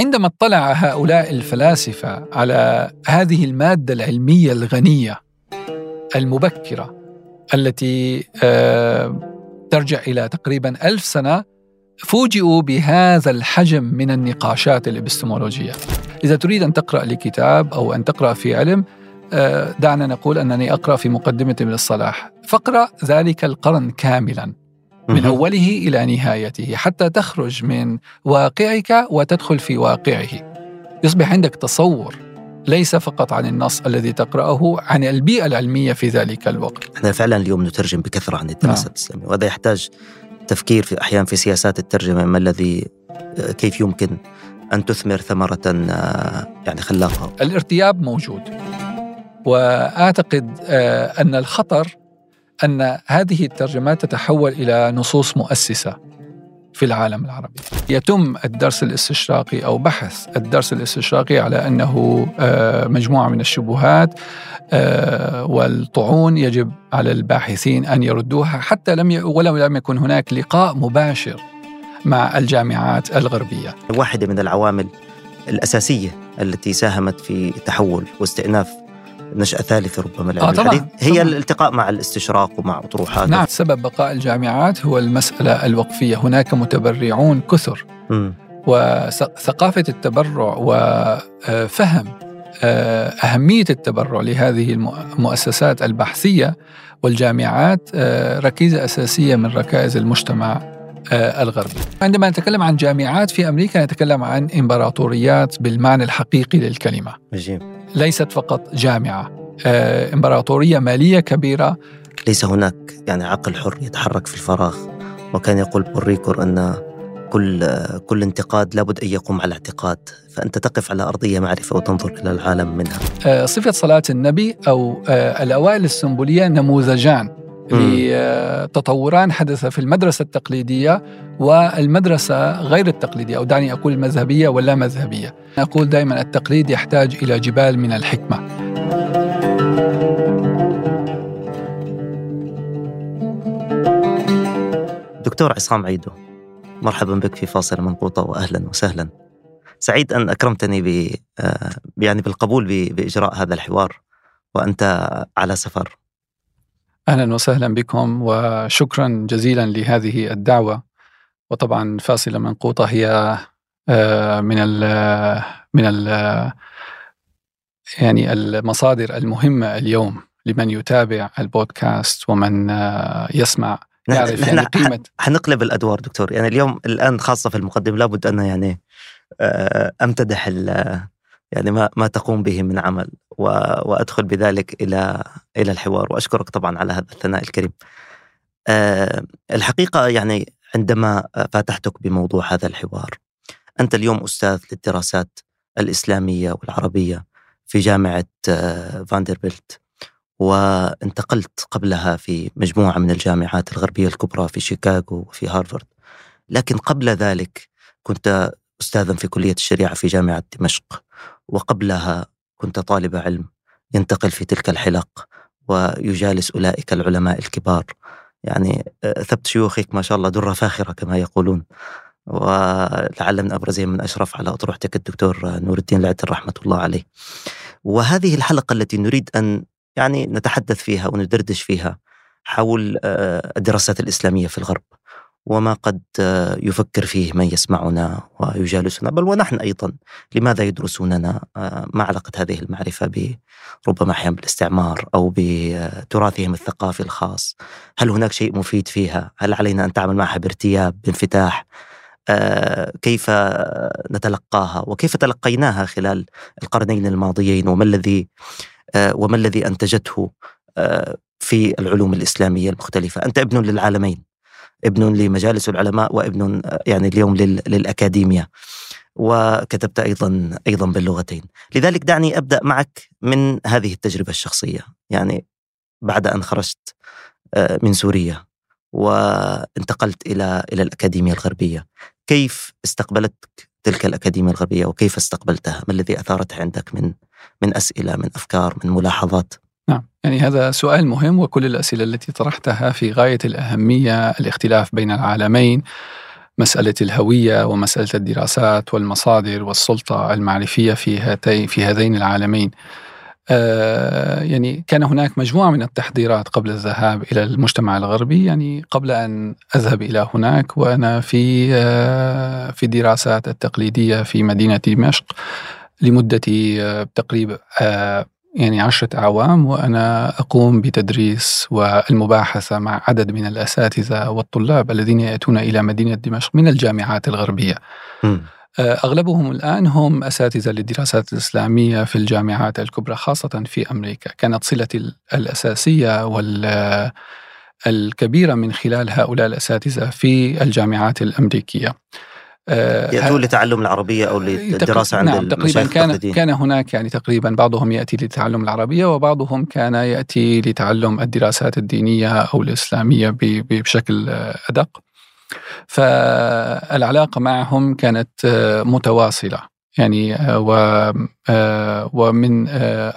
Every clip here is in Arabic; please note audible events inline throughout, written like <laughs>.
عندما اطلع هؤلاء الفلاسفة على هذه المادة العلمية الغنية المبكرة التي آه، ترجع إلى تقريبا ألف سنة فوجئوا بهذا الحجم من النقاشات الإبستمولوجية. إذا تريد أن تقرأ لكتاب أو أن تقرأ في علم آه، دعنا نقول أنني أقرأ في مقدمة ابن الصلاح. فاقرأ ذلك القرن كاملا. من أوله إلى نهايته حتى تخرج من واقعك وتدخل في واقعه. يصبح عندك تصور ليس فقط عن النص الذي تقرأه عن البيئة العلمية في ذلك الوقت. إحنا فعلا اليوم نترجم بكثرة عن الدراسة نعم. الإسلامية وهذا يحتاج تفكير في أحيانا في سياسات الترجمة ما الذي كيف يمكن أن تثمر ثمرة يعني خلاقة الارتياب موجود. وأعتقد آه، أن الخطر أن هذه الترجمات تتحول إلى نصوص مؤسسة في العالم العربي. يتم الدرس الاستشراقي أو بحث الدرس الاستشراقي على أنه آه، مجموعة من الشبهات آه، والطعون يجب على الباحثين أن يردوها حتى لم ولو لم يكن هناك لقاء مباشر مع الجامعات الغربية. واحدة من العوامل الأساسية التي ساهمت في تحول واستئناف نشأة ثالثة ربما العلم آه طبعًا الحديث هي طبعًا. الالتقاء مع الاستشراق ومع أطروحات نعم سبب بقاء الجامعات هو المسألة الوقفية هناك متبرعون كثر م. وثقافة التبرع وفهم آه، أهمية التبرع لهذه المؤسسات البحثية والجامعات آه، ركيزة أساسية من ركائز المجتمع الغربي عندما نتكلم عن جامعات في أمريكا نتكلم عن إمبراطوريات بالمعنى الحقيقي للكلمة. عجيب. ليست فقط جامعة إمبراطورية مالية كبيرة. ليس هناك يعني عقل حر يتحرك في الفراغ. وكان يقول بوريكور أن كل كل انتقاد لابد أن يقوم على اعتقاد، فأنت تقف على أرضية معرفة وتنظر إلى العالم منها. آه، صفة صلاة النبي أو آه، الأوائل السنبولية نموذجان. لتطوران حدث في المدرسة التقليدية والمدرسة غير التقليدية أو دعني أقول المذهبيه ولا مذهبية. أقول دائما التقليد يحتاج إلى جبال من الحكمة. دكتور عصام عيدو مرحبا بك في فاصلة منقوطة وأهلا وسهلا سعيد أن أكرمتني ب آه، يعني بالقبول بإجراء هذا الحوار وأنت على سفر أهلا وسهلا بكم وشكرا جزيلا لهذه الدعوة. وطبعا فاصلة منقوطة هي آه، من ال من ال يعني المصادر المهمة اليوم لمن يتابع البودكاست ومن آه، يسمع يعرف يعني قيمة حنقلب الأدوار دكتور. يعني اليوم الآن خاصة في المقدمة لابد أن يعني آه، أمتدح يعني ما ما تقوم به من عمل. وأدخل بذلك إلى إلى الحوار. وأشكرك طبعا على هذا الثناء الكريم. آه، الحقيقة يعني عندما فاتحتك بموضوع هذا الحوار أنت اليوم أستاذ للدراسات الإسلامية والعربية في جامعة آه، فاندربيلت. وانتقلت قبلها في مجموعة من الجامعات الغربية الكبرى في شيكاغو وفي هارفارد. لكن قبل ذلك كنت أستاذا في كلية الشريعة في جامعة دمشق. وقبلها كنت طالب علم ينتقل في تلك الحلق ويجالس أولئك العلماء الكبار. يعني آه، ثبت شيوخك ما شاء الله درة فاخرة كما يقولون. ولعل من أبرزهم من أشرف على أطروحتك الدكتور نور الدين العتر رحمة الله عليه. وهذه الحلقة التي نريد أن يعني نتحدث فيها وندردش فيها حول آه، الدراسات الإسلامية في الغرب. وما قد آه، يفكر فيه من يسمعنا ويجالسنا بل ونحن أيضا. لماذا يدرسوننا؟ آه، ما علاقة هذه المعرفة ربما أحيانا بالاستعمار أو بتراثهم الثقافي الخاص؟ هل هناك شيء مفيد فيها؟ هل علينا أن نتعامل معها بارتياب بانفتاح؟ كيف نتلقاها؟ وكيف تلقيناها خلال القرنين الماضيين؟ وما الذي آه، وما الذي أنتجته آه، في العلوم الإسلامية المختلفة؟ أنت ابن للعالمين. ابن لمجالس العلماء وابن آه، يعني اليوم للأكاديميا وكتبت أيضا أيضا باللغتين. لذلك دعني أبدأ معك من هذه التجربة الشخصية. يعني بعد أن خرجت من سوريا وانتقلت إلى إلى الأكاديمية الغربية كيف استقبلتك تلك الأكاديمية الغربية وكيف استقبلتها؟ ما الذي أثارته عندك من من أسئلة من أفكار من ملاحظات؟ نعم. يعني هذا سؤال مهم وكل الأسئلة التي طرحتها في غاية الأهمية الاختلاف بين العالمين مسألة الهوية ومسألة الدراسات والمصادر والسلطة المعرفية في هاتين في هذين العالمين. آه، يعني كان هناك مجموعة من التحضيرات قبل الذهاب إلى المجتمع الغربي يعني قبل أن أذهب إلى هناك وأنا في آه، في الدراسات التقليدية في مدينة دمشق لمدة آه، تقريبا يعني عشرة أعوام وأنا أقوم بتدريس والمباحثة مع عدد من الأساتذة والطلاب الذين يأتون إلى مدينة دمشق من الجامعات الغربية. م. آه، أغلبهم الآن هم أساتذة للدراسات الإسلامية في الجامعات الكبرى خاصة في أمريكا. كانت صلتي الأساسية وال الكبيرة من خلال هؤلاء الأساتذة في الجامعات الأمريكية. يأتون لتعلم العربية أو للدراسة عند نعم تقريبا كان كان هناك يعني تقريبا بعضهم يأتي لتعلم العربية وبعضهم كان يأتي لتعلم الدراسات الدينية أو الإسلامية بشكل أدق. فالعلاقة معهم كانت آه، متواصلة. يعني آه، آه، ومن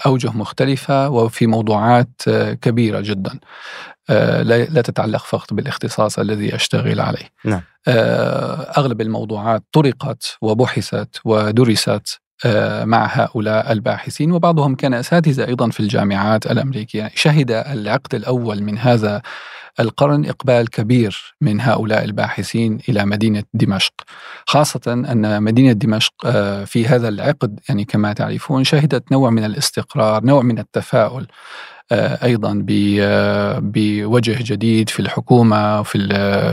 أوجه مختلفة وفي موضوعات كبيرة جدا لا تتعلق فقط بالاختصاص الذي أشتغل عليه نعم. أغلب الموضوعات طرقت وبحثت ودرست مع هؤلاء الباحثين وبعضهم كان أساتذة أيضا في الجامعات الأمريكية شهد العقد الأول من هذا القرن إقبال كبير من هؤلاء الباحثين إلى مدينة دمشق خاصة أن مدينة دمشق آه، في هذا العقد يعني كما تعرفون شهدت نوع من الاستقرار نوع من التفاؤل. أيضا آه، بوجه جديد في الحكومة في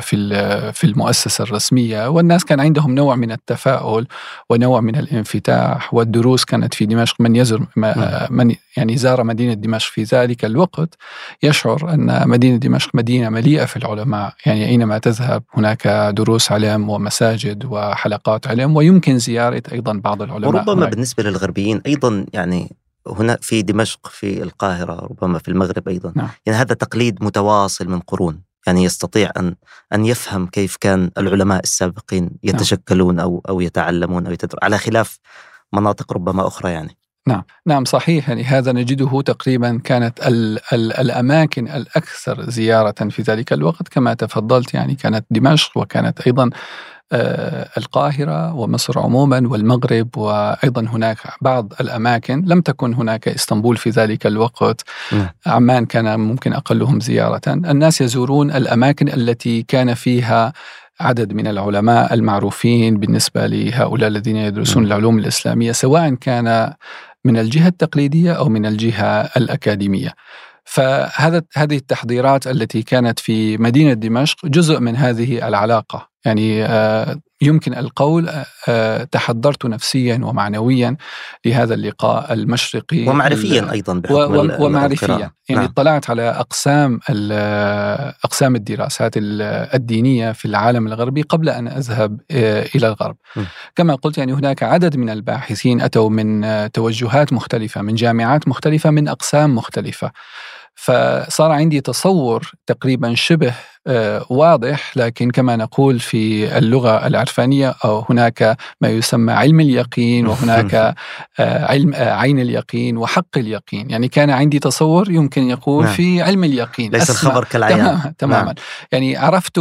في في المؤسسة الرسمية والناس كان عندهم نوع من التفاؤل ونوع من الانفتاح والدروس كانت في دمشق من يزر نعم. من يعني زار مدينة دمشق في ذلك الوقت يشعر أن مدينة دمشق مدينة مليئة في العلماء يعني أينما تذهب هناك دروس علم ومساجد وحلقات علم ويمكن زيارة أيضا بعض العلماء وربما هناك. بالنسبة للغربيين أيضا يعني هنا في دمشق في القاهرة ربما في المغرب أيضا نعم. يعني هذا تقليد متواصل من قرون يعني يستطيع أن أن يفهم كيف كان العلماء السابقين نعم. يتشكلون نعم. أو أو يتعلمون أو يتدر... على خلاف مناطق ربما أخرى يعني نعم نعم صحيح يعني هذا نجده تقريبا كانت ال ال الأماكن الأكثر زيارة في ذلك الوقت كما تفضلت يعني كانت دمشق وكانت أيضا آه، القاهرة ومصر عموما والمغرب وأيضا هناك بعض الأماكن. لم تكن هناك إسطنبول في ذلك الوقت. نعم. عمان كان ممكن أقلهم زيارة. الناس يزورون الأماكن التي كان فيها عدد من العلماء المعروفين بالنسبة لهؤلاء الذين يدرسون نعم. العلوم الإسلامية سواء كان من الجهة التقليدية أو من الجهة الأكاديمية. فهذا هذه التحضيرات التي كانت في مدينة دمشق جزء من هذه العلاقة. يعني آه، يمكن القول آه، آه، تحضرت نفسيا ومعنويا لهذا اللقاء المشرقي ومعرفيا أيضا بحكم ومعرفيا يعني نعم. اطلعت على أقسام أقسام الدراسات الدينية في العالم الغربي قبل أن أذهب إلى الغرب م. كما قلت يعني هناك عدد من الباحثين أتوا من توجهات مختلفة من جامعات مختلفة من أقسام مختلفة فصار عندي تصور تقريبا شبه آه، واضح لكن كما نقول في اللغة العرفانية أو هناك ما يسمى علم اليقين وهناك <laughs> آه، علم آه، عين اليقين وحق اليقين يعني كان عندي تصور يمكن يقول نعم. في علم اليقين ليس الخبر كالعيان تماما, تماما. نعم. يعني عرفت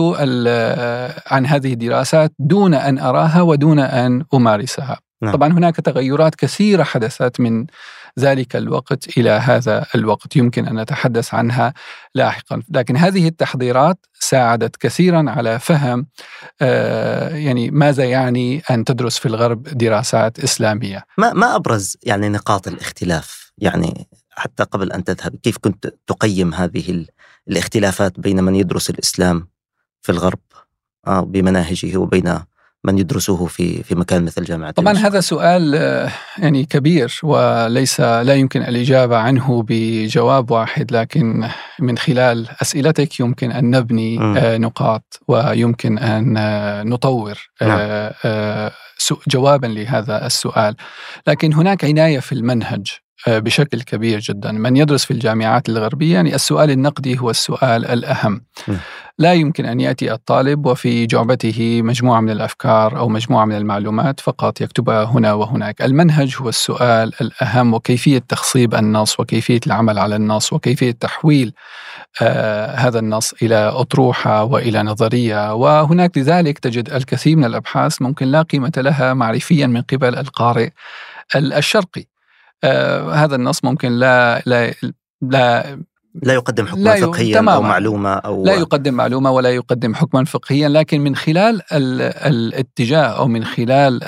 عن هذه الدراسات دون أن أراها ودون أن أمارسها نعم. طبعا هناك تغيرات كثيرة حدثت من ذلك الوقت إلى هذا الوقت. يمكن أن نتحدث عنها لاحقا. لكن هذه التحضيرات ساعدت كثيرا على فهم آه، يعني ماذا يعني أن تدرس في الغرب دراسات إسلامية. ما ما أبرز يعني نقاط الاختلاف؟ يعني حتى قبل أن تذهب كيف كنت تقيم هذه الاختلافات بين من يدرس الإسلام في الغرب؟ آه، بمناهجه وبين من يدرسوه في في مكان مثل جامعة طبعا المسك. هذا سؤال آه، يعني كبير وليس لا يمكن الإجابة عنه بجواب واحد لكن من خلال أسئلتك يمكن أن نبني م. آه، نقاط ويمكن أن آه، نطور نعم. جوابا لهذا السؤال لكن هناك عناية في المنهج بشكل كبير جدا. من يدرس في الجامعات الغربية يعني السؤال النقدي هو السؤال الأهم. لا يمكن أن يأتي الطالب وفي جعبته مجموعة من الأفكار أو مجموعة من المعلومات فقط يكتبها هنا وهناك. المنهج هو السؤال الأهم وكيفية تخصيب النص وكيفية العمل على النص وكيفية تحويل آه هذا النص إلى أطروحة وإلى نظرية. وهناك لذلك تجد الكثير من الأبحاث ممكن لا قيمة لها معرفيا من قبل القارئ الشرقي. آه هذا النص ممكن لا لا لا لا يقدم حكما فقهيا تماما. أو معلومة أو لا يقدم معلومة ولا يقدم حكما فقهيا لكن من خلال الاتجاه أو من خلال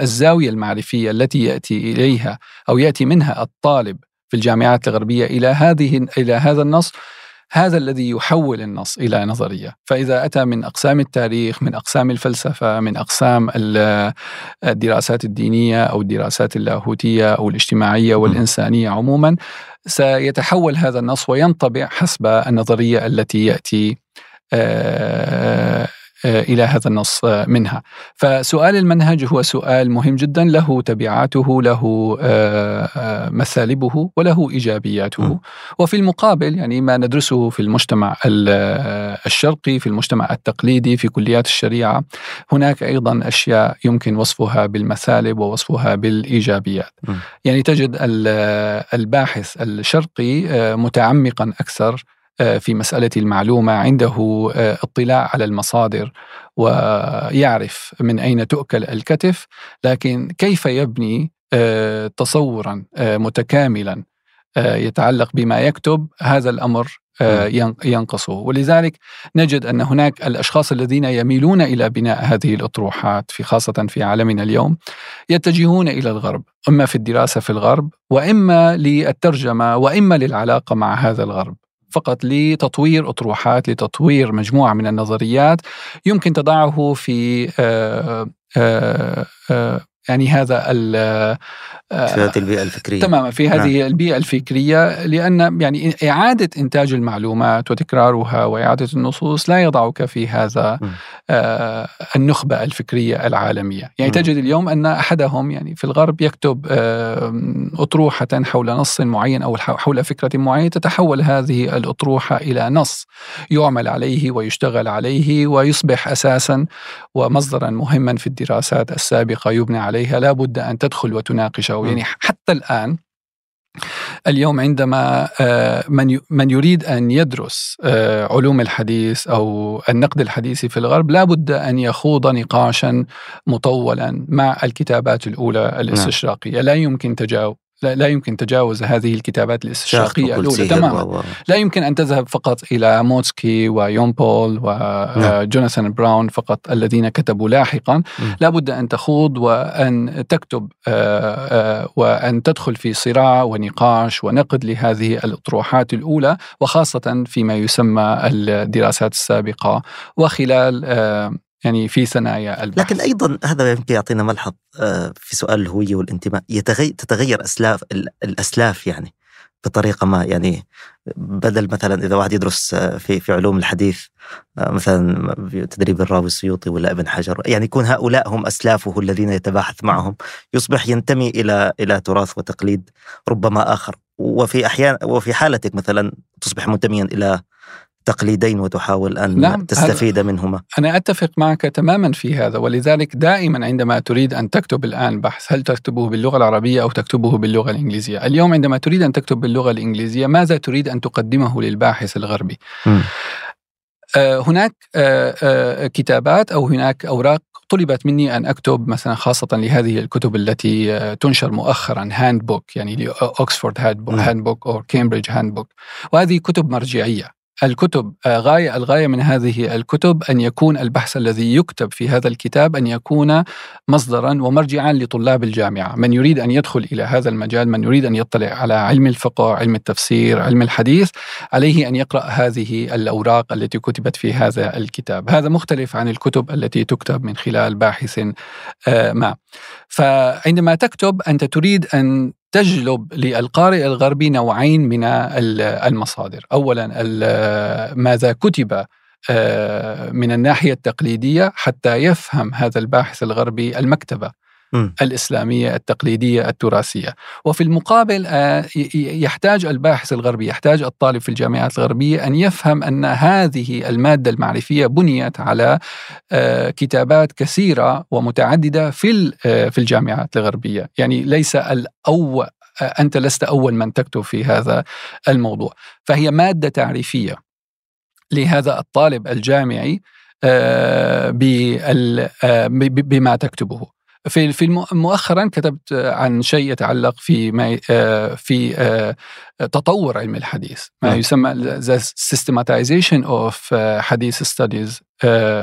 الزاوية المعرفية التي يأتي إليها أو يأتي منها الطالب في الجامعات الغربية إلى هذه إلى هذا النص هذا الذي يحول النص إلى نظرية، فإذا أتى من أقسام التاريخ، من أقسام الفلسفة، من أقسام الدراسات الدينية أو الدراسات اللاهوتية أو الاجتماعية والإنسانية عموما، سيتحول هذا النص وينطبع حسب النظرية التي يأتي آه، إلى هذا النص آه، منها. فسؤال المنهج هو سؤال مهم جدا له تبعاته له آه، مثالبه وله إيجابياته وفي المقابل يعني ما ندرسه في المجتمع الشرقي في المجتمع التقليدي في كليات الشريعة هناك أيضا أشياء يمكن وصفها بالمثالب ووصفها بالإيجابيات. يعني تجد الباحث الشرقي متعمقا أكثر آه، في مسألة المعلومة عنده آه، اطلاع على المصادر ويعرف من أين تؤكل الكتف لكن كيف يبني آه، تصورا متكاملا يتعلق بما يكتب هذا الأمر ينقصه. ولذلك نجد أن هناك الأشخاص الذين يميلون إلى بناء هذه الأطروحات في خاصة في عالمنا اليوم يتجهون إلى الغرب إما في الدراسة في الغرب وإما للترجمة وإما للعلاقة مع هذا الغرب. فقط لتطوير أطروحات لتطوير مجموعة من النظريات يمكن تضعه في آآ آآ يعني هذا في هذه البيئة الفكرية تماما في هذه نعم. البيئة الفكرية لأن يعني إعادة إنتاج المعلومات وتكرارها وإعادة النصوص لا يضعك في هذا آه النخبة الفكرية العالمية يعني م. تجد اليوم أن أحدهم يعني في الغرب يكتب آه أطروحة حول نص معين أو حول فكرة معينة تتحول هذه الأطروحة إلى نص يعمل عليه ويشتغل عليه ويصبح أساسا ومصدرا مهما في الدراسات السابقة يبنى عليها لا بد أن تدخل وتناقشه يعني حتى الآن اليوم عندما آه، من من يريد أن يدرس آه، علوم الحديث أو النقد الحديثي في الغرب لا بد أن يخوض نقاشا مطولا مع الكتابات الأولى نعم. الاستشراقية. لا يمكن تجاوز لا, لا يمكن تجاوز هذه الكتابات الإستشراقية الأولى. تماما. لا يمكن أن تذهب فقط إلى موتسكي ويون بول وجوناثان نعم. براون فقط الذين كتبوا لاحقا. لا بد أن تخوض وأن تكتب آه، آه، وأن تدخل في صراع ونقاش ونقد لهذه الأطروحات الأولى وخاصة فيما يسمى الدراسات السابقة. وخلال آه، يعني في ثنايا البحث لكن أيضا هذا يمكن يعطينا ملحظ آه، في سؤال الهويه والانتماء. يتغير تتغير اسلاف الأسلاف يعني بطريقة ما يعني بدل مثلا إذا واحد يدرس آه، في في علوم الحديث آه، مثلا تدريب الراوي السيوطي ولا ابن حجر يعني يكون هؤلاء هم أسلافه الذين يتباحث معهم. يصبح ينتمي إلى إلى تراث وتقليد ربما آخر. وفي احيان وفي حالتك مثلا تصبح منتميا إلى تقليدين وتحاول أن نعم تستفيد منهما. أنا أتفق معك تماما في هذا ولذلك دائما عندما تريد أن تكتب الآن بحث هل تكتبه باللغة العربية أو تكتبه باللغة الإنجليزية؟ اليوم عندما تريد أن تكتب باللغة الإنجليزية ماذا تريد أن تقدمه للباحث الغربي؟ م. آه هناك آه آه كتابات أو هناك أوراق طلبت مني أن أكتب مثلا خاصة لهذه الكتب التي آه، تنشر مؤخرا handbook يعني ل Oxford Handbook أو Cambridge Handbook وهذه كتب مرجعية الكتب آه، غاية الغاية من هذه الكتب أن يكون البحث الذي يكتب في هذا الكتاب أن يكون مصدرا ومرجعا لطلاب الجامعة. من يريد أن يدخل إلى هذا المجال من يريد أن يطلع على علم الفقه علم التفسير علم الحديث عليه أن يقرأ هذه الأوراق التي كتبت في هذا الكتاب. هذا مختلف عن الكتب التي تكتب من خلال باحث آه، ما. فعندما تكتب أنت تريد أن تجلب للقارئ الغربي نوعين من المصادر. اولا ماذا كتب آه، من الناحية التقليدية حتى يفهم هذا الباحث الغربي المكتبة. م. الإسلامية التقليدية التراثية. وفي المقابل آه، يحتاج الباحث الغربي يحتاج الطالب في الجامعات الغربية أن يفهم أن هذه المادة المعرفية بنيت على آه، كتابات كثيرة ومتعددة في آه، في الجامعات الغربية. يعني ليس الأول أنت لست أول من تكتب في هذا الموضوع. فهي مادة تعريفية لهذا الطالب الجامعي بما تكتبه. في في مؤخرا كتبت عن شيء يتعلق في ما في تطور علم الحديث ما نعم. يسمى the systematization of حديث studies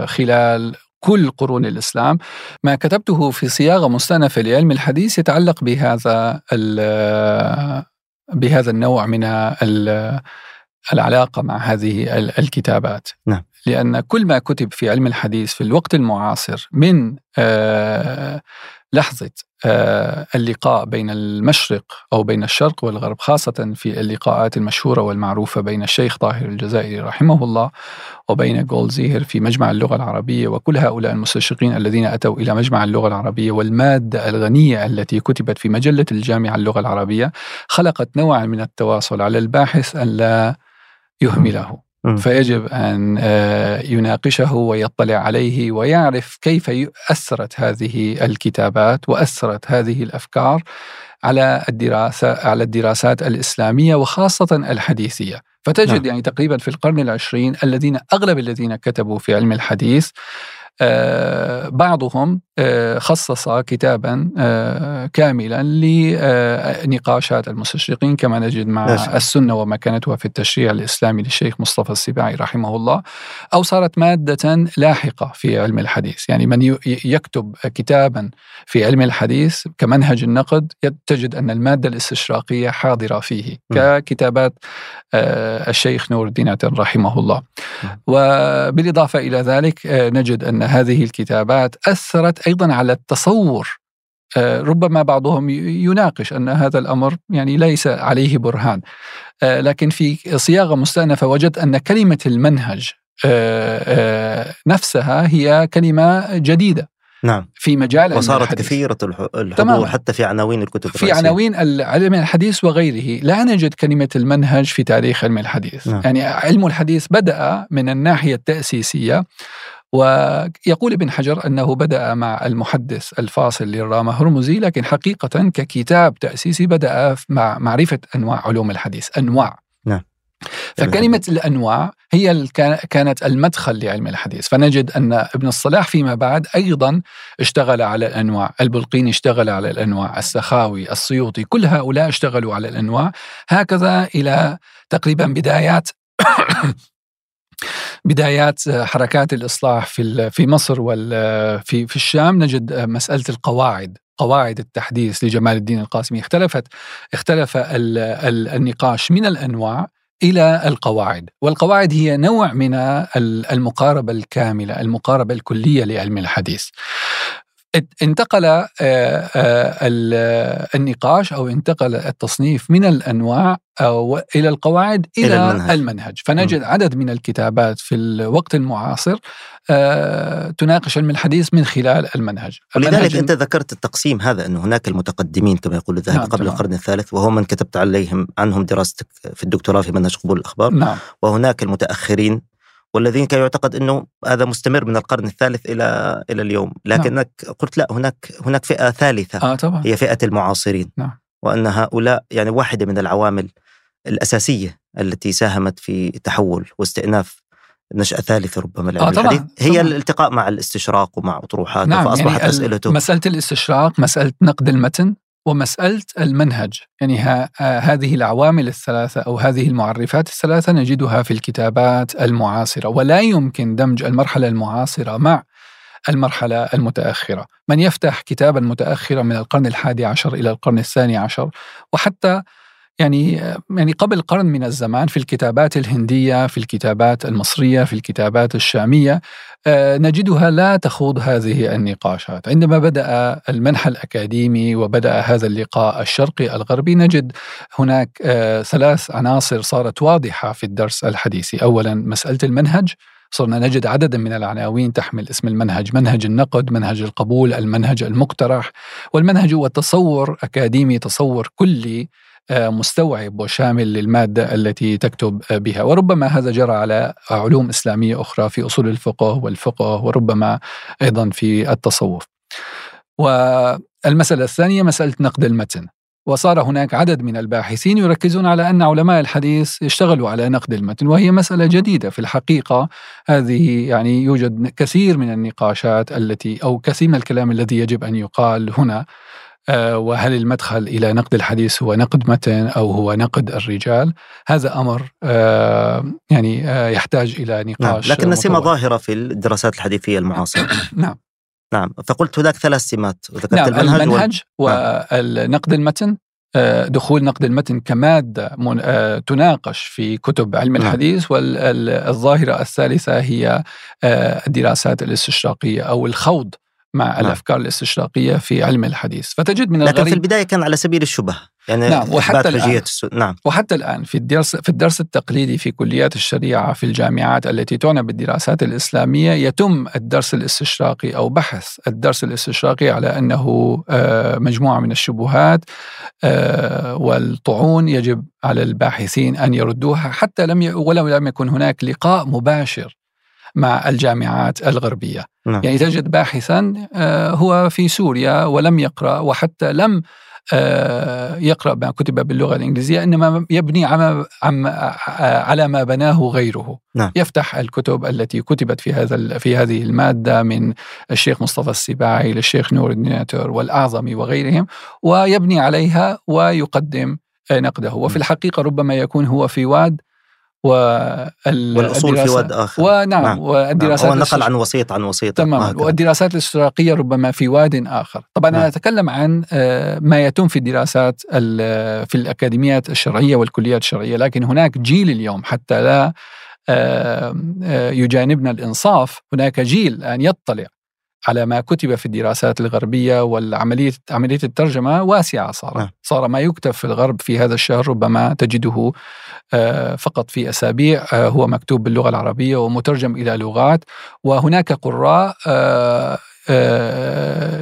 خلال كل قرون الإسلام ما كتبته في صياغة مستأنفه لعلم الحديث يتعلق بهذا بهذا النوع من العلاقة مع هذه الكتابات نعم. لأن كل ما كتب في علم الحديث في الوقت المعاصر من آه، لحظة آه، اللقاء بين المشرق أو بين الشرق والغرب خاصة في اللقاءات المشهورة والمعروفة بين الشيخ طاهر الجزائري رحمه الله وبين جولزيهر في مجمع اللغة العربية وكل هؤلاء المستشرقين الذين أتوا إلى مجمع اللغة العربية والمادة الغنية التي كتبت في مجلة الجامعة اللغة العربية خلقت نوعا من التواصل على الباحث أن لا يهمله. فيجب أن آه، يناقشه ويطلع عليه ويعرف كيف اثرت هذه الكتابات وأثرت هذه الأفكار على الدراسة على الدراسات الإسلامية وخاصة الحديثية فتجد نعم. يعني تقريبا في القرن العشرين الذين أغلب الذين كتبوا في علم الحديث بعضهم آه، خصص كتابا آه، كاملا لنقاشات المستشرقين كما نجد مع نشأ. السنة ومكانتها في التشريع الإسلامي للشيخ مصطفى السباعي رحمه الله أو صارت مادة لاحقة في علم الحديث يعني من يكتب كتابا في علم الحديث كمنهج النقد تجد أن المادة الاستشراقية حاضرة فيه. ككتابات الشيخ نور الدين رحمه الله م. وبالإضافة إلى ذلك نجد أن هذه الكتابات أثرت أيضا على التصور. آه، ربما بعضهم يناقش أن هذا الأمر يعني ليس عليه برهان. آه، لكن في صياغة مستأنفة وجدت أن كلمة المنهج آه، نفسها هي كلمة جديدة. نعم. في مجال وصارت الحديث. كثيرة الحضور حتى في عناوين الكتب في عناوين علم الحديث وغيره. لا نجد كلمة المنهج في تاريخ علم الحديث. نعم. يعني علم الحديث بدأ من الناحية التأسيسية. ويقول ابن حجر أنه بدأ مع المحدث الفاصل للرامة هرمزي لكن حقيقة ككتاب تأسيسي بدأ مع معرفة أنواع علوم الحديث أنواع. نعم. فكلمة الأنواع هي كانت المدخل لعلم الحديث. فنجد أن ابن الصلاح فيما بعد أيضا اشتغل على الأنواع. البلقيني اشتغل على الأنواع. السخاوي السيوطي كل هؤلاء اشتغلوا على الأنواع. هكذا إلى تقريبا بدايات بدايات حركات الإصلاح في في مصر وفي في الشام. نجد مسألة القواعد قواعد التحديث لجمال الدين القاسمي. اختلفت اختلف النقاش من الأنواع إلى القواعد، والقواعد هي نوع من المقاربة الكاملة، المقاربة الكلية لعلم الحديث. انتقل آه، آه، النقاش أو انتقل التصنيف من الأنواع أو إلى القواعد إلى, إلى المنهج. المنهج فنجد م. عدد من الكتابات في الوقت المعاصر آه، تناقش علم الحديث من خلال المنهج ولذلك أنت ذكرت التقسيم هذا أنه هناك المتقدمين كما يقول الذهبي نعم قبل القرن الثالث وهو من كتبت عليهم عنهم دراستك في الدكتوراه في منهج قبول الأخبار نعم. وهناك المتأخرين والذين كان يعتقد إنه هذا مستمر من القرن الثالث إلى إلى اليوم، نعم. لكنك نعم. قلت لا هناك هناك فئة ثالثة آه طبعا. هي فئة المعاصرين نعم. وأن هؤلاء يعني واحدة من العوامل الأساسية التي ساهمت في تحول واستئناف نشأة ثالثة ربما آه طبعًا الحديث هي طبعًا. الالتقاء مع الاستشراق ومع أطروحاته نعم فأصبحت يعني أسئلته مسألة الاستشراق مسألة نقد المتن ومسألة المنهج يعني ها هذه العوامل الثلاثة أو هذه المعرفات الثلاثة نجدها في الكتابات المعاصرة ولا يمكن دمج المرحلة المعاصرة مع المرحلة المتأخرة. من يفتح كتابا متأخرا من القرن الحادي عشر إلى القرن الثاني عشر وحتى يعني يعني قبل قرن من الزمان في الكتابات الهندية، في الكتابات المصرية، في الكتابات الشامية آه، نجدها لا تخوض هذه النقاشات، عندما بدأ المنحى الأكاديمي وبدأ هذا اللقاء الشرقي الغربي نجد هناك آه، ثلاث عناصر صارت واضحة في الدرس الحديثي، اولا مسألة المنهج. صرنا نجد عددا من العناوين تحمل اسم المنهج منهج النقد منهج القبول المنهج المقترح. والمنهج هو تصور أكاديمي تصور كلي مستوعب وشامل للمادة التي تكتب بها. وربما هذا جرى على علوم إسلامية أخرى في أصول الفقه والفقه وربما أيضا في التصوف. والمسألة الثانية مسألة نقد المتن. وصار هناك عدد من الباحثين يركزون على أن علماء الحديث يشتغلوا على نقد المتن وهي مسألة جديدة في الحقيقة. هذه يعني يوجد كثير من النقاشات التي أو كثير من الكلام الذي يجب أن يقال هنا. وهل المدخل إلى نقد الحديث هو نقد متن أو هو نقد الرجال؟ هذا أمر آه، يعني آه، يحتاج إلى نقاش نعم. لكن سمه ظاهرة في الدراسات الحديثية المعاصرة. <coughs> نعم. نعم فقلت هناك ثلاث سمات. وذكرت نعم المنهج, المنهج والنقد المتن دخول نقد المتن كمادة تناقش في كتب علم نعم. الحديث والظاهرة الثالثة هي الدراسات الاستشراقية أو الخوض مع نعم. الأفكار الاستشراقية في علم الحديث. فتجد من لكن في البداية كان على سبيل الشبهه يعني نعم وحتى الآن. السو... نعم. وحتى الآن في الدرس في الدرس التقليدي في كليات الشريعة في الجامعات التي تعنى بالدراسات الإسلامية يتم الدرس الاستشراقي أو بحث الدرس الاستشراقي على أنه آه، مجموعة من الشبهات آه، والطعون يجب على الباحثين أن يردوها حتى لم ولو لم يكن هناك لقاء مباشر مع الجامعات الغربية نعم. يعني تجد باحثا آه، هو في سوريا ولم يقرأ وحتى لم آه، يقرأ ما كتب باللغة الإنجليزية إنما يبني على ما بناه غيره نعم. يفتح الكتب التي كتبت في هذا في هذه المادة من الشيخ مصطفى السباعي للشيخ نور الديناتور والأعظمي وغيرهم ويبني عليها ويقدم نقده وفي الحقيقة ربما يكون هو في واد والأصول في واد آخر ونعم نعم. والدراسات نعم. هو نقل عن وسيط عن وسيط تماما والدراسات الاستشراقيه ربما في واد آخر طبعا نعم. أنا أتكلم عن آه، ما يتم في الدراسات في الأكاديميات الشرعية والكليات الشرعية لكن هناك جيل اليوم حتى لا آه، يجانبنا الإنصاف هناك جيل الآن يطلع على ما كتب في الدراسات الغربية والعملية عملية الترجمة واسعة صار نعم. صار ما يكتب في الغرب في هذا الشهر ربما تجده آه، فقط في أسابيع آه، هو مكتوب باللغة العربية ومترجم إلى لغات وهناك قراء آه،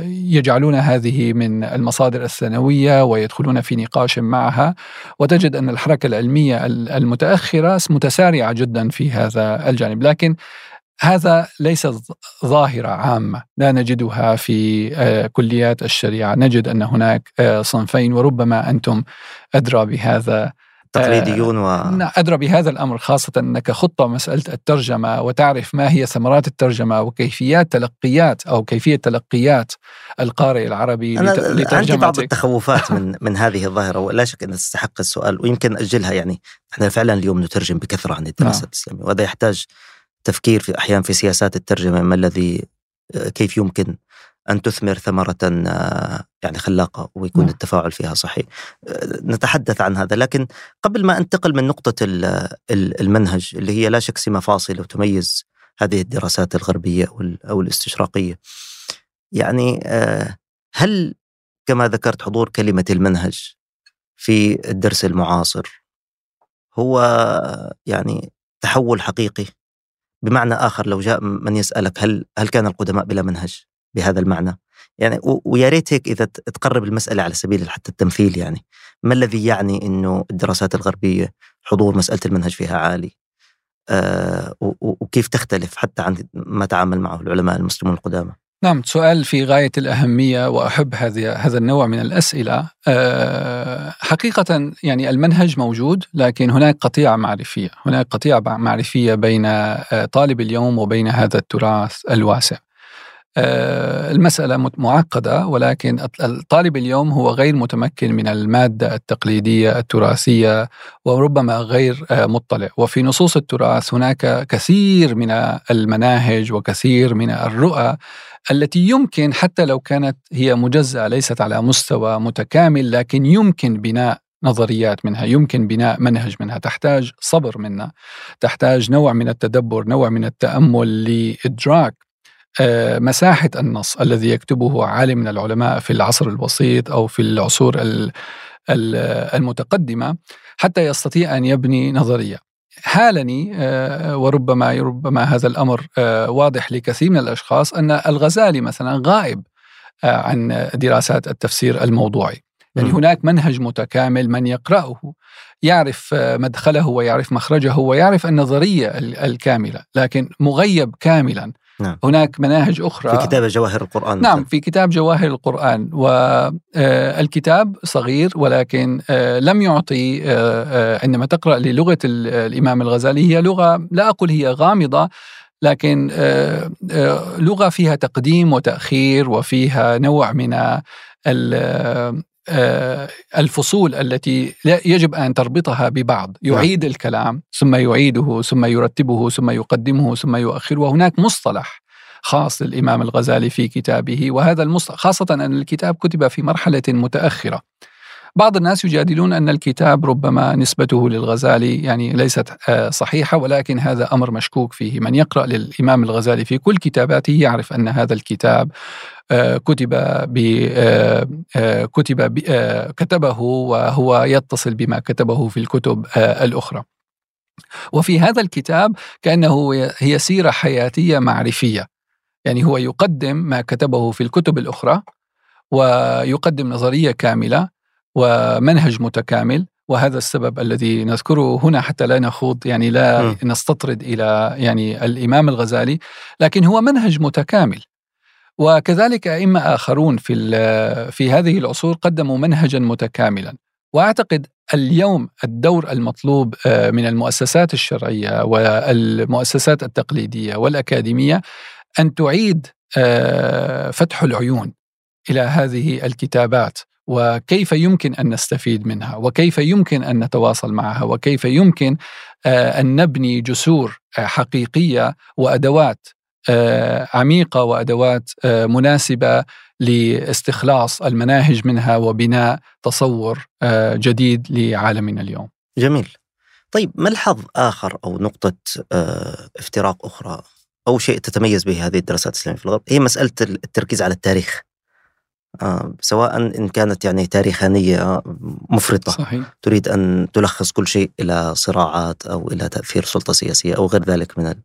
يجعلون هذه من المصادر الثانوية ويدخلون في نقاش معها وتجد أن الحركة العلمية المتأخرة متسارعة جدا في هذا الجانب لكن هذا ليس ظاهرة عامة. لا نجدها في آه، كليات الشريعة. نجد أن هناك آه، صنفين وربما أنتم أدرى بهذا تقليديون و... أدرى بهذا الأمر خاصة أنك خطة مسألة الترجمة وتعرف ما هي ثمرات الترجمة وكيفيات تلقيات أو كيفية تلقيات القارئ العربي أنا لترجمتك عندي بعض التخوفات <laughs> من من هذه الظاهرة ولا شك أنها تستحق السؤال ويمكن أجلها. يعني إحنا فعلا اليوم نترجم بكثرة عن الدراسة نعم. الإسلامية وهذا يحتاج تفكير في أحيانا في سياسات الترجمة ما الذي آه، كيف يمكن أن تثمر ثمرة آه، يعني خلاقة ويكون م. نعم. التفاعل فيها صحيح آه، نتحدث عن هذا لكن قبل ما أنتقل من نقطة المنهج اللي هي لا شك سمة فاصلة وتميز هذه الدراسات الغربية أو الاستشراقية يعني هل كما ذكرت حضور كلمة المنهج في الدرس المعاصر هو يعني تحول حقيقي بمعنى آخر لو جاء من يسألك هل هل كان القدماء بلا منهج بهذا المعنى؟ يعني ويا ريت هيك إذا تقرب المسألة على سبيل حتى التمثيل يعني ما الذي يعني إنه الدراسات الغربية حضور مسألة المنهج فيها عالي؟ آه وكيف تختلف حتى عن ما تعامل معه العلماء المسلمون القدامى؟ نعم سؤال في غاية الأهمية وأحب هذا هذا النوع من الأسئلة. آه، حقيقة يعني المنهج موجود لكن هناك قطيعة معرفية. هناك قطيعة معرفية بين آه، طالب اليوم وبين هذا التراث الواسع. المسألة معقدة ولكن الطالب اليوم هو غير متمكن من المادة التقليدية التراثية وربما غير مطلع. وفي نصوص التراث هناك كثير من المناهج وكثير من الرؤى التي يمكن حتى لو كانت هي مجزأة ليست على مستوى متكامل لكن يمكن بناء نظريات منها يمكن بناء منهج منها. تحتاج صبر منا تحتاج نوع من التدبر نوع من التأمل لإدراك آه، مساحة النص الذي يكتبه عالم من العلماء في العصر الوسيط أو في العصور المتقدمة حتى يستطيع أن يبني نظرية. حالني وربما ربما هذا الأمر واضح لكثير من الأشخاص أن الغزالي مثلا غائب عن دراسات التفسير الموضوعي. يعني هناك منهج متكامل من يقرأه يعرف مدخله ويعرف مخرجه ويعرف النظرية الكاملة لكن مغيب كاملا نعم. هناك مناهج أخرى. في كتاب جواهر القرآن نعم في كتاب جواهر القرآن. والكتاب آه، صغير لكن آه، لم يعطي آه، عندما تقرأ للغة الإمام الغزالي. هي لغة لا أقول هي غامضة لكن لغة فيها تقديم وتأخير وفيها نوع من آه، الفصول التي يجب أن تربطها ببعض. نعم. يعيد الكلام ثم يعيده ثم يرتبه ثم يقدمه ثم يؤخره. وهناك مصطلح خاص للإمام الغزالي في كتابه وهذا المصطلح خاصة أن الكتاب كتب في مرحلة متأخرة. بعض الناس يجادلون أن الكتاب ربما نسبته للغزالي يعني ليست آه، صحيحة ولكن هذا أمر مشكوك فيه، من يقرأ للإمام الغزالي في كل كتاباته يعرف أن هذا الكتاب آه، كتب ب آه، كتب كتبه وهو يتصل بما كتبه في الكتب الأخرى. وفي هذا الكتاب كأنه هي سيرة حياتية معرفية. يعني هو يقدم ما كتبه في الكتب الأخرى ويقدم نظرية كاملة ومنهج متكامل وهذا السبب الذي نذكره هنا حتى لا نخوض يعني لا م. نستطرد إلى يعني الإمام الغزالي لكن هو منهج متكامل. وكذلك أئمة آخرون في في هذه العصور قدموا منهجا متكاملا. وأعتقد اليوم الدور المطلوب آه، من المؤسسات الشرعية والمؤسسات التقليدية والأكاديمية أن تعيد آه، فتح العيون إلى هذه الكتابات. وكيف يمكن أن نستفيد منها وكيف يمكن أن نتواصل معها وكيف يمكن آه، أن نبني جسور آه، حقيقية وأدوات آه، عميقة وأدوات مناسبة لاستخلاص المناهج منها وبناء تصور جديد لعالمنا اليوم. جميل. طيب ملحظ آخر أو نقطة افتراق أخرى أو شيء تتميز به هذه الدراسات الإسلامية في الغرب هي مسألة التركيز على التاريخ. آه، سواء إن كانت يعني تاريخانية مفرطة. صحيح. تريد أن تلخص كل شيء إلى صراعات أو إلى تأثير سلطة سياسية أو غير ذلك من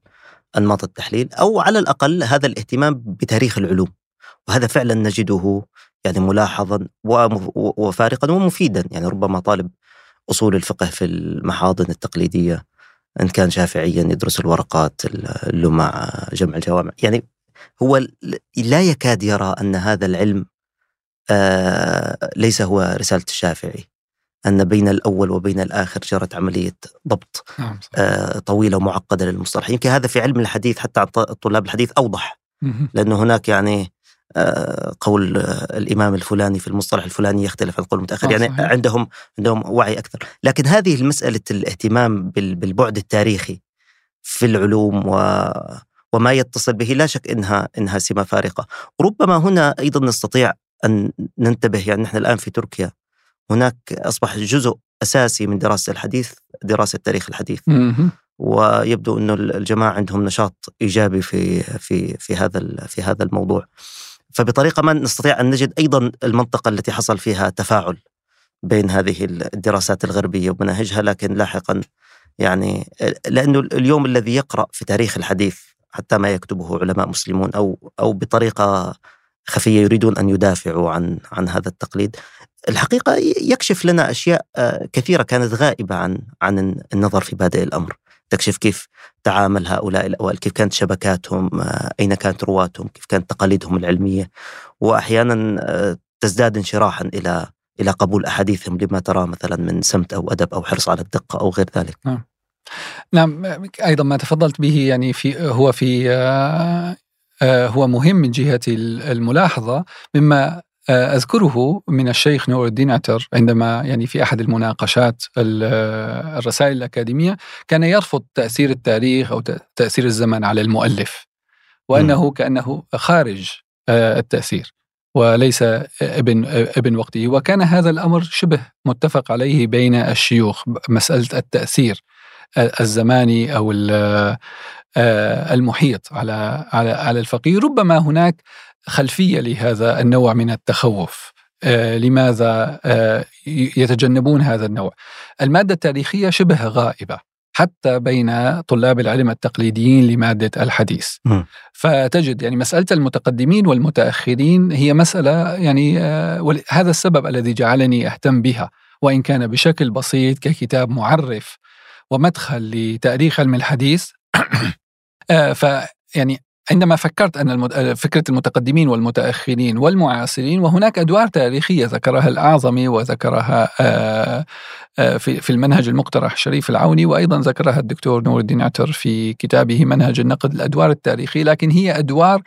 أنماط التحليل أو على الأقل هذا الاهتمام بتاريخ العلوم. وهذا فعلا نجده يعني ملاحظا وفارقا ومفيدا. يعني ربما طالب أصول الفقه في المحاضن التقليدية إن كان شافعيا يدرس الورقات اللمع جمع الجوامع. يعني هو لا يكاد يرى أن هذا العلم ليس هو رسالة الشافعي. أن بين الأول وبين الآخر جرت عملية ضبط نعم آه طويلة ومعقدة للمصطلح يمكن هذا في علم الحديث حتى طلاب الحديث أوضح. لأنه هناك يعني آه قول الإمام الفلاني في المصطلح الفلاني يختلف عن قول المتأخر. يعني صحيح. عندهم عندهم وعي أكثر. لكن هذه المسألة الاهتمام بالبعد التاريخي في العلوم و وما يتصل به لا شك إنها إنها سمة فارقة، ربما هنا أيضا نستطيع أن ننتبه يعني نحن الآن في تركيا. هناك أصبح جزء أساسي من دراسة الحديث دراسة تاريخ الحديث. ويبدو أن الجماعة عندهم نشاط إيجابي في في في هذا في هذا الموضوع. فبطريقة ما نستطيع أن نجد أيضا المنطقة التي حصل فيها تفاعل بين هذه الدراسات الغربية ومناهجها لكن لاحقا يعني لأنه اليوم الذي يقرأ في تاريخ الحديث حتى ما يكتبه علماء مسلمون أو أو بطريقة خفية يريدون أن يدافعوا عن عن هذا التقليد. الحقيقة يكشف لنا أشياء آه، كثيرة كانت غائبة عن عن النظر في بادئ الأمر. تكشف كيف تعامل هؤلاء الاوائل، كيف كانت شبكاتهم، آه، أين كانت رواتهم، كيف كانت تقاليدهم العلمية، واحيانا آه، تزداد انشراحا إلى إلى قبول أحاديثهم لما ترى مثلا من سمت أو أدب أو حرص على الدقة أو غير ذلك. نعم. نعم أيضا ما تفضلت به يعني في هو في هو مهم من جهة الملاحظة. مما آه، أذكره من الشيخ نور الدين عتر عندما يعني في أحد المناقشات آه، الرسائل الأكاديمية كان يرفض تأثير التاريخ أو تأثير الزمن على المؤلف وأنه كأنه خارج التأثير وليس ابن ابن وقته. وكان هذا الأمر شبه متفق عليه بين الشيوخ مسألة التأثير الزماني آه، المحيط على على على الفقير ربما هناك خلفية لهذا النوع من التخوف آه، لماذا آه، يتجنبون هذا النوع المادة التاريخية شبه غائبة حتى بين طلاب العلم التقليديين لمادة الحديث. م. فتجد يعني مسألة المتقدمين والمتأخرين هي مسألة يعني آه هذا السبب الذي جعلني أهتم بها وإن كان بشكل بسيط ككتاب معرف ومدخل لتأريخ علم الحديث آه ف يعني عندما فكرت أن فكرة المتقدمين والمتأخرين والمعاصرين وهناك أدوار تاريخية ذكرها الأعظمي وذكرها آه، آه، في المنهج المقترح شريف العوني وأيضا ذكرها الدكتور نور الدين عتر في كتابه منهج النقد الأدوار التاريخية لكن هي أدوار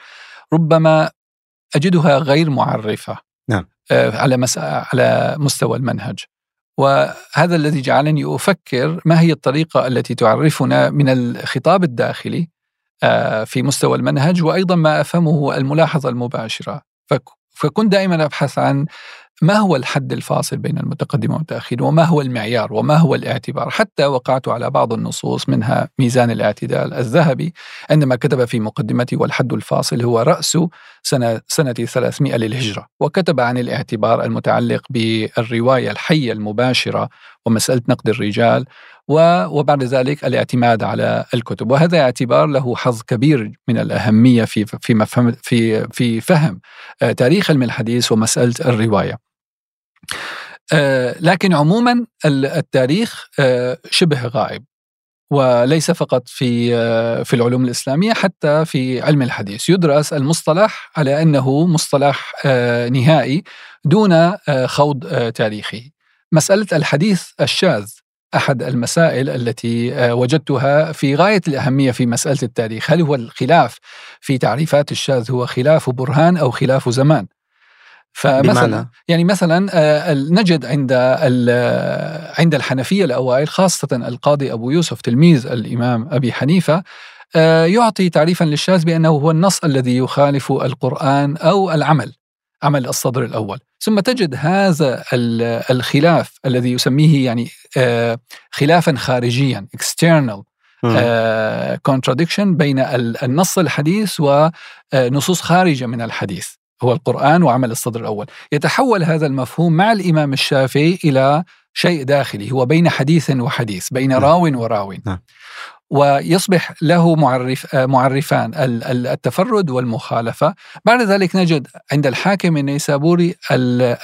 ربما أجدها غير معرفة نعم. آه، على على مستوى المنهج وهذا الذي جعلني أفكر ما هي الطريقة التي تعرفنا من الخطاب الداخلي آه، في مستوى المنهج وأيضا ما أفهمه الملاحظة المباشرة. فكنت دائما أبحث عن ما هو الحد الفاصل بين المتقدم والمتاخر وما هو المعيار وما هو الاعتبار. حتى وقعت على بعض النصوص منها ميزان الاعتدال الذهبي عندما كتب في مقدمته والحد الفاصل هو رأس سنه سنة 300 للهجرة. وكتب عن الاعتبار المتعلق بالرواية الحية المباشرة ومسألة نقد الرجال وبعد ذلك الاعتماد على الكتب. وهذا اعتبار له حظ كبير من الأهمية في في مفهوم في في فهم آه، تاريخ علم الحديث ومسألة الرواية. آه، لكن عموما التاريخ آه، شبه غائب وليس فقط في في العلوم الإسلامية حتى في علم الحديث. يدرس المصطلح على أنه مصطلح نهائي دون خوض تاريخي. مسألة الحديث الشاذ أحد المسائل التي آه، وجدتها في غاية الأهمية في مسألة التاريخ، هل هو الخلاف في تعريفات الشاذ هو خلاف برهان أو خلاف زمان؟ فمثلا بمعنى؟ يعني مثلا آه، نجد عند عند الحنفية الأوائل خاصة القاضي أبو يوسف تلميذ الإمام أبي حنيفة آه، يعطي تعريفا للشاذ بأنه هو النص الذي يخالف القرآن أو العمل عمل الصدر الأول ثم تجد هذا الخلاف الذي يسميه يعني آه، خلافا خارجيا external آه، contradiction بين النص الحديث ونصوص خارجة من الحديث هو القرآن وعمل الصدر الأول يتحول هذا المفهوم مع الإمام الشافعي إلى شيء داخلي هو بين حديث وحديث بين نعم. راو وراو نعم. ويصبح له معرف معرفان التفرد والمخالفة. بعد ذلك نجد عند الحاكم النيسابوري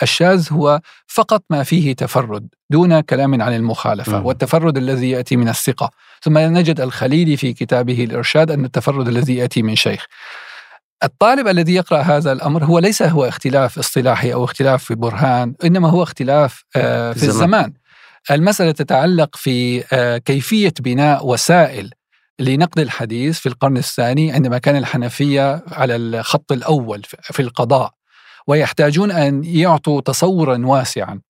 الشاذ هو فقط ما فيه تفرد دون كلام عن المخالفة م. والتفرد الذي يأتي من الثقة. ثم نجد الخليلي في كتابه الإرشاد أن التفرد الذي يأتي من شيخ. الطالب الذي يقرأ هذا الأمر هو ليس هو اختلاف اصطلاحي أو اختلاف في برهان إنما هو اختلاف آه، في الزمان. المسألة تتعلق في آه، كيفية بناء وسائل لنقد الحديث في القرن الثاني عندما كان الحنفية على الخط الأول في القضاء ويحتاجون أن يعطوا تصورا واسعا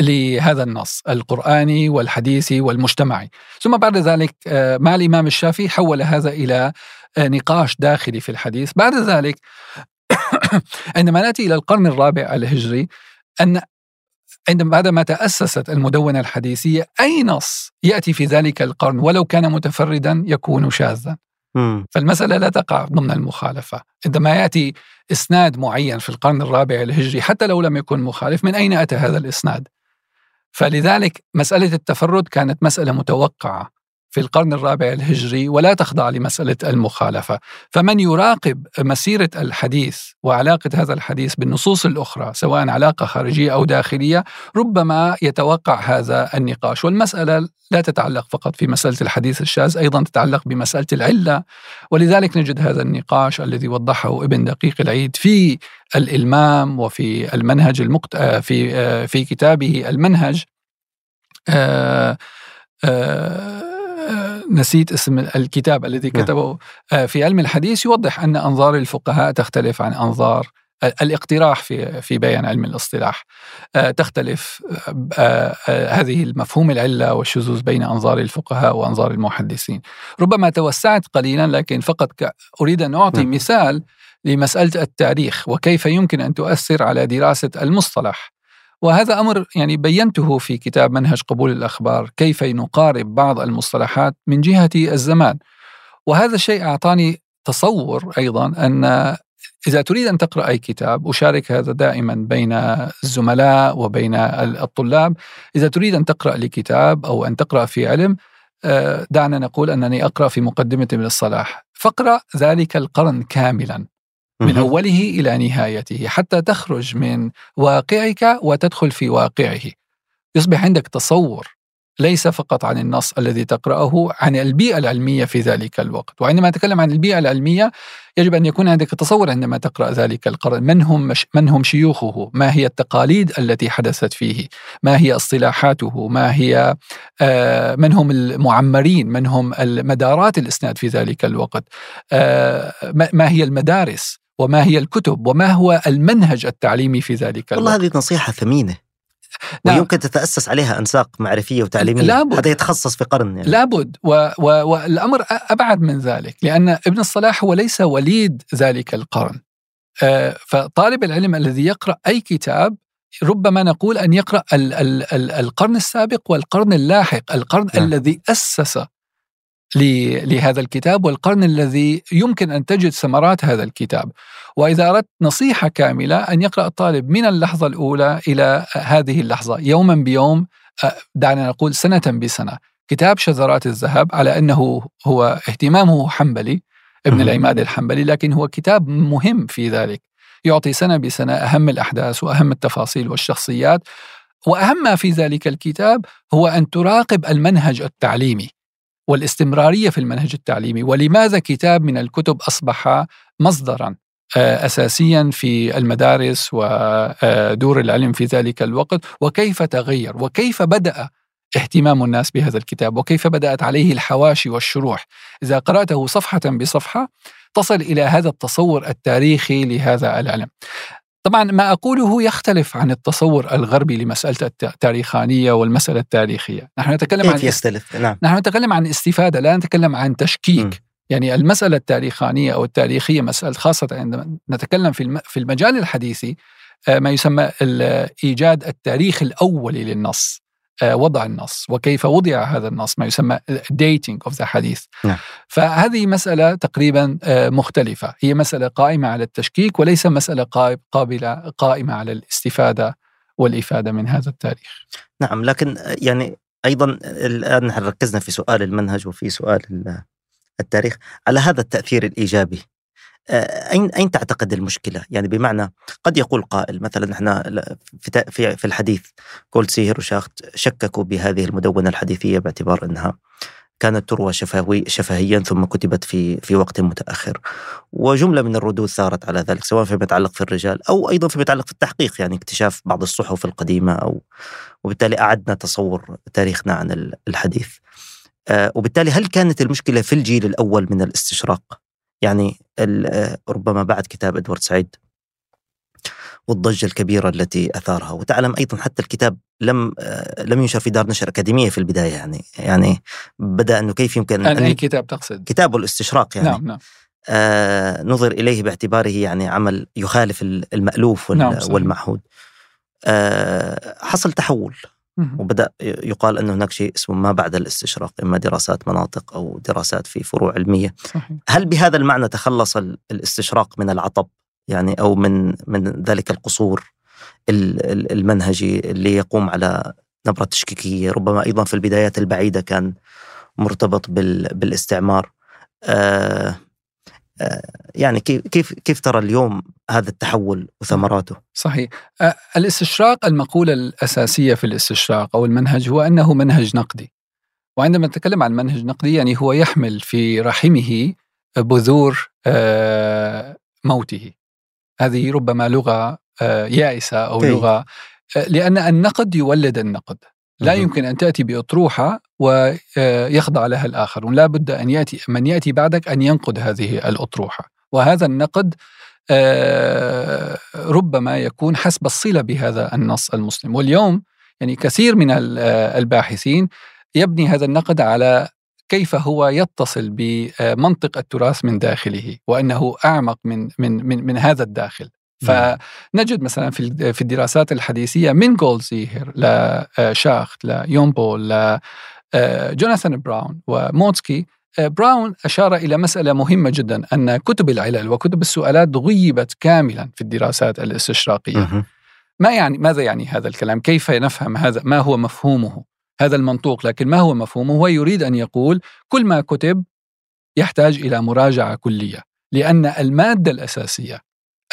لهذا النص القرآني والحديثي والمجتمعي. ثم بعد ذلك آه، مع الإمام الشافعي حول هذا إلى آه، نقاش داخلي في الحديث. بعد ذلك <coughs> عندما نأتي إلى القرن الرابع الهجري أن عندما بعدما تأسست المدونة الحديثية أي نص يأتي في ذلك القرن ولو كان متفردا يكون شاذا؟ فالمسألة لا تقع ضمن المخالفة. عندما يأتي إسناد معين في القرن الرابع الهجري حتى لو لم يكن مخالف من أين أتى هذا الإسناد؟ فلذلك مسألة التفرد كانت مسألة متوقعة. في القرن الرابع الهجري ولا تخضع لمسألة المخالفة. فمن يراقب مسيرة الحديث وعلاقة هذا الحديث بالنصوص الأخرى سواء علاقة خارجية أو داخلية ربما يتوقع هذا النقاش. والمسألة لا تتعلق فقط في مسألة الحديث الشاذ أيضا تتعلق بمسألة العلة. ولذلك نجد هذا النقاش الذي وضحه ابن دقيق العيد في الإلمام وفي المنهج المقت... في في كتابه المنهج. آه آه نسيت اسم الكتاب الذي نعم. كتبه آه، في علم الحديث يوضح أن أنظار الفقهاء تختلف عن أنظار الاقتراح في في بيان علم الاصطلاح آه، تختلف آه، هذه المفهوم العلة والشذوذ بين أنظار الفقهاء وأنظار المحدثين ربما توسعت قليلا لكن فقط أريد أن أعطي نعم. مثال لمسألة التاريخ وكيف يمكن أن تؤثر على دراسة المصطلح وهذا أمر يعني بينته في كتاب منهج قبول الأخبار كيف نقارب بعض المصطلحات من جهة الزمان. وهذا الشيء أعطاني تصور أيضا أن إذا تريد أن تقرأ أي كتاب أشارك هذا دائما بين الزملاء وبين الطلاب. إذا تريد أن تقرأ لكتاب أو أن تقرأ في علم دعنا نقول أنني أقرأ في مقدمة ابن الصلاح. فاقرأ ذلك القرن كاملا. من أوله إلى نهايته حتى تخرج من واقعك وتدخل في واقعه. يصبح عندك تصور ليس فقط عن النص الذي تقرأه عن البيئة العلمية في ذلك الوقت. وعندما أتكلم عن البيئة العلمية يجب أن يكون عندك تصور عندما تقرأ ذلك القرن من هم, من هم شيوخه؟ ما هي التقاليد التي حدثت فيه؟ ما هي اصطلاحاته؟ ما هي آه، من هم المعمرين؟ من هم المدارات الإسناد في ذلك الوقت؟ آه، ما هي المدارس؟ وما هي الكتب وما هو المنهج التعليمي في ذلك الوقت والله هذه نصيحة ثمينة نعم. ويمكن تتأسس عليها أنساق معرفية وتعليمية لابد. حتى يتخصص في قرن يعني. لابد و و والأمر أبعد من ذلك لأن ابن الصلاح هو ليس وليد ذلك القرن آه، فطالب العلم الذي يقرأ أي كتاب ربما نقول أن يقرأ ال ال ال القرن السابق والقرن اللاحق القرن نعم. الذي أسس لهذا الكتاب والقرن الذي يمكن أن تجد ثمرات هذا الكتاب. وإذا أردت نصيحة كاملة أن يقرأ الطالب من اللحظة الأولى إلى هذه اللحظة يوما بيوم دعنا نقول سنة بسنة. كتاب شذرات الذهب على أنه هو اهتمامه حنبلي ابن العماد الحنبلي لكن هو كتاب مهم في ذلك. يعطي سنة بسنة أهم الأحداث وأهم التفاصيل والشخصيات وأهم ما في ذلك الكتاب هو أن تراقب المنهج التعليمي. والاستمرارية في المنهج التعليمي. ولماذا كتاب من الكتب أصبح مصدرا آه، اساسيا في المدارس ودور آه، العلم في ذلك الوقت؟ وكيف تغير؟ وكيف بدأ اهتمام الناس بهذا الكتاب؟ وكيف بدأت عليه الحواشي والشروح؟ إذا قرأته صفحة بصفحة تصل إلى هذا التصور التاريخي لهذا العلم. طبعا ما أقوله يختلف عن التصور الغربي لمسألة التاريخانية والمسألة التاريخية نحن نتكلم كيف عن يختلف؟ نعم. نحن نتكلم عن استفادة لا نتكلم عن تشكيك م. يعني المسألة التاريخانية أو التاريخية مسألة خاصة عندما نتكلم في في المجال الحديثي آه، ما يسمى إيجاد التاريخ الأولي للنص وضع النص وكيف وضع هذا النص ما يسمى dating of the حديث نعم. فهذه مسألة تقريبا آه، مختلفة. هي مسألة قائمة على التشكيك وليس مسألة قابلة قائمة على الاستفادة والإفادة من هذا التاريخ. نعم لكن يعني أيضا الآن ركزنا في سؤال المنهج وفي سؤال التاريخ. على هذا التأثير الإيجابي آه، اين أين تعتقد المشكلة؟ يعني بمعنى قد يقول قائل مثلا في في في الحديث كولد سيهر وشاخت شككوا بهذه المدونة الحديثية باعتبار إنها كانت تروى شفهي شفهيا ثم كتبت في في وقت متأخر. وجملة من الردود ثارت على ذلك سواء فيما يتعلق في الرجال أو أيضا فيما يتعلق في التحقيق يعني اكتشاف بعض الصحف القديمة أو وبالتالي أعدنا تصور تاريخنا عن الحديث. آه، وبالتالي هل كانت المشكلة في الجيل الأول من الاستشراق؟ يعني ربما بعد كتاب إدوارد سعيد والضجة الكبيرة التي أثارها. وتعلم أيضا حتى الكتاب لم لم ينشر في دار نشر أكاديمية في البداية يعني يعني بدأ أنه كيف يمكن أن أي كتاب تقصد؟ كتاب الاستشراق يعني. نعم نعم. آه نظر إليه باعتباره يعني عمل يخالف المألوف نعم والمعهود. آه حصل تحول. وبدأ يقال إنه هناك شيء اسمه ما بعد الاستشراق إما دراسات مناطق أو دراسات في فروع علمية. صحيح. هل بهذا المعنى تخلص الاستشراق من العطب؟ يعني أو من من ذلك القصور المنهجي اللي يقوم على نبرة تشكيكية. ربما أيضا في البدايات البعيدة كان مرتبط بالاستعمار. آه يعني كيف كيف كيف ترى اليوم هذا التحول وثمراته؟ صحيح. الاستشراق المقولة الأساسية في الاستشراق أو المنهج هو أنه منهج نقدي. وعندما نتكلم عن منهج نقدي يعني هو يحمل في رحمه بذور موته. هذه ربما لغة يائسة أو لغة لأن النقد يولد النقد. لا يمكن أن تأتي بأطروحة ويخضع لها الآخرون. لا بد أن يأتي من يأتي بعدك أن ينقد هذه الأطروحة. وهذا النقد آه، ربما يكون حسب الصلة بهذا النص المسلم. واليوم يعني كثير من الباحثين يبني هذا النقد على كيف هو يتصل بمنطق التراث من داخله وأنه أعمق من من من, من هذا الداخل. نعم. فنجد مثلا في في الدراسات الحديثية من جولزيهر لشاخت ليومبو لجوناثان براون وموتسكي براون أشار إلى مسألة مهمة جدا أن كتب العلل وكتب السؤالات غيبت كاملا في الدراسات الإستشراقية ما يعني ماذا يعني هذا الكلام؟ كيف نفهم هذا؟ ما هو مفهومه؟ هذا المنطوق لكن ما هو مفهومه هو يريد أن يقول كل ما كتب يحتاج إلى مراجعة كلية لأن المادة الأساسية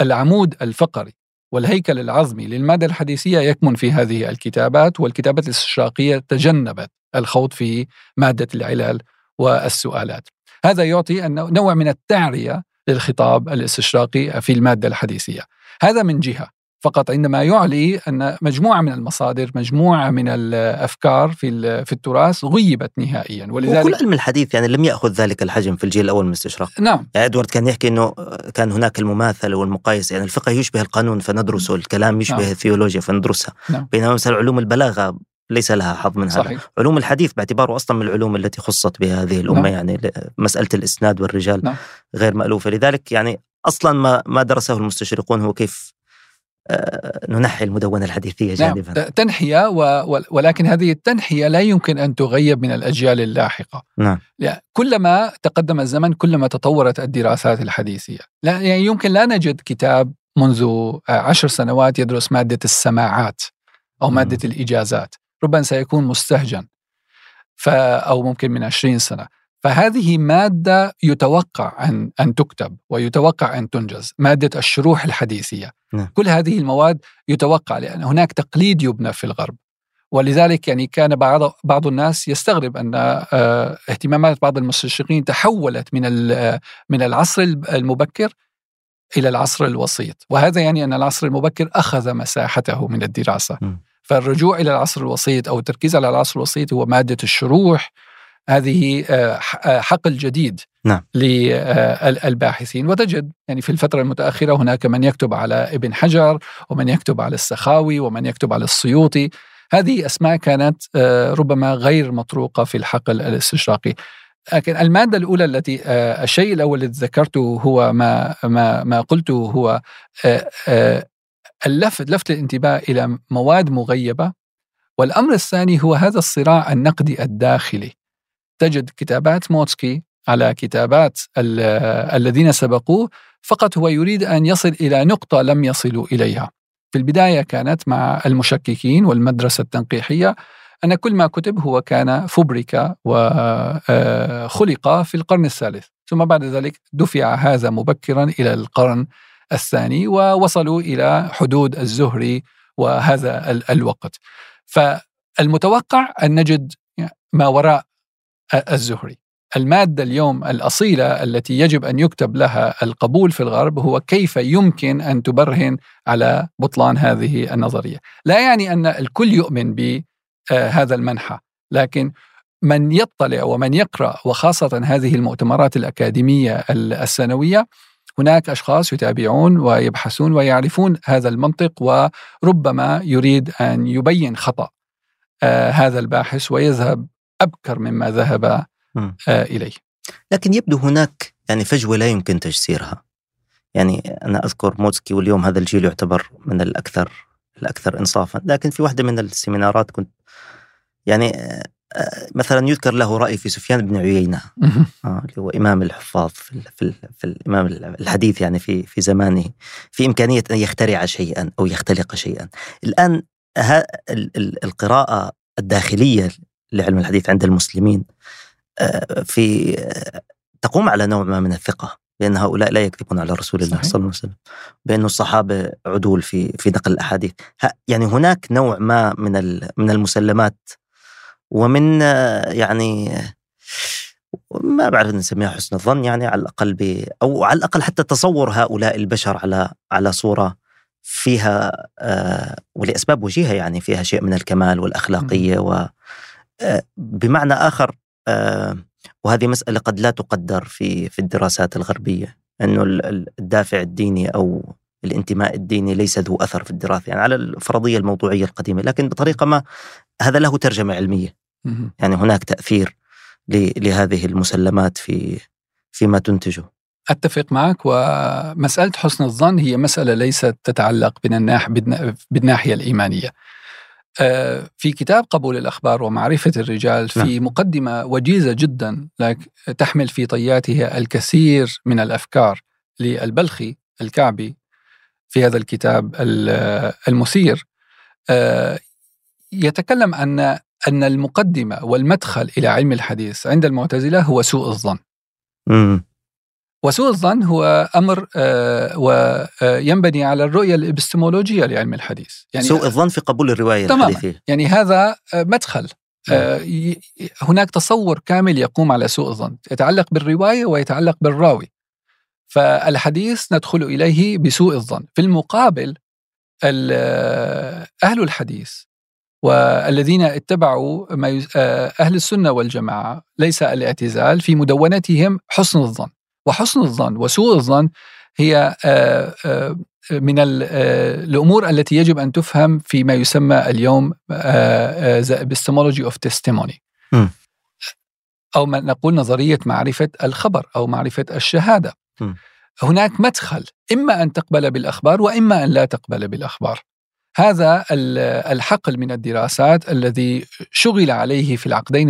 العمود الفقري والهيكل العظمي للمادة الحديثية يكمن في هذه الكتابات والكتابات الاستشراقية تجنبت الخوض في مادة العلل والسؤالات. هذا يعطي نوع من التعرية للخطاب الاستشراقي في المادة الحديثية. هذا من جهة. فقط عندما يعلي أن مجموعة من المصادر مجموعة من الأفكار في في التراث غيبت نهائيا ولذلك وكل علم الحديث يعني لم يأخذ ذلك الحجم في الجيل الأول من الاستشراق نعم يعني إدوارد كان يحكي إنه كان هناك المماثله والمقايسه يعني الفقه يشبه القانون فندرسه الكلام يشبه نعم. الثيولوجيا فندرسها نعم. بينما مثلا علوم البلاغة ليس لها حظ من صحيح. هذا علوم الحديث باعتباره أصلا من العلوم التي خصت بها هذه الأمة نعم. يعني مسألة الإسناد والرجال نعم. غير مألوفة لذلك يعني أصلا ما ما درسه المستشرقون هو كيف ننحي المدونة الحديثية نعم، جانبا نعم. تنحية و... ولكن هذه التنحية لا يمكن أن تغيب من الأجيال اللاحقة نعم. كلما تقدم الزمن كلما تطورت الدراسات الحديثية لا يعني يمكن لا نجد كتاب منذ عشر سنوات يدرس مادة السماعات أو مادة م. الإجازات ربما سيكون مستهجن ف... أو ممكن من عشرين سنة فهذه مادة يتوقع أن أن تكتب ويتوقع أن تنجز مادة الشروح الحديثية نعم. كل هذه المواد يتوقع لأن هناك تقليد يبنى في الغرب ولذلك يعني كان بعض بعض الناس يستغرب أن آه، اهتمامات بعض المستشرقين تحولت من من العصر المبكر إلى العصر الوسيط، وهذا يعني أن العصر المبكر أخذ مساحته من الدراسة. م. فالرجوع إلى العصر الوسيط أو التركيز على العصر الوسيط هو مادة الشروح هذه آه، آه، حقل جديد نعم. للباحثين وتجد يعني في الفترة المتأخرة هناك من يكتب على ابن حجر ومن يكتب على السخاوي ومن يكتب على السيوطي. هذه أسماء كانت آه، ربما غير مطروقة في الحقل الاستشراقي. لكن المادة الأولى التي الشيء الأول الذي ذكرته هو ما ما ما قلته هو اللفت لفت الانتباه إلى مواد مغيبة. والأمر الثاني هو هذا الصراع النقدي الداخلي. تجد كتابات موتسكي على كتابات الذين سبقوه فقط هو يريد أن يصل إلى نقطة لم يصلوا إليها. في البداية كانت مع المشككين والمدرسة التنقيحية أن كل ما كتب هو كان فبرك وخلق آه، في القرن الثالث، ثم بعد ذلك دفع هذا مبكرا إلى القرن الثاني ووصلوا إلى حدود الزهري وهذا الوقت. فالمتوقع أن نجد ما وراء الزهري. المادة اليوم الأصيلة التي يجب أن يكتب لها القبول في الغرب هو كيف يمكن أن تبرهن على بطلان هذه النظرية. لا يعني أن الكل يؤمن بهذا المنحى لكن من يطلع ومن يقرأ وخاصة هذه المؤتمرات الأكاديمية السنوية هناك أشخاص يتابعون ويبحثون ويعرفون هذا المنطق وربما يريد أن يبين خطأ آه، هذا الباحث ويذهب أبكر مما ذهب آه إليه. لكن يبدو هناك يعني فجوة لا يمكن تجسيرها. يعني أنا أذكر موتسكي واليوم هذا الجيل يعتبر من الأكثر الأكثر إنصافا. لكن في واحدة من السيمينارات كنت يعني آه، مثلا يذكر له رأي في سفيان بن عيينة آه اللي هو إمام الحفاظ في, في, في الإمام الحديث يعني في في زمانه في إمكانية أن يخترع شيئا أو يختلق شيئا. الآن القراءة الداخلية لعلم الحديث عند المسلمين. آه، في آه، تقوم على نوع ما من الثقة بأن هؤلاء لا يكذبون على رسول الله صلى الله عليه وسلم بأن الصحابة عدول في في نقل الأحاديث. يعني هناك نوع ما من من المسلمات ومن آه، يعني ما بعرف نسميها حسن الظن يعني على الأقل ب أو على الأقل حتى تصور هؤلاء البشر على على صورة فيها ولأسباب وجيهة يعني فيها شيء من الكمال والأخلاقية و آه، بمعنى آخر آه، وهذه مسألة قد لا تقدر في في الدراسات الغربية انه الدافع الديني أو الانتماء الديني ليس ذو أثر في الدراسة يعني على الفرضية الموضوعية القديمة لكن بطريقة ما هذا له ترجمة علمية. يعني هناك تأثير لهذه المسلمات في فيما تنتجه. أتفق معك ومسألة حسن الظن هي مسألة ليست تتعلق بالناحيه الإيمانية. آه، في كتاب قبول الأخبار ومعرفة الرجال في نعم. مقدمة وجيزة جدا لك تحمل في طياتها الكثير من الأفكار للبلخي الكعبي في هذا الكتاب المثير آه، يتكلم أن أن المقدمة والمدخل إلى علم الحديث عند المعتزلة هو سوء الظن. وسوء الظن هو أمر آه، وينبني على الرؤية الإبستمولوجية لعلم الحديث. يعني سوء الظن في قبول الرواية تماما. الحديثية. يعني هذا مدخل. هناك تصور كامل يقوم على سوء الظن يتعلق بالرواية ويتعلق بالراوي. فالحديث ندخل إليه بسوء الظن. في المقابل أهل الحديث والذين اتبعوا ما أهل السنة والجماعة ليس الاعتزال في مدونتهم حسن الظن. وحسن الظن وسوء الظن هي من الأمور التي يجب أن تفهم فيما يسمى اليوم epistemology of testimony. أو ما نقول نظرية معرفة الخبر أو معرفة الشهادة. م. هناك مدخل إما أن تقبل بالأخبار وإما أن لا تقبل بالأخبار. هذا الحقل من الدراسات الذي شغل عليه في العقدين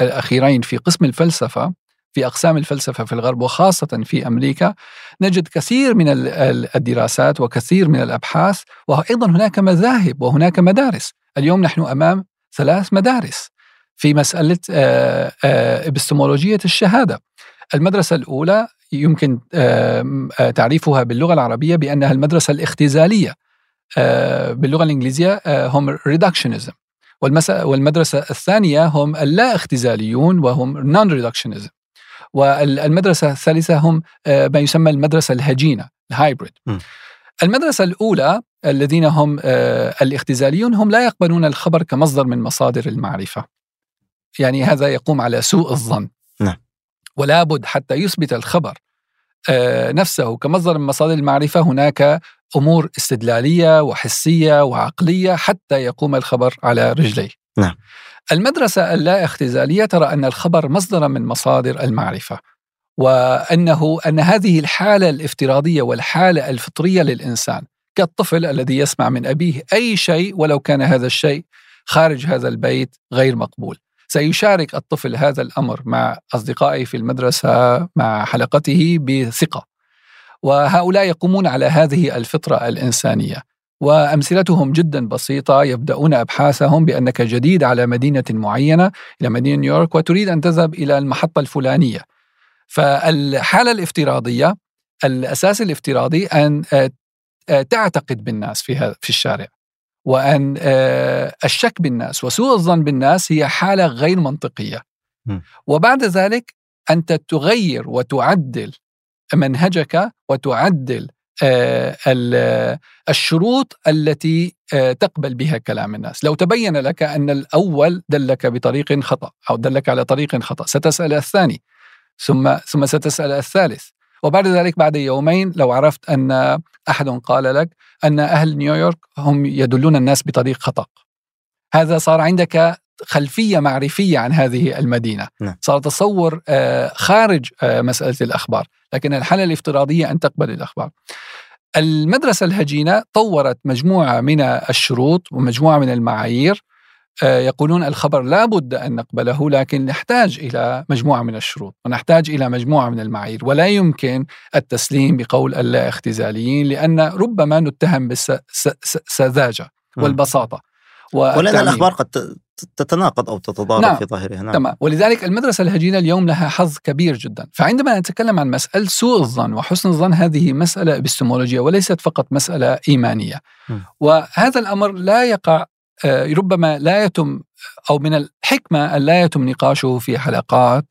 الأخيرين في قسم الفلسفة. في أقسام الفلسفة في الغرب وخاصة في أمريكا نجد كثير من الدراسات وكثير من الأبحاث وأيضا هناك مذاهب وهناك مدارس. اليوم نحن أمام ثلاث مدارس في مسألة إبستمولوجية الشهادة. المدرسة الأولى يمكن تعريفها باللغة العربية بأنها المدرسة الاختزالية باللغة الإنجليزية هم ريدكشنزم والمدرسة الثانية هم اللا اختزاليون وهم non-reductionism والمدرسة الثالثة هم آه، ما يسمى المدرسة الهجينة ال hybrid. المدرسة الأولى الذين هم آه، الاختزاليون هم لا يقبلون الخبر كمصدر من مصادر المعرفة. يعني هذا يقوم على سوء الظن. نعم. ولا بد حتى يثبت الخبر آه، نفسه كمصدر من مصادر المعرفة هناك أمور استدلالية وحسية وعقلية حتى يقوم الخبر على رجليه. نعم. المدرسة اللا اختزالية ترى أن الخبر مصدر من مصادر المعرفة وأنه أن هذه الحالة الافتراضية والحالة الفطرية للإنسان كالطفل الذي يسمع من أبيه أي شيء ولو كان هذا الشيء خارج هذا البيت غير مقبول. سيشارك الطفل هذا الأمر مع أصدقائه في المدرسة مع حلقته بثقة. وهؤلاء يقومون على هذه الفطرة الإنسانية. وأمثلتهم جدا بسيطة يبدأون أبحاثهم بأنك جديد على مدينة معينة إلى مدينة نيويورك وتريد أن تذهب إلى المحطة الفلانية. فالحالة الافتراضية الأساس الافتراضي أن آه، آه، تعتقد بالناس في في الشارع. وأن آه، الشك بالناس وسوء الظن بالناس هي حالة غير منطقية. وبعد ذلك أنت تغير وتعدل منهجك وتعدل الشروط التي آه، تقبل بها كلام الناس. لو تبين لك أن الأول دلك بطريق خطأ أو دلك على طريق خطأ ستسأل الثاني ثم ثم ستسأل الثالث. وبعد ذلك بعد يومين لو عرفت أن أحد قال لك أن أهل نيويورك هم يدلون الناس بطريق خطأ. هذا صار عندك خلفية معرفية عن هذه المدينة. نعم. صار تصور آه، خارج مسألة الأخبار. لكن الحالة الافتراضية أن تقبل الأخبار. المدرسة الهجينة طورت مجموعة من الشروط ومجموعة من المعايير آه، يقولون الخبر لا بد أن نقبله لكن نحتاج إلى مجموعة من الشروط ونحتاج إلى مجموعة من المعايير ولا يمكن التسليم بقول اللا اختزاليين لأن ربما نتهم بالسذاجة والبساطة. ولأن الأخبار قد تتناقض أو تتضارب نعم. في ظاهرها نعم. تمام ولذلك المدرسة الهجينة اليوم لها حظ كبير جدا فعندما نتكلم عن مسألة سوء الظن وحسن الظن هذه مسألة ابستمولوجيه وليست فقط مسألة إيمانية م. وهذا الأمر لا يقع آه، ربما لا يتم أو من الحكمة أن لا يتم نقاشه في حلقات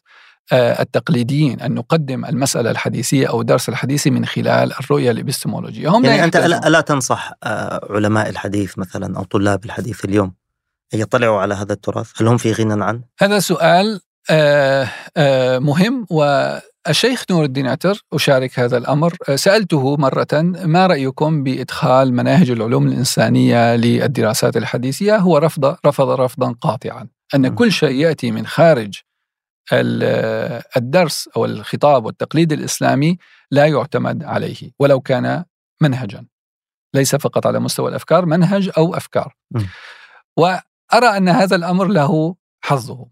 التقليديين أن نقدم المسألة الحديثية أو الدرس الحديثي من خلال الرؤية الإبستمولوجية. هم يعني أنت ألا تنصح آه، علماء الحديث مثلا أو طلاب الحديث اليوم يطلعوا على هذا التراث؟ هل هم في غنى عنه؟ هذا سؤال آه، آه، مهم والشيخ نور الدين عتر أشارك هذا الأمر. آه، سألته مرة ما رأيكم بإدخال مناهج العلوم الإنسانية للدراسات الحديثية؟ هو رفض رفض رفضا قاطعا. أن كل شيء يأتي من خارج الدرس أو الخطاب والتقليد الإسلامي لا يعتمد عليه ولو كان منهجا. ليس فقط على مستوى الأفكار منهج أو أفكار. أرى أن هذا الأمر له حظه.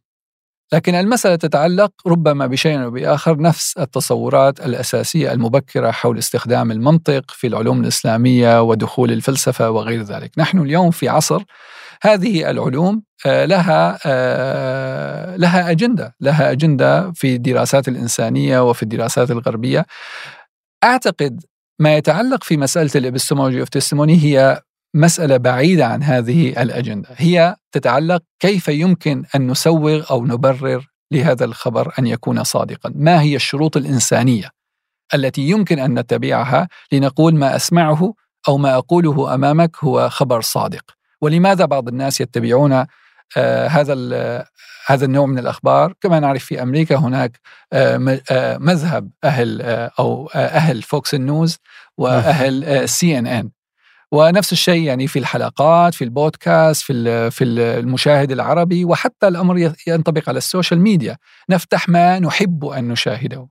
لكن المسألة تتعلق ربما بشيء أو بآخر نفس التصورات الأساسية المبكرة حول استخدام المنطق في العلوم الإسلامية ودخول الفلسفة وغير ذلك. نحن اليوم في عصر هذه العلوم لها لها أجندة لها أجندة في الدراسات الإنسانية وفي الدراسات الغربية. أعتقد ما يتعلق في مسألة ال epistemology of testimony هي مسألة بعيدة عن هذه الأجندة. هي تتعلق كيف يمكن أن نسوغ أو نبرر لهذا الخبر أن يكون صادقا. ما هي الشروط الإنسانية التي يمكن أن نتبعها لنقول ما أسمعه أو ما أقوله أمامك هو خبر صادق؟ ولماذا بعض الناس يتبعون آه هذا هذا النوع من الأخبار؟ كما نعرف في أمريكا هناك آه آه مذهب أهل أو أهل Fox ال News وأهل CNN. ونفس الشيء يعني في الحلقات في البودكاست في في المشاهد العربي وحتى الأمر ينطبق على ال social media. نفتح ما نحب أن نشاهده.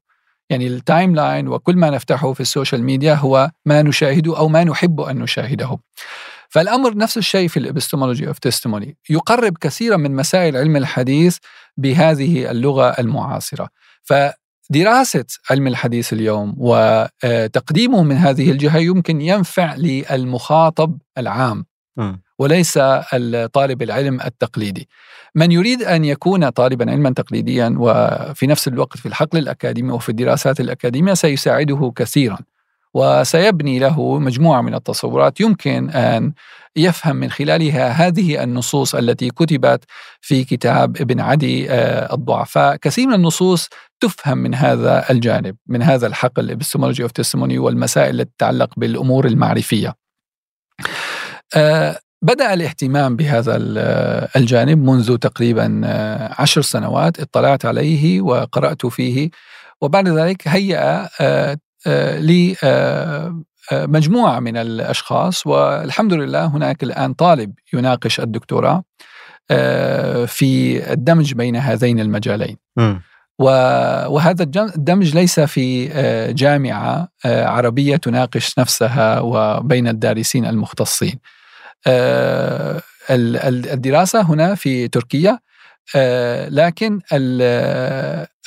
يعني ال timeline وكل ما نفتحه في ال social media هو ما نشاهده أو ما نحب أن نشاهده. فالأمر نفس الشيء في ال epistemology of testimony يقرب كثيرا من مسائل علم الحديث بهذه اللغة المعاصرة. فدراسة علم الحديث اليوم وتقديمه من هذه الجهة يمكن ينفع للمخاطب العام وليس الطالب العلم التقليدي. من يريد أن يكون طالبا علما تقليديا وفي نفس الوقت في الحقل الأكاديمي وفي الدراسات الأكاديمية سيساعده كثيرا. وسيبني له مجموعة من التصورات يمكن أن يفهم من خلالها هذه النصوص التي كتبت في كتاب ابن عدي آه، الضعفاء. كثير من النصوص تفهم من هذا الجانب من هذا الحقل epistemology اوف testimony والمسائل التي تتعلق بالأمور المعرفية. آه، بدأ الاهتمام بهذا الجانب منذ تقريبا آه، عشر سنوات اطلعت عليه وقرأت فيه. وبعد ذلك هيأ آه، آه، مجموعة من الأشخاص والحمد لله هناك الآن طالب يناقش الدكتوراه في الدمج بين هذين المجالين م. وهذا الدمج ليس في جامعة عربية تناقش نفسها وبين الدارسين المختصين آه، الدراسة هنا في تركيا آه، لكن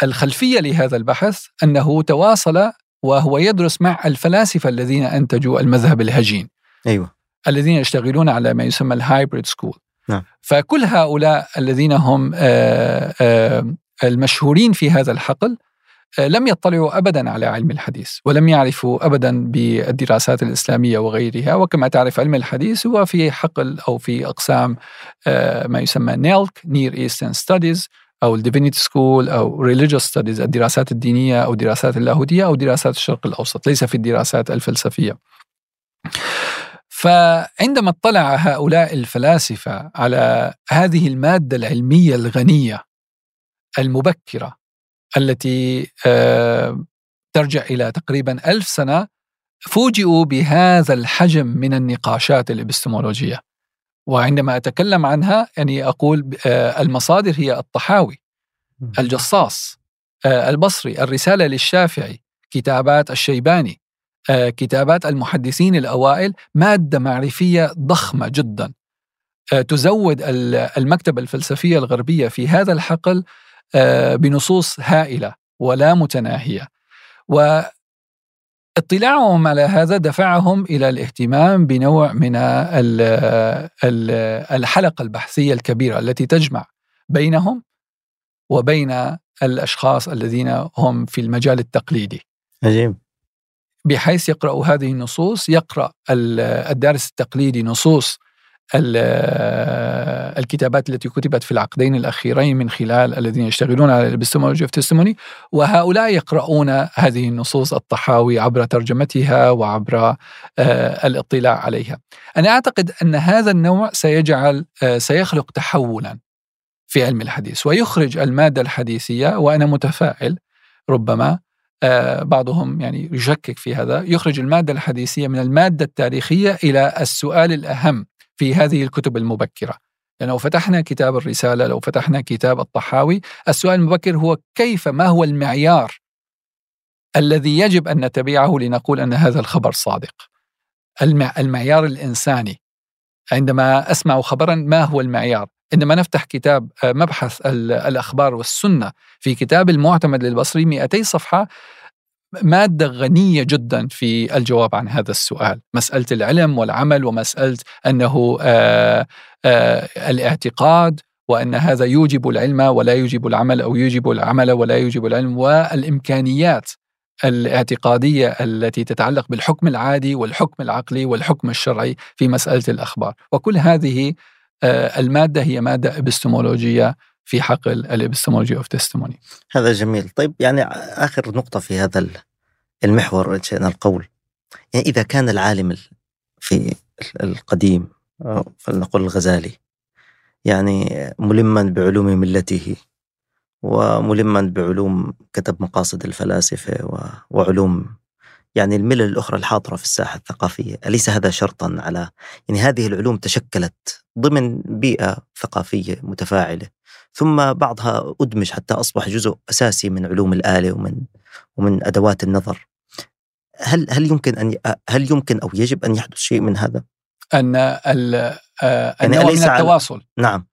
الخلفية لهذا البحث أنه تواصل وهو يدرس مع الفلاسفة الذين أنتجوا المذهب الهجين. أيوة. الذين يشتغلون على ما يسمى ال hybrid school نعم. فكل هؤلاء الذين هم آه، المشهورين في هذا الحقل آه، لم يطلعوا ابدا على علم الحديث ولم يعرفوا ابدا بالدراسات الإسلامية وغيرها. وكما تعرف علم الحديث هو في حقل أو في أقسام آه، ما يسمى NELC Near Eastern Studies أو ال Divinity School أو Religious Studies الدراسات الدينية أو دراسات اللاهوتية أو دراسات الشرق الأوسط ليس في الدراسات الفلسفية. فعندما اطلع هؤلاء الفلاسفة على هذه المادة العلمية الغنية المبكرة التي آه، ترجع إلى تقريبا ألف سنة فوجئوا بهذا الحجم من النقاشات الإبستمولوجية وعندما أتكلم عنها يعني أقول آه، المصادر هي الطحاوي الجصاص آه، البصري الرسالة للشافعي كتابات الشيباني كتابات المحدثين الأوائل مادة معرفية ضخمة جدا. تزود المكتبة الفلسفية الغربية في هذا الحقل آه، بنصوص هائلة ولا متناهية. واطلاعهم على هذا دفعهم إلى الاهتمام بنوع من الحلقة البحثية الكبيرة التي تجمع بينهم وبين الأشخاص الذين هم في المجال التقليدي. عجيب. بحيث يقرأ هذه النصوص يقرأ الدارس التقليدي نصوص الكتابات التي كتبت في العقدين الأخيرين من خلال الذين يشتغلون على ال epistemology of testimony وهؤلاء يقرؤون هذه النصوص الطحاوي عبر ترجمتها وعبر آه، الاطلاع عليها. أنا أعتقد أن هذا النوع سيجعل آه، سيخلق تحولا في علم الحديث ويخرج المادة الحديثية وأنا متفائل ربما آه، بعضهم يعني يشكك في هذا يخرج المادة الحديثية من المادة التاريخية إلى السؤال الأهم في هذه الكتب المبكرة. يعني لو فتحنا كتاب الرسالة لو فتحنا كتاب الطحاوي السؤال المبكر هو كيف ما هو المعيار الذي يجب أن نتبعه لنقول أن هذا الخبر صادق؟ المعيار الإنساني. عندما أسمع خبرا ما هو المعيار؟ عندما نفتح كتاب آه، مبحث الأخبار والسنة في كتاب المعتمد للبصري 200 صفحة مادة غنية جدا في الجواب عن هذا السؤال، مسألة العلم والعمل ومسألة أنه آآ آآ الاعتقاد وأن هذا يوجب العلم ولا يوجب العمل أو يوجب العمل ولا يوجب العلم والإمكانيات الاعتقادية التي تتعلق بالحكم العادي والحكم العقلي والحكم الشرعي في مسألة الأخبار، وكل هذه المادة هي مادة إبستمولوجية في حقل ال epistemology of testimony. هذا جميل، طيب يعني آخر نقطة في هذا المحور ان شئنا القول يعني إذا كان العالم في القديم فلنقل الغزالي يعني ملما بعلوم ملته وملما بعلوم كتب مقاصد الفلاسفة وعلوم يعني الملل الأخرى الحاضرة في الساحة الثقافية، أليس هذا شرطا على يعني هذه العلوم تشكلت ضمن بيئة ثقافية متفاعلة ثم بعضها أدمج حتى أصبح جزء أساسي من علوم الآلة ومن ومن أدوات النظر. هل هل يمكن أن هل يمكن أو يجب أن يحدث شيء من هذا؟ أن ال يعني من التواصل؟ نعم.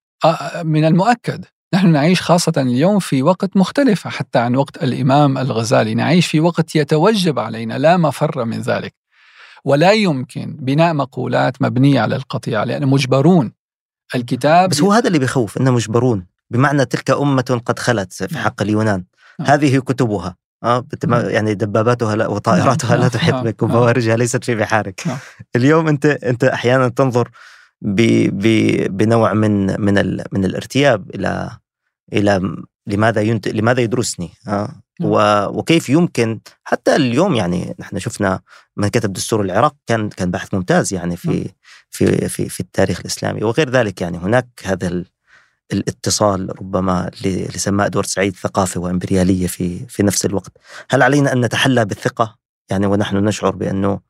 من المؤكد. نحن نعيش خاصة اليوم في وقت مختلف حتى عن وقت الإمام الغزالي. نعيش في وقت يتوجب علينا لا مفر من ذلك. ولا يمكن بناء مقولات مبنية على القطيعة لأن مجبرون. الكتاب بس هو هذا اللي بيخوف إنه مجبرون. بمعنى تلك أمة قد خلت في نعم. حق اليونان. نعم. هذه كتبها. آه نعم. يعني دباباتها لا وطائراتها لا تحيط بك وبوارجها ليست في بحارك. اليوم أنت أنت أحيانا تنظر ب ب بنوع من من ال من الارتياب إلى إلى لماذا ينت... لماذا يدرسني؟ آه؟ و... وكيف يمكن؟ حتى اليوم يعني نحن شفنا من كتب دستور العراق كان كان باحث ممتاز يعني في في في في التاريخ الإسلامي وغير ذلك يعني هناك هذا ال... الاتصال ربما اللي سماه أدوارد سعيد ثقافه وإمبريالية في في نفس الوقت، هل علينا أن نتحلى بالثقة؟ يعني ونحن نشعر بأنه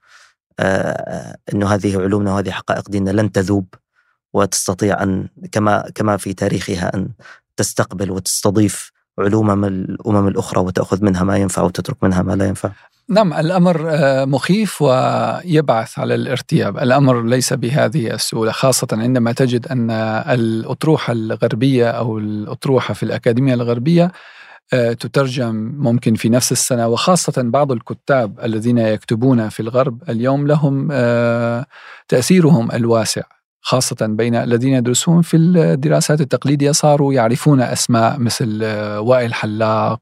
آه أنه هذه علومنا وهذه حقائق ديننا لن تذوب وتستطيع أن كما كما في تاريخها أن تستقبل وتستضيف علوم الأمم الأخرى وتأخذ منها ما ينفع وتترك منها ما لا ينفع. نعم الأمر آه، مخيف ويبعث على الارتياب، الأمر ليس بهذه السهولة خاصة عندما تجد أن الأطروحة الغربية أو الأطروحة في الأكاديمية الغربية آه، تترجم ممكن في نفس السنة وخاصة بعض الكتاب الذين يكتبون في الغرب اليوم لهم آه، تأثيرهم الواسع. خاصة بين الذين يدرسون في الدراسات التقليدية صاروا يعرفون أسماء مثل آه، وائل حلاق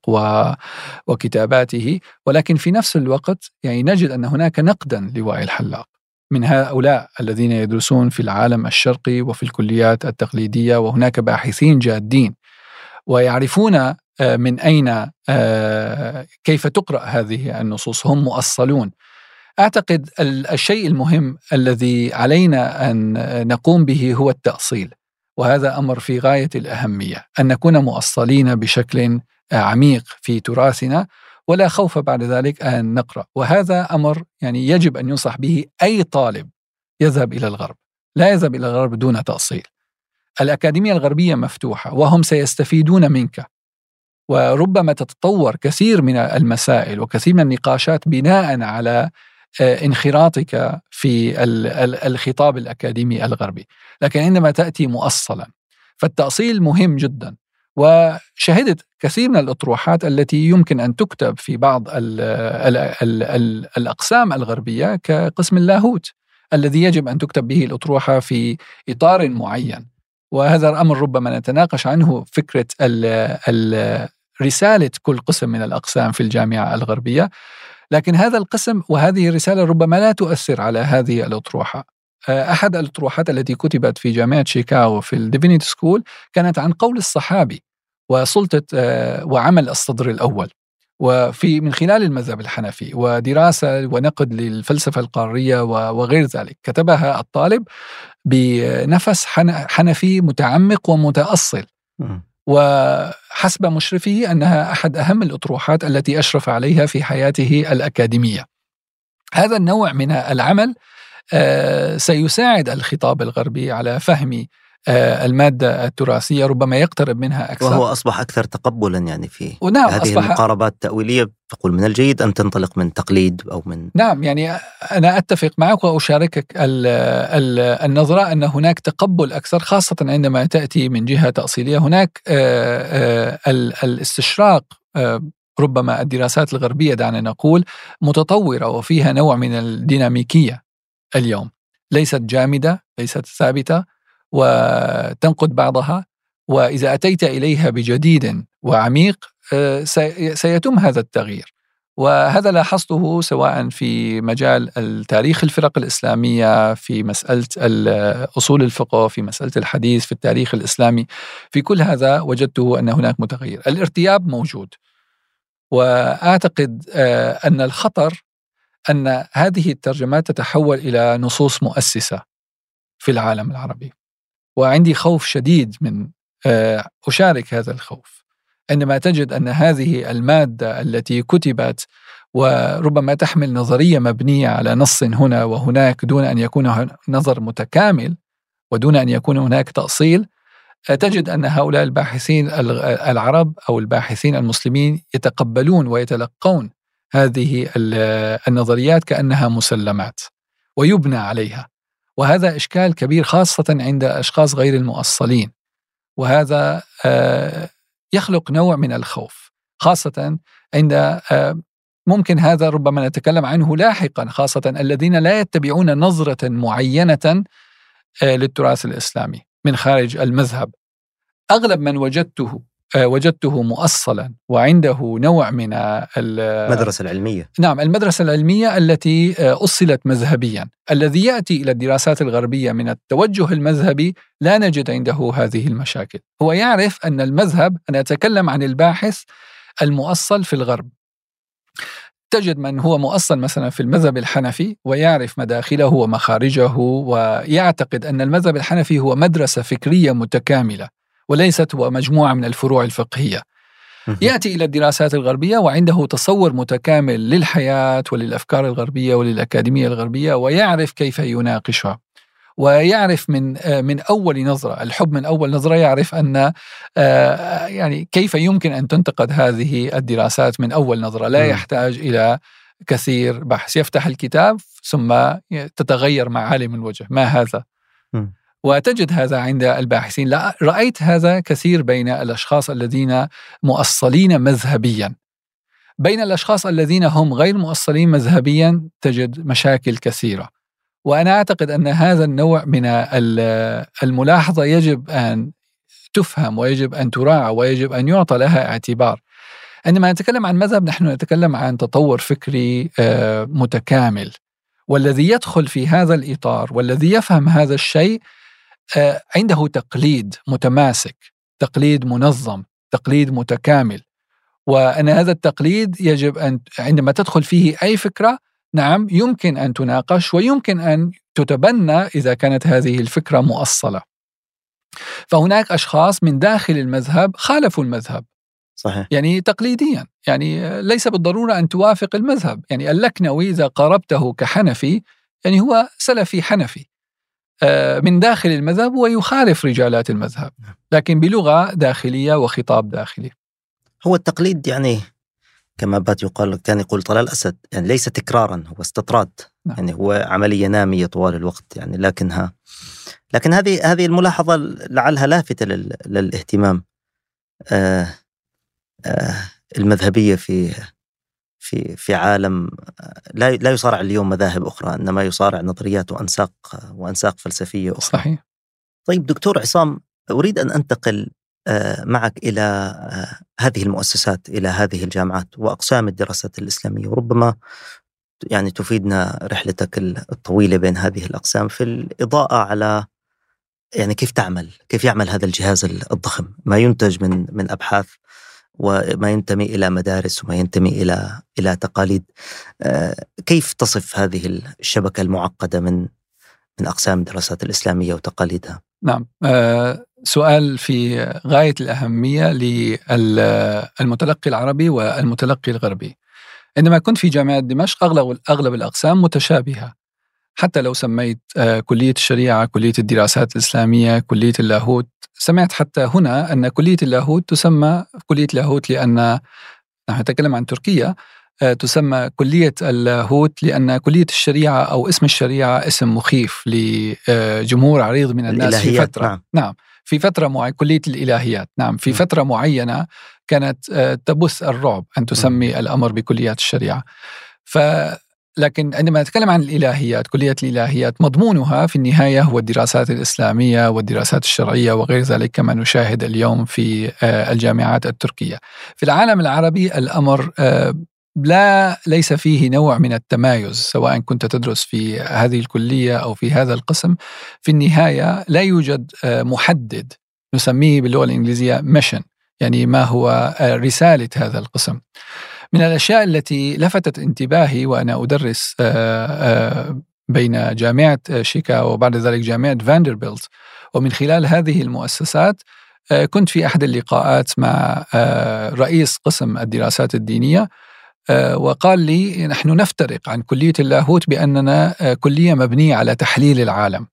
وكتاباته. ولكن في نفس الوقت يعني نجد أن هناك نقدا لوائل حلاق. من هؤلاء الذين يدرسون في العالم الشرقي وفي الكليات التقليدية وهناك باحثين جادين ويعرفون آه، من أين آه، كيف تقرأ هذه النصوص. هم مؤصلون. أعتقد الشيء المهم الذي علينا أن نقوم به هو التأصيل وهذا أمر في غاية الأهمية أن نكون مؤصلين بشكل عميق في تراثنا ولا خوف بعد ذلك أن نقرأ. وهذا أمر يعني يجب أن ينصح به أي طالب يذهب إلى الغرب. لا يذهب إلى الغرب دون تأصيل. الأكاديمية الغربية مفتوحة وهم سيستفيدون منك. وربما تتطور كثير من المسائل وكثير من النقاشات بناء على انخراطك في الخطاب الأكاديمي الغربي، لكن عندما تأتي مؤصلا فالتأصيل مهم جدا. وشهدت كثير من الأطروحات التي يمكن أن تكتب في بعض ال ال ال ال الأقسام الغربية كقسم اللاهوت الذي يجب أن تكتب به الأطروحة في إطار معين. وهذا الأمر ربما نتناقش عنه فكرة ال ال رسالة كل قسم من الأقسام في الجامعة الغربية. لكن هذا القسم وهذه الرسالة ربما لا تؤثر على هذه الأطروحة. آه، أحد الأطروحات التي كتبت في جامعة شيكاغو في ال Divinity School كانت عن قول الصحابي وسلطة آه، وعمل الصدر الأول. وفي من خلال المذهب الحنفي ودراسة ونقد للفلسفة القارية وغير ذلك كتبها الطالب بنفس حنفي متعمق ومتأصل. وحسب مشرفه أنها أحد أهم الأطروحات التي أشرف عليها في حياته الأكاديمية. هذا النوع من العمل آه، سيساعد الخطاب الغربي على فهم المادة التراثية ربما يقترب منها أكثر. وهو أصبح أكثر تقبلا يعني في ونعم هذه أصبح المقاربات التأويلية. تقول من الجيد أن تنطلق من تقليد أو من نعم يعني أنا أتفق معك وأشاركك ال ال النظرة أن هناك تقبل أكثر خاصة عندما تأتي من جهة تأصيلية. هناك آه، آه، الاستشراق ربما الدراسات الغربية دعنا نقول متطورة وفيها نوع من الديناميكية اليوم. ليست جامدة ليست ثابتة. وتنقد بعضها وإذا أتيت إليها بجديد وعميق آه، سيتم هذا التغيير. وهذا لاحظته سواء في مجال التاريخ الفرق الإسلامية في مسألة أصول الفقه في مسألة الحديث في التاريخ الإسلامي. في كل هذا وجدته أن هناك متغير. الارتياب موجود. وأعتقد آه، أن الخطر أن هذه الترجمات تتحول إلى نصوص مؤسسة في العالم العربي. وعندي خوف شديد من آه، أشارك هذا الخوف. عندما تجد أن هذه المادة التي كتبت وربما تحمل نظرية مبنية على نص هنا وهناك دون أن يكون نظر متكامل ودون أن يكون هناك تأصيل تجد أن هؤلاء الباحثين العرب أو الباحثين المسلمين يتقبلون ويتلقون هذه النظريات كأنها مسلمات ويبنى عليها. وهذا إشكال كبير خاصة عند أشخاص غير المؤصلين. وهذا آه، يخلق نوع من الخوف خاصة عند آه، ممكن هذا ربما نتكلم عنه لاحقا خاصة الذين لا يتبعون نظرة معينة آه، للتراث الإسلامي من خارج المذهب. أغلب من وجدته وجدته مؤصلا وعنده نوع من المدرسة العلمية. نعم المدرسة العلمية التي آه، أصلت مذهبيا. الذي يأتي إلى الدراسات الغربية من التوجه المذهبي لا نجد عنده هذه المشاكل. هو يعرف أن المذهب أنا أتكلم عن الباحث المؤصل في الغرب. تجد من هو مؤصل مثلا في المذهب الحنفي ويعرف مداخله ومخارجه ويعتقد أن المذهب الحنفي هو مدرسة فكرية متكاملة. وليست هو مجموعة من الفروع الفقهية. يأتي إلى الدراسات الغربية وعنده تصور متكامل للحياة وللأفكار الغربية وللأكاديمية الغربية ويعرف كيف يناقشها. ويعرف من من أول نظرة الحب من أول نظرة يعرف أن آه، يعني كيف يمكن أن تنتقد هذه الدراسات من أول نظرة. لا يحتاج إلى كثير بحث. يفتح الكتاب ثم تتغير معالم الوجه. ما هذا؟ وتجد هذا عند الباحثين. لا رأيت هذا كثير بين الأشخاص الذين مؤصلين مذهبيا. بين الأشخاص الذين هم غير مؤصلين مذهبيا تجد مشاكل كثيرة. وأنا أعتقد أن هذا النوع من الملاحظة يجب أن تفهم ويجب أن تراعى ويجب أن يعطى لها اعتبار. عندما نتكلم عن مذهب نحن نتكلم عن تطور فكري آه، متكامل. والذي يدخل في هذا الإطار والذي يفهم هذا الشيء عنده تقليد متماسك تقليد منظم تقليد متكامل. وأن هذا التقليد يجب أن عندما تدخل فيه أي فكرة نعم يمكن أن تناقش ويمكن أن تتبنى إذا كانت هذه الفكرة مؤصلة. فهناك أشخاص من داخل المذهب خالفوا المذهب. صحيح. يعني تقليديا يعني ليس بالضرورة أن توافق المذهب. يعني اللكنوي إذا قاربته كحنفي يعني هو سلفي حنفي. آه، من داخل المذهب ويخالف رجالات المذهب نعم. لكن بلغة داخلية وخطاب داخلي هو التقليد يعني كما بات يقال كان يقول طلال الأسد يعني ليس تكرارا هو استطراد نعم. يعني هو عملية نامية طوال الوقت يعني لكنها لكن هذه هذه الملاحظة لعلها لافتة للاهتمام آه آه المذهبية في في في عالم لا لا يصارع اليوم مذاهب أخرى إنما يصارع نظريات وأنساق وأنساق فلسفية أخرى. صحيح. طيب دكتور عصام أريد أن أنتقل آه، معك إلى آه، هذه المؤسسات إلى هذه الجامعات وأقسام الدراسات الإسلامية وربما يعني تفيدنا رحلتك الطويلة بين هذه الأقسام في الإضاءة على يعني كيف تعمل؟ كيف يعمل هذا الجهاز الضخم؟ ما ينتج من من أبحاث وما ينتمي إلى مدارس وما ينتمي إلى إلى تقاليد آه، كيف تصف هذه الشبكة المعقدة من من أقسام الدراسات الإسلامية وتقاليدها؟ نعم آه، سؤال في غاية الأهمية للمتلقي العربي والمتلقي الغربي. عندما كنت في جامعة دمشق أغلب أغلب الأقسام متشابهة حتى لو سميت آه، كلية الشريعة، كلية الدراسات الإسلامية، كلية اللاهوت، سمعت حتى هنا أن كلية اللاهوت تسمى كلية اللاهوت لأن نحن نتكلم عن تركيا آه، تسمى كلية اللاهوت لأن كلية الشريعة أو اسم الشريعة اسم مخيف لجمهور عريض من الناس في فترة. نعم. نعم. في فترة معينة كلية الإلهيات نعم. في فترة معينة كانت آه، تبث الرعب أن تسمي الأمر بكليات الشريعة. ف لكن عندما نتكلم عن الإلهيات كلية الإلهيات مضمونها في النهاية هو الدراسات الإسلامية والدراسات الشرعية وغير ذلك كما نشاهد اليوم في آه، الجامعات التركية. في العالم العربي الأمر آه، لا ليس فيه نوع من التمايز سواء كنت تدرس في هذه الكلية أو في هذا القسم. في النهاية لا يوجد آه، محدد نسميه باللغة الإنجليزية mission يعني ما هو رسالة هذا القسم. من الأشياء التي لفتت انتباهي وأنا أدرس آه، آه، بين جامعة شيكاغو وبعد ذلك جامعة فاندربيلت. ومن خلال هذه المؤسسات آه، كنت في أحد اللقاءات مع رئيس قسم الدراسات الدينية وقال لي نحن نفترق عن كلية اللاهوت بأننا كلية مبنية على تحليل العالم.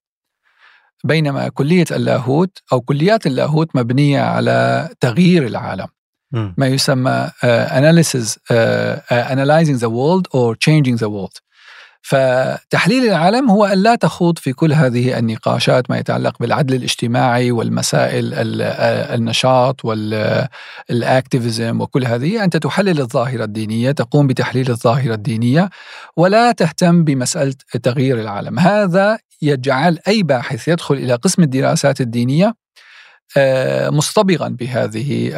بينما كلية اللاهوت أو كليات اللاهوت مبنية على تغيير العالم. ما يسمى analysis analyzing the world or changing the world. فتحليل العالم هو أن لا تخوض في كل هذه النقاشات ما يتعلق بالعدل الاجتماعي والمسائل النشاط والاكتيفيزم وكل هذه. أنت تحلل الظاهرة الدينية تقوم بتحليل الظاهرة الدينية ولا تهتم بمسألة تغيير العالم. هذا يجعل أي باحث يدخل إلى قسم الدراسات الدينية آه، مصطبغا بهذه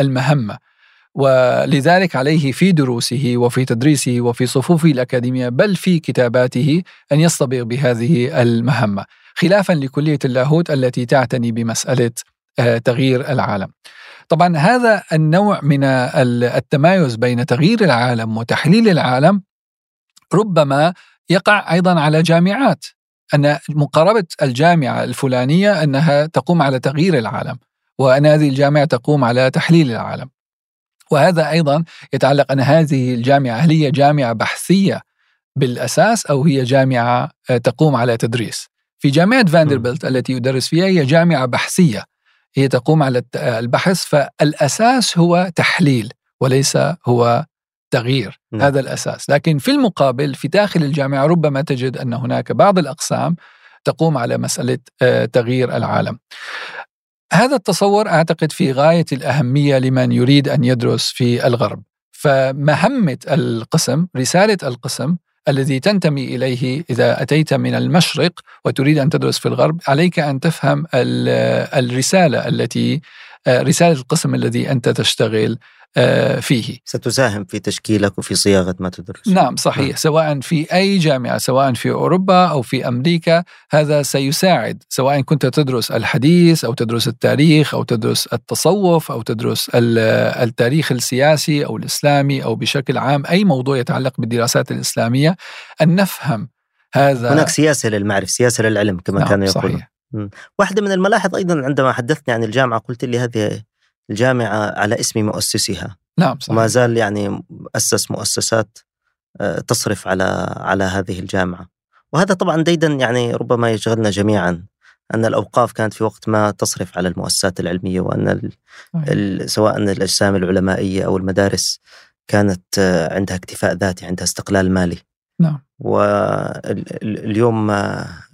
المهمة ولذلك عليه في دروسه وفي تدريسه وفي صفوفه الأكاديمية بل في كتاباته أن يصطبغ بهذه المهمة خلافا لكلية اللاهوت التي تعتني بمسألة آه، تغيير العالم. طبعا هذا النوع من التمايز بين تغيير العالم وتحليل العالم ربما يقع أيضا على جامعات أن مقاربة الجامعة الفلانية أنها تقوم على تغيير العالم وأن هذه الجامعة تقوم على تحليل العالم. وهذا أيضا يتعلق أن هذه الجامعة هل هي جامعة بحثية بالأساس أو هي جامعة تقوم على تدريس؟ في جامعة فاندربلت التي يدرس فيها هي جامعة بحثية. هي تقوم على البحث فالأساس هو تحليل وليس هو تغيير م. نعم. هذا الأساس، لكن في المقابل في داخل الجامعة ربما تجد أن هناك بعض الأقسام تقوم على مسألة آه، تغيير العالم. هذا التصور أعتقد في غاية الأهمية لمن يريد أن يدرس في الغرب. فمهمة القسم، رسالة القسم الذي تنتمي إليه إذا أتيت من المشرق وتريد أن تدرس في الغرب، عليك أن تفهم الرسالة التي آه، رسالة القسم الذي أنت تشتغل فيه. ستساهم في تشكيلك وفي صياغة ما تدرس. نعم صحيح. نعم. سواء في أي جامعة سواء في أوروبا أو في أمريكا هذا سيساعد. سواء كنت تدرس الحديث أو تدرس التاريخ أو تدرس التصوف أو تدرس التاريخ السياسي أو الإسلامي أو بشكل عام أي موضوع يتعلق بالدراسات الإسلامية أن نفهم هذا هناك سياسة للمعرفة سياسة للعلم كما نعم كان يقول صحيح. واحدة من الملاحظ أيضا عندما حدثتني عن الجامعة قلت لي هذه الجامعة على اسم مؤسسها. نعم صحيح. وما زال يعني أسس مؤسسات آه، تصرف على على هذه الجامعة. وهذا طبعا ديدا يعني ربما يشغلنا جميعا أن الأوقاف كانت في وقت ما تصرف على المؤسسات العلمية وأن ال ال سواء الأجسام العلمائية أو المدارس كانت آه، عندها اكتفاء ذاتي عندها استقلال مالي. نعم. واليوم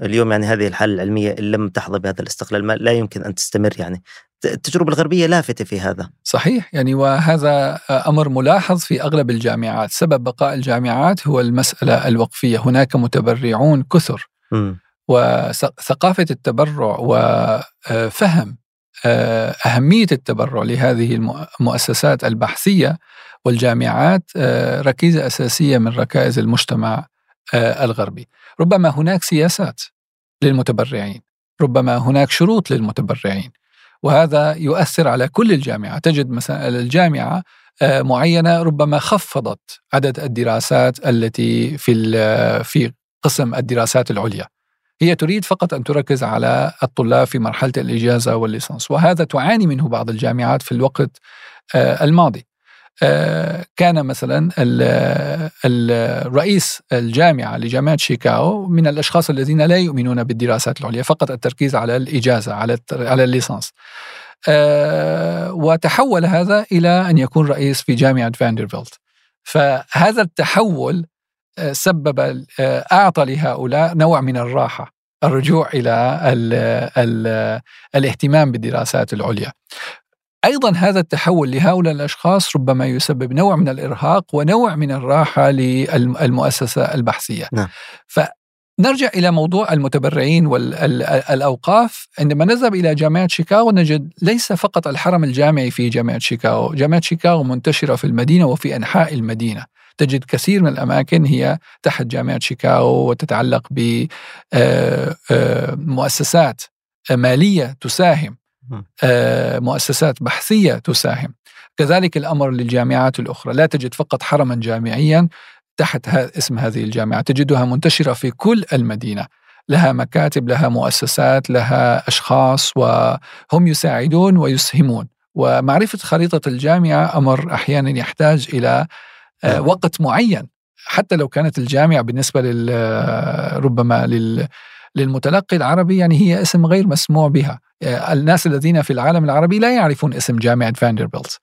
اليوم يعني هذه الحالة العلمية إن لم تحظى بهذا الاستقلال لا يمكن أن تستمر يعني. التجربة الغربية لافتة في هذا. صحيح. يعني وهذا أمر ملاحظ في أغلب الجامعات. سبب بقاء الجامعات هو المسألة الوقفية. هناك متبرعون كثر. م. وثقافة التبرع وفهم أهمية التبرع لهذه المؤسسات البحثية والجامعات ركيزة أساسية من ركائز المجتمع الغربي. ربما هناك سياسات للمتبرعين. ربما هناك شروط للمتبرعين. وهذا يؤثر على كل الجامعات تجد مثلا الجامعة آه، معينة ربما خفضت عدد الدراسات التي في في قسم الدراسات العليا. هي تريد فقط أن تركز على الطلاب في مرحلة الإجازة والليسانس وهذا تعاني منه بعض الجامعات في الوقت آه، الماضي. كان مثلا الرئيس الجامعة لجامعة شيكاغو من الأشخاص الذين لا يؤمنون بالدراسات العليا فقط التركيز على الإجازة على على الليسانس آه، وتحول هذا إلى أن يكون رئيس في جامعة فاندربيلت فهذا التحول آه، سبب أعطى لهؤلاء نوع من الراحة الرجوع إلى ال ال الاهتمام بالدراسات العليا. أيضا هذا التحول لهؤلاء الأشخاص ربما يسبب نوع من الإرهاق ونوع من الراحة للمؤسسة البحثية. نعم. نرجع إلى موضوع المتبرعين والأوقاف عندما نذهب إلى جامعة شيكاغو نجد ليس فقط الحرم الجامعي في جامعة شيكاغو جامعة شيكاغو منتشرة في المدينة وفي أنحاء المدينة تجد كثير من الأماكن هي تحت جامعة شيكاغو وتتعلق بمؤسسات آه، آه، مالية تساهم مؤسسات بحثية تساهم. كذلك الأمر للجامعات الأخرى. لا تجد فقط حرما جامعيا تحت اسم هذه الجامعة تجدها منتشرة في كل المدينة. لها مكاتب لها مؤسسات لها أشخاص وهم يساعدون ويسهمون. ومعرفة خريطة الجامعة أمر أحيانا يحتاج إلى آه، نعم. وقت معين. حتى لو كانت الجامعة بالنسبة لل ربما لل للمتلقي العربي يعني هي اسم غير مسموع بها. آه، الناس الذين في العالم العربي لا يعرفون اسم جامعة فاندربيلت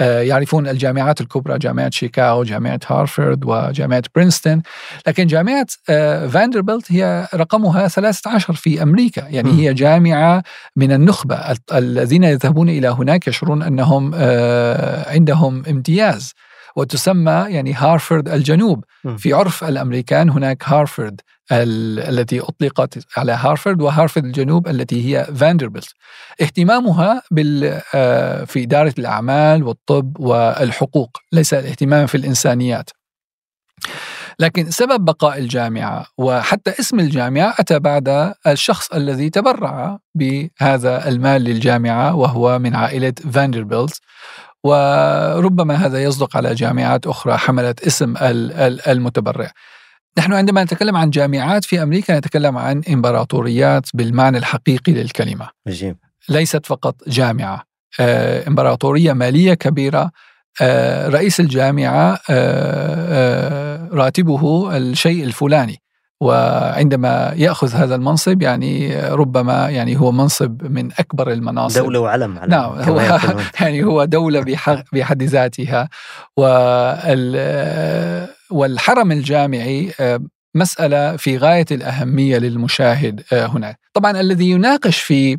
آه، يعرفون الجامعات الكبرى جامعة شيكاغو جامعة هارفرد وجامعة برينستون. لكن جامعة آه، فاندربلت هي رقمها 13 في أمريكا. يعني م. هي جامعة من النخبة. الذين يذهبون إلى هناك يشعرون أنهم آه، عندهم امتياز. وتسمى يعني هارفرد الجنوب. في عرف الأمريكان هناك هارفرد التي أطلقت على هارفرد وهارفرد الجنوب التي هي فاندربلت. اهتمامها بال آه، في إدارة الأعمال والطب والحقوق ليس الاهتمام في الإنسانيات. لكن سبب بقاء الجامعة وحتى اسم الجامعة أتى بعد الشخص الذي تبرع بهذا المال للجامعة وهو من عائلة فاندربلت. وربما هذا يصدق على جامعات أخرى حملت اسم المتبرع. نحن عندما نتكلم عن جامعات في أمريكا نتكلم عن إمبراطوريات بالمعنى الحقيقي للكلمة. عجيب. ليست فقط جامعة آه، إمبراطورية مالية كبيرة آه، رئيس الجامعة آه، راتبه الشيء الفلاني. وعندما يأخذ هذا المنصب يعني ربما يعني هو منصب من أكبر المناصب. دولة وعلم نعم هو <laughs> يعني هو دولة بحد ذاتها. والحرم الجامعي آه، مسألة في غاية الأهمية للمشاهد آه، هنا طبعا الذي يناقش في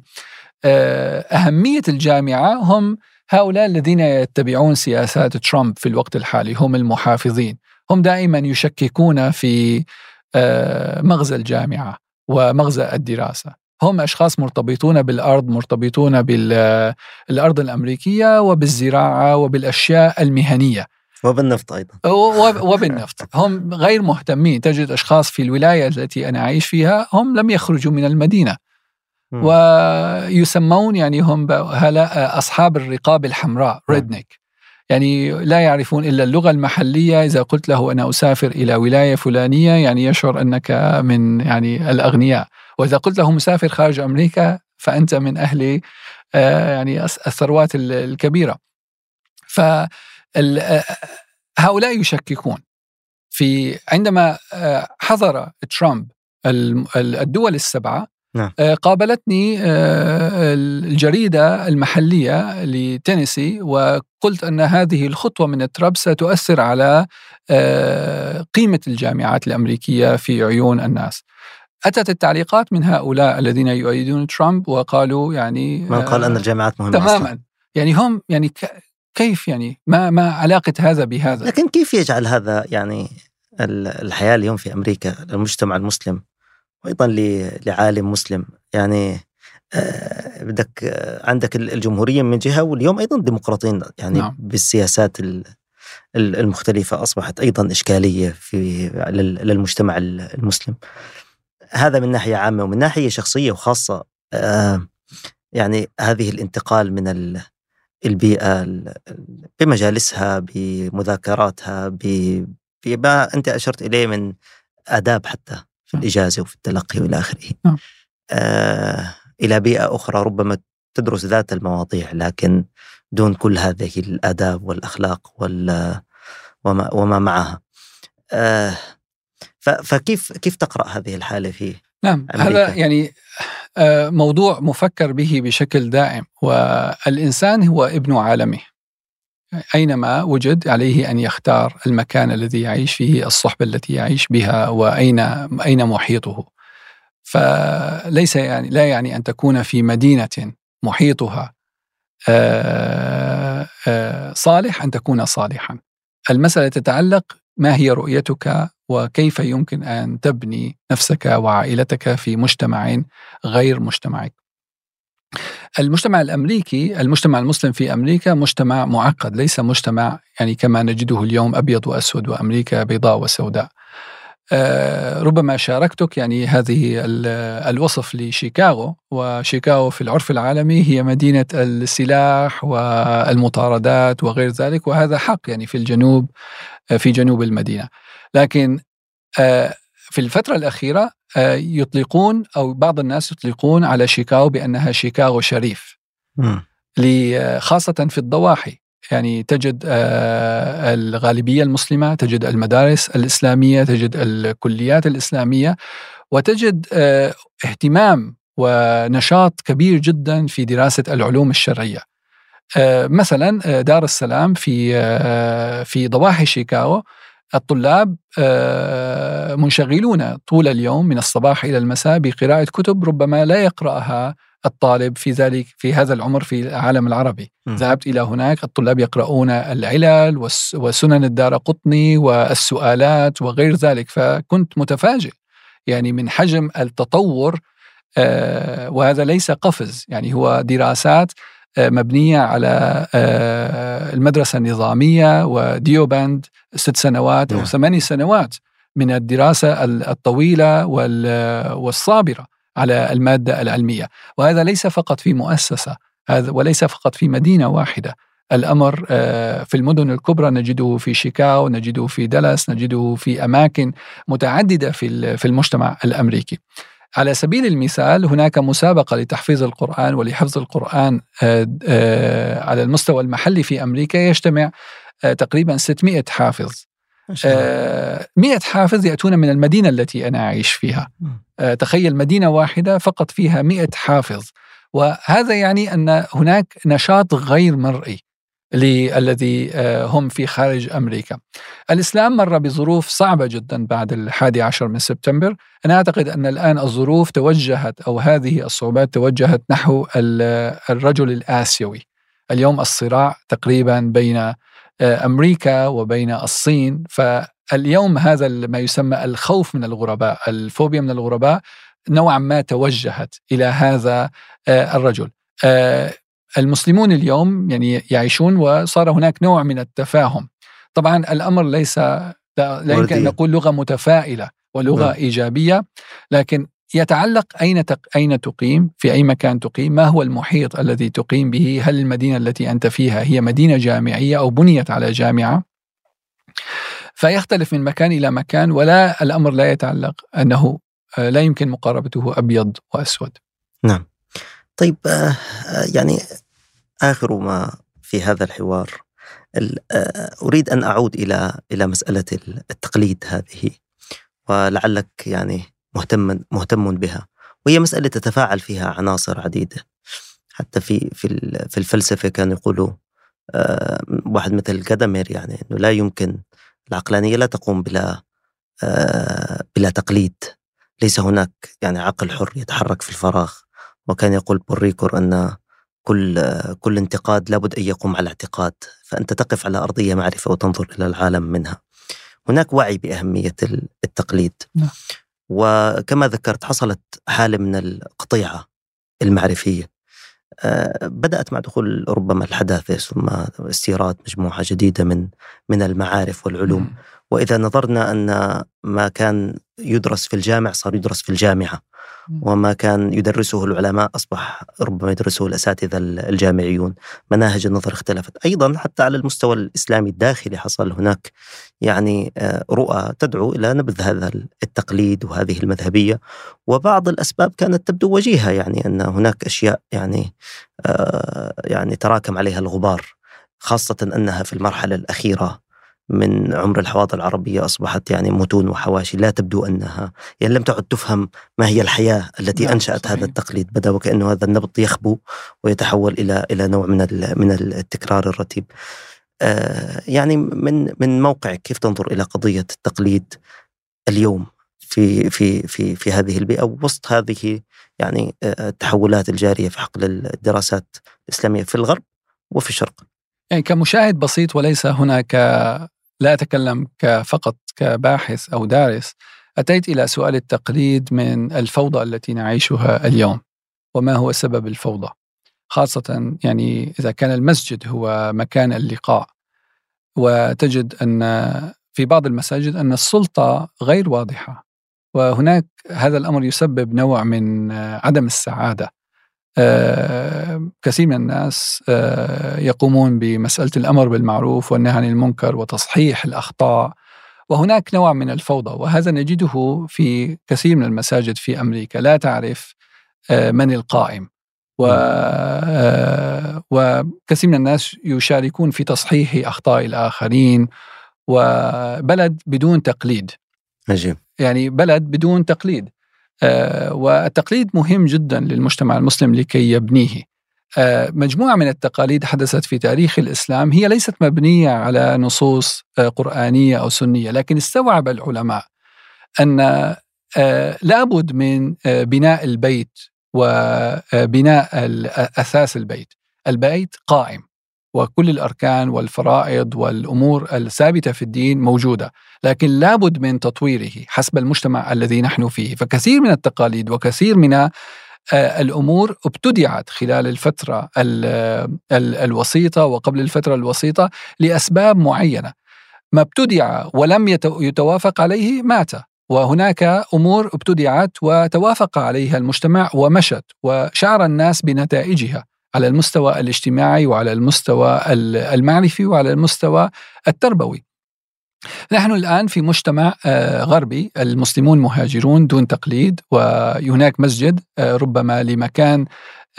آه، أهمية الجامعة هم هؤلاء الذين يتبعون سياسات ترامب في الوقت الحالي هم المحافظين. هم دائما يشككون في مغزى الجامعة ومغزى الدراسة. هم أشخاص مرتبطون بالأرض مرتبطون بالارض الأمريكية وبالزراعة وبالأشياء المهنية. وبالنفط أيضا. وبالنفط. هم غير مهتمين. تجد أشخاص في الولاية التي أنا أعيش فيها هم لم يخرجوا من المدينة. ويسمون يعني هم أصحاب الرقاب الحمراء ريدنيك يعني لا يعرفون إلا اللغة المحلية. إذا قلت له أنا أسافر إلى ولاية فلانية يعني يشعر أنك من يعني الأغنياء. وإذا قلت له مسافر خارج أمريكا فأنت من أهل آه، يعني الثروات الكبيرة. ف هؤلاء يشككون في عندما آه، حظر ترامب الدول السبعة نعم. آه، قابلتني آه، الجريدة المحلية لتينيسي وقلت أن هذه الخطوة من ترامب ستؤثر على قيمة الجامعات الأمريكية في عيون الناس أتت التعليقات من هؤلاء الذين يؤيدون ترامب وقالوا يعني من قال أن الجامعات مهمة تماما أصلاً. يعني هم يعني كيف يعني ما ما علاقة هذا بهذا لكن كيف يجعل هذا يعني الحياة اليوم في أمريكا المجتمع المسلم وأيضا لعالم مسلم يعني آه، بدك آه، عندك الجمهورية من جهة واليوم أيضا الديمقراطيين يعني نعم. بالسياسات المختلفة أصبحت أيضا إشكالية في للمجتمع المسلم. هذا من ناحية عامة ومن ناحية شخصية وخاصة آه، يعني هذه الانتقال من البيئة بمجالسها بمذاكراتها بما أنت أشرت إليه من آداب حتى في الإجازة وفي التلقي وإلى آخره. نعم. آه إلى بيئة أخرى ربما تدرس ذات المواضيع لكن دون كل هذه الآداب والأخلاق وال وما, وما معها. آه فكيف كيف تقرأ هذه الحالة في نعم أمريكا؟ هذا يعني آه، موضوع مفكر به بشكل دائم والإنسان هو ابن عالمه أينما وجد عليه أن يختار المكان الذي يعيش فيه الصحبة التي يعيش بها وأين أين محيطه فليس يعني لا يعني أن تكون في مدينة محيطها آه، آه، صالح أن تكون صالحا. المسألة تتعلق ما هي رؤيتك وكيف يمكن أن تبني نفسك وعائلتك في مجتمع غير مجتمعك. المجتمع الأمريكي، المجتمع المسلم في أمريكا مجتمع معقد، ليس مجتمع يعني كما نجده اليوم أبيض وأسود وأمريكا بيضاء وسوداء. آه، ربما شاركتك يعني هذه الوصف لشيكاغو وشيكاغو في العرف العالمي هي مدينة السلاح والمطاردات وغير ذلك وهذا حق يعني في الجنوب في جنوب المدينة. لكن آه، في الفترة الأخيرة يطلقون أو بعض الناس يطلقون على شيكاغو بأنها شيكاغو شريف. خاصة في الضواحي. يعني تجد آه، الغالبية المسلمة تجد المدارس الإسلامية تجد الكليات الإسلامية وتجد آه، اهتمام ونشاط كبير جدا في دراسة العلوم الشرعية. آه، مثلا دار السلام في في ضواحي شيكاغو الطلاب منشغلون طول اليوم من الصباح إلى المساء بقراءة كتب ربما لا يقرأها الطالب في ذلك في هذا العمر في العالم العربي. م. ذهبت إلى هناك الطلاب يقرؤون العلل وسنن الدار قطني والسؤالات وغير ذلك. فكنت متفاجئ يعني من حجم التطور آه وهذا ليس قفز. يعني هو دراسات آه مبنية على آه المدرسة النظامية وديوباند ست سنوات أو ثماني سنوات من الدراسة الطويلة والصابرة على المادة العلمية. وهذا ليس فقط في مؤسسة هذا وليس فقط في مدينة واحدة. الأمر آه، في المدن الكبرى نجده في شيكاغو نجده في دالاس نجده في أماكن متعددة في في المجتمع الأمريكي. على سبيل المثال هناك مسابقة لتحفيظ القرآن ولحفظ القرآن آه، آه، على المستوى المحلي في أمريكا يجتمع تقريبا 600 حافظ. آه 100 حافظ يأتون من المدينة التي أنا أعيش فيها. آه تخيل مدينة واحدة فقط فيها 100 حافظ. وهذا يعني أن هناك نشاط غير مرئي. للذي آه، هم في خارج أمريكا. الإسلام مر بظروف صعبة جدا بعد الحادي عشر من سبتمبر. أنا أعتقد أن الآن الظروف توجهت أو هذه الصعوبات توجهت نحو الرجل الآسيوي. اليوم الصراع تقريبا بين آه، أمريكا وبين الصين. فاليوم هذا ما يسمى الخوف من الغرباء الفوبيا من الغرباء نوعا ما توجهت إلى هذا آه، الرجل. المسلمون اليوم يعني يعيشون وصار هناك نوع من التفاهم. طبعا الأمر ليس لا يمكن أن نقول لغة متفائلة ولغة نعم. إيجابية لكن يتعلق أين تق... أين تقيم في أي مكان تقيم ما هو المحيط الذي تقيم به؟ هل المدينة التي أنت فيها هي مدينة جامعية أو بنيت على جامعة؟ فيختلف من مكان إلى مكان ولا الأمر لا يتعلق أنه آه، لا يمكن مقاربته أبيض وأسود. نعم. طيب آه، يعني آخر ما في هذا الحوار أريد أن أعود إلى إلى مسألة التقليد هذه ولعلك يعني مهتم مهتم بها وهي مسألة تتفاعل فيها عناصر عديدة. حتى في في في الفلسفة كانوا يقولوا واحد مثل جادامير يعني إنه لا يمكن العقلانية لا تقوم بلا بلا تقليد. ليس هناك يعني عقل حر يتحرك في الفراغ. وكان يقول بوريكور أن كل كل انتقاد لابد أن يقوم على اعتقاد فأنت تقف على أرضية معرفة وتنظر إلى العالم منها. هناك وعي بأهمية التقليد. نعم. وكما ذكرت حصلت حالة من القطيعة المعرفية. آه، بدأت مع دخول ربما الحداثة ثم استيراد مجموعة جديدة من من المعارف والعلوم. وإذا نظرنا أن ما كان يدرس في الجامع صار يدرس في الجامعة. وما كان يدرسه العلماء أصبح ربما يدرسه الأساتذة الجامعيون. مناهج النظر اختلفت. أيضا حتى على المستوى الإسلامي الداخلي حصل هناك يعني آه، رؤى تدعو إلى نبذ هذا التقليد وهذه المذهبية. وبعض الأسباب كانت تبدو وجيهة يعني أن هناك أشياء يعني آه، يعني تراكم عليها الغبار خاصة أنها في المرحلة الأخيرة. من عمر الحواضر العربية أصبحت يعني متون وحواشي لا تبدو أنها يعني لم تعد تفهم ما هي الحياة التي نعم أنشأت صحيح. هذا التقليد بدأ وكأنه هذا النبض يخبو ويتحول إلى إلى نوع من من التكرار الرتيب آه يعني من من موقعك كيف تنظر إلى قضية التقليد اليوم في في في في هذه البيئة وسط هذه يعني التحولات الجارية في حقل الدراسات الإسلامية في الغرب وفي الشرق. يعني كمشاهد بسيط وليس هناك لا أتكلم فقط كباحث أو دارس أتيت إلى سؤال التقليد من الفوضى التي نعيشها اليوم وما هو سبب الفوضى؟ خاصة يعني إذا كان المسجد هو مكان اللقاء وتجد أن في بعض المساجد أن السلطة غير واضحة وهناك هذا الأمر يسبب نوع من عدم السعادة. آه، كثير من الناس آه، يقومون بمسألة الأمر بالمعروف والنهي عن المنكر وتصحيح الأخطاء. وهناك نوع من الفوضى وهذا نجده في كثير من المساجد في أمريكا. لا تعرف آه، من القائم. و وكثير من الناس يشاركون في تصحيح أخطاء الآخرين. وبلد بدون تقليد. عجيب. يعني بلد بدون تقليد. آه، والتقليد مهم جدا للمجتمع المسلم لكي يبنيه. آه، مجموعة من التقاليد حدثت في تاريخ الإسلام هي ليست مبنية على نصوص آه، قرآنية أو سنية لكن استوعب العلماء أن لابد من بناء البيت وبناء أساس البيت. البيت قائم. وكل الأركان والفرائض والأمور الثابتة في الدين موجودة، لكن لابد من تطويره حسب المجتمع الذي نحن فيه، فكثير من التقاليد وكثير من آه، الأمور ابتدعت خلال الفترة الوسيطة وقبل الفترة الوسيطة لأسباب معينة. ما ابتدع ولم يتوافق عليه مات وهناك أمور ابتدعت وتوافق عليها المجتمع ومشت وشعر الناس بنتائجها على المستوى الاجتماعي وعلى المستوى المعرفي وعلى المستوى التربوي. نحن الآن في مجتمع آه، غربي. المسلمون مهاجرون دون تقليد وهناك مسجد آه، ربما لمكان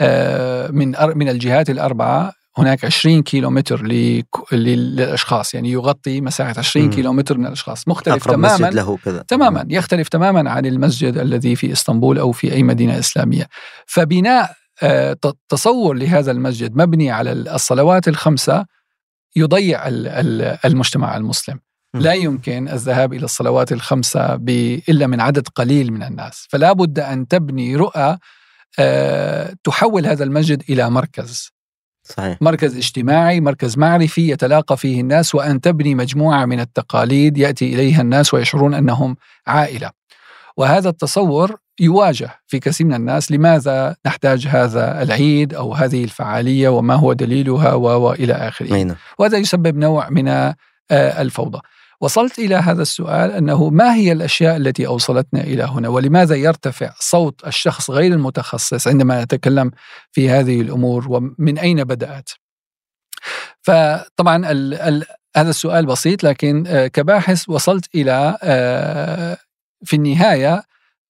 آه، من من الجهات الأربعة. هناك 20 كيلو متر للأشخاص يعني يغطي مساحة 20 كيلو متر من الأشخاص. مختلف تماما مسجد له كذا. تماما. يختلف تماما عن المسجد الذي في إسطنبول أو في أي مدينة إسلامية. فبناء تصور لهذا المسجد مبني على الصلوات الخمسة يضيع المجتمع المسلم. لا يمكن الذهاب إلى الصلوات الخمسة إلا من عدد قليل من الناس. فلا بد أن تبني رؤى آه، تحول هذا المسجد إلى مركز. صحيح. مركز اجتماعي مركز معرفي يتلاقى فيه الناس وأن تبني مجموعة من التقاليد يأتي إليها الناس ويشعرون أنهم عائلة. وهذا التصور يواجه في كثير من الناس لماذا نحتاج هذا العيد أو هذه الفعالية وما هو دليلها والى آخره. وهذا يسبب نوع من آه، الفوضى. وصلت إلى هذا السؤال أنه ما هي الأشياء التي أوصلتنا إلى هنا؟ ولماذا يرتفع صوت الشخص غير المتخصص عندما نتكلم في هذه الأمور؟ ومن أين بدأت؟ فطبعا ال ال هذا السؤال بسيط لكن آه، كباحث وصلت إلى آه، في النهاية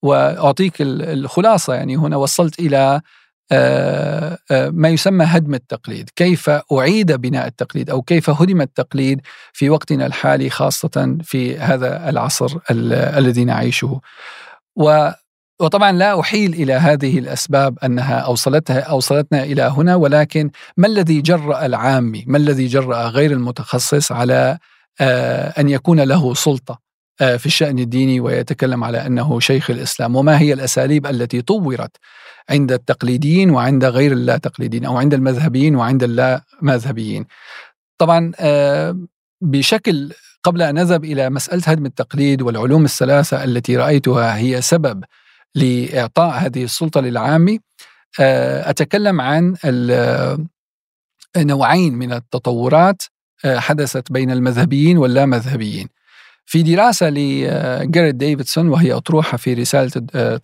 وأعطيك الخلاصة يعني هنا وصلت إلى آه، آه، ما يسمى هدم التقليد، كيف أعيد بناء التقليد أو كيف هدم التقليد في وقتنا الحالي خاصة في هذا العصر الذي نعيشه. و وطبعا لا أحيل إلى هذه الأسباب أنها أوصلتها أوصلتنا إلى هنا ولكن ما الذي جرأ العامي؟ ما الذي جرأ غير المتخصص على آه، أن يكون له سلطة في الشأن الديني ويتكلم على أنه شيخ الإسلام. وما هي الأساليب التي طورت عند التقليديين وعند غير اللا تقليديين أو عند المذهبيين وعند اللا مذهبيين طبعا آه، بشكل قبل أن نذهب إلى مسألة هدم التقليد والعلوم الثلاثة التي رأيتها هي سبب لإعطاء هذه السلطة للعامي آه، أتكلم عن نوعين من التطورات حدثت بين المذهبيين واللامذهبيين. في دراسة لجاريت ديفيدسون وهي أطروحة في رسالة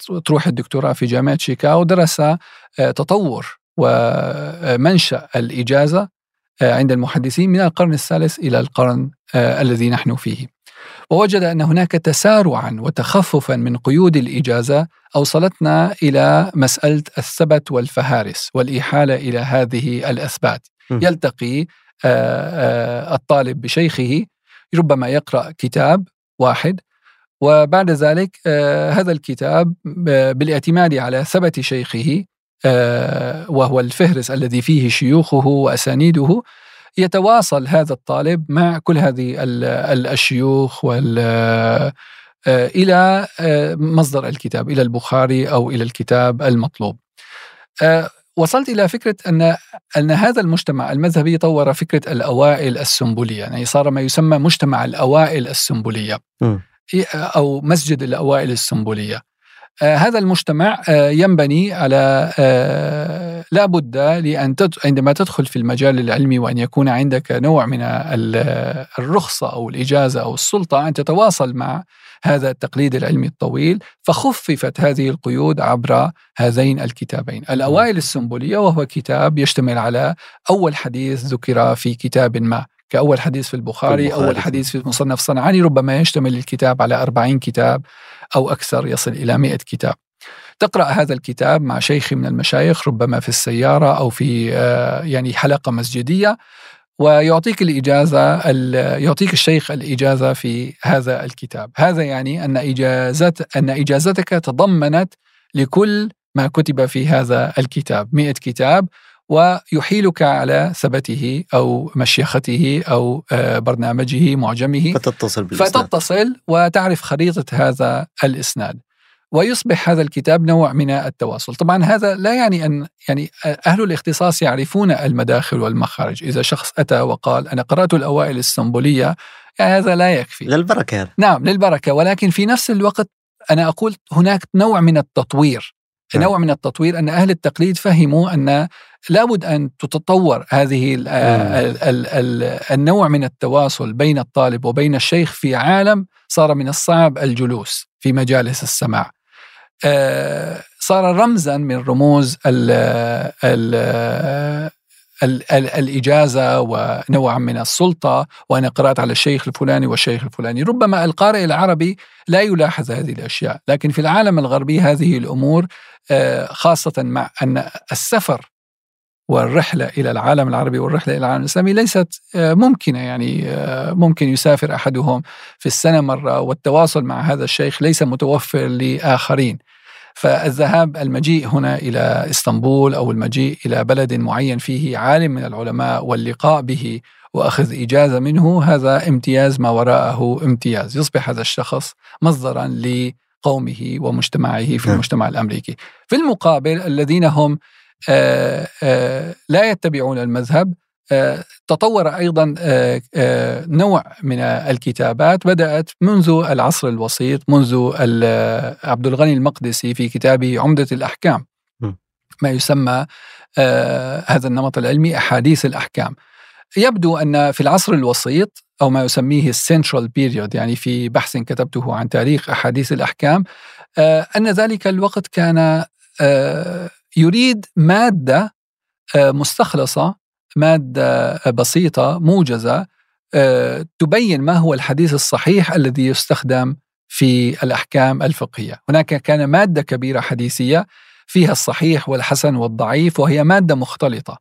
أطروحة الدكتوراه في جامعة شيكاغو درس آه، تطور ومنشأ الإجازة آه، عند المحدثين من القرن الثالث إلى القرن آه، الذي نحن فيه. ووجد أن هناك تسارعا وتخففا من قيود الإجازة أوصلتنا إلى مسألة الثبت والفهارس والإحالة إلى هذه الأثبات. يلتقي الطالب بشيخه ربما يقرأ كتاب واحد. وبعد ذلك آه، هذا الكتاب آه، بالاعتماد على ثبت شيخه آه، وهو الفهرس الذي فيه شيوخه وأسانيده يتواصل هذا الطالب مع كل هذه الشيوخ إلى مصدر الكتاب إلى البخاري أو إلى الكتاب المطلوب. وصلت إلى فكرة أن أن هذا المجتمع المذهبي طور فكرة الأوائل السنبلية، يعني صار ما يسمى مجتمع الأوائل السنبلية م. أو مسجد الأوائل السنبلية. آه هذا المجتمع آه ينبني على آه لا بد لأن عندما تدخل في المجال العلمي وأن يكون عندك نوع من الرخصة أو الإجازة أو السلطة أن تتواصل مع هذا التقليد العلمي الطويل فخففت هذه القيود عبر هذين الكتابين. الأوائل السنبلية وهو كتاب يشتمل على أول حديث ذكر في كتاب ما كأول حديث في البخاري, البخاري. أول حديث في مصنف صنعاني ربما يشتمل الكتاب على أربعين كتاب أو أكثر يصل إلى مئة كتاب. تقرأ هذا الكتاب مع شيخ من المشايخ ربما في السيارة أو في آه، يعني حلقة مسجدية. ويعطيك الإجازة يعطيك الشيخ الإجازة في هذا الكتاب. هذا يعني أن إجازت أن إجازتك تضمنت لكل ما كتب في هذا الكتاب. مئة كتاب ويحيلك على ثبته أو مشيخته أو آه، برنامجه معجمه. فتتصل بالإسناد. فتتصل وتعرف خريطة هذا الإسناد. ويصبح هذا الكتاب نوع من التواصل. طبعا هذا لا يعني أن يعني أهل الاختصاص يعرفون المداخل والمخارج. إذا شخص أتى وقال أنا قرأت الأوائل الإسطنبولية يعني هذا لا يكفي. للبركة. نعم للبركة. ولكن في نفس الوقت أنا أقول هناك نوع من التطوير. نعم. نوع من التطوير أن أهل التقليد فهموا أن لابد أن تتطور هذه ال ال ال النوع من التواصل بين الطالب وبين الشيخ في عالم صار من الصعب الجلوس في مجالس السماع. صار رمزا من رموز ال ال ال ال الإجازة ونوعا من السلطة وأنا قرأت على الشيخ الفلاني والشيخ الفلاني. ربما القارئ العربي لا يلاحظ هذه الأشياء لكن في العالم الغربي هذه الأمور آه، خاصة مع أن السفر والرحلة إلى العالم العربي والرحلة إلى العالم الإسلامي ليست آه، ممكنة يعني ممكن يسافر أحدهم في السنة مرة والتواصل مع هذا الشيخ ليس متوفر لآخرين. فالذهاب المجيء هنا إلى إسطنبول أو المجيء إلى بلد معين فيه عالم من العلماء واللقاء به وأخذ إجازة منه هذا امتياز ما وراءه امتياز. يصبح هذا الشخص مصدرا لقومه ومجتمعه في نعم. المجتمع الأمريكي. في المقابل الذين هم لا يتبعون المذهب. تطور أيضا آه، آه، نوع من الكتابات. بدأت منذ العصر الوسيط منذ عبد الغني المقدسي في كتابه عمدة الأحكام. ما يسمى آه، هذا النمط العلمي أحاديث الأحكام. يبدو أن في العصر الوسيط أو ما يسميه ال central period يعني في بحث كتبته عن تاريخ أحاديث الأحكام أن ذلك الوقت كان يريد مادة مستخلصة مادة بسيطة موجزة آه، تبين ما هو الحديث الصحيح الذي يستخدم في الأحكام الفقهية، هناك كان مادة كبيرة حديثية فيها الصحيح والحسن والضعيف وهي مادة مختلطة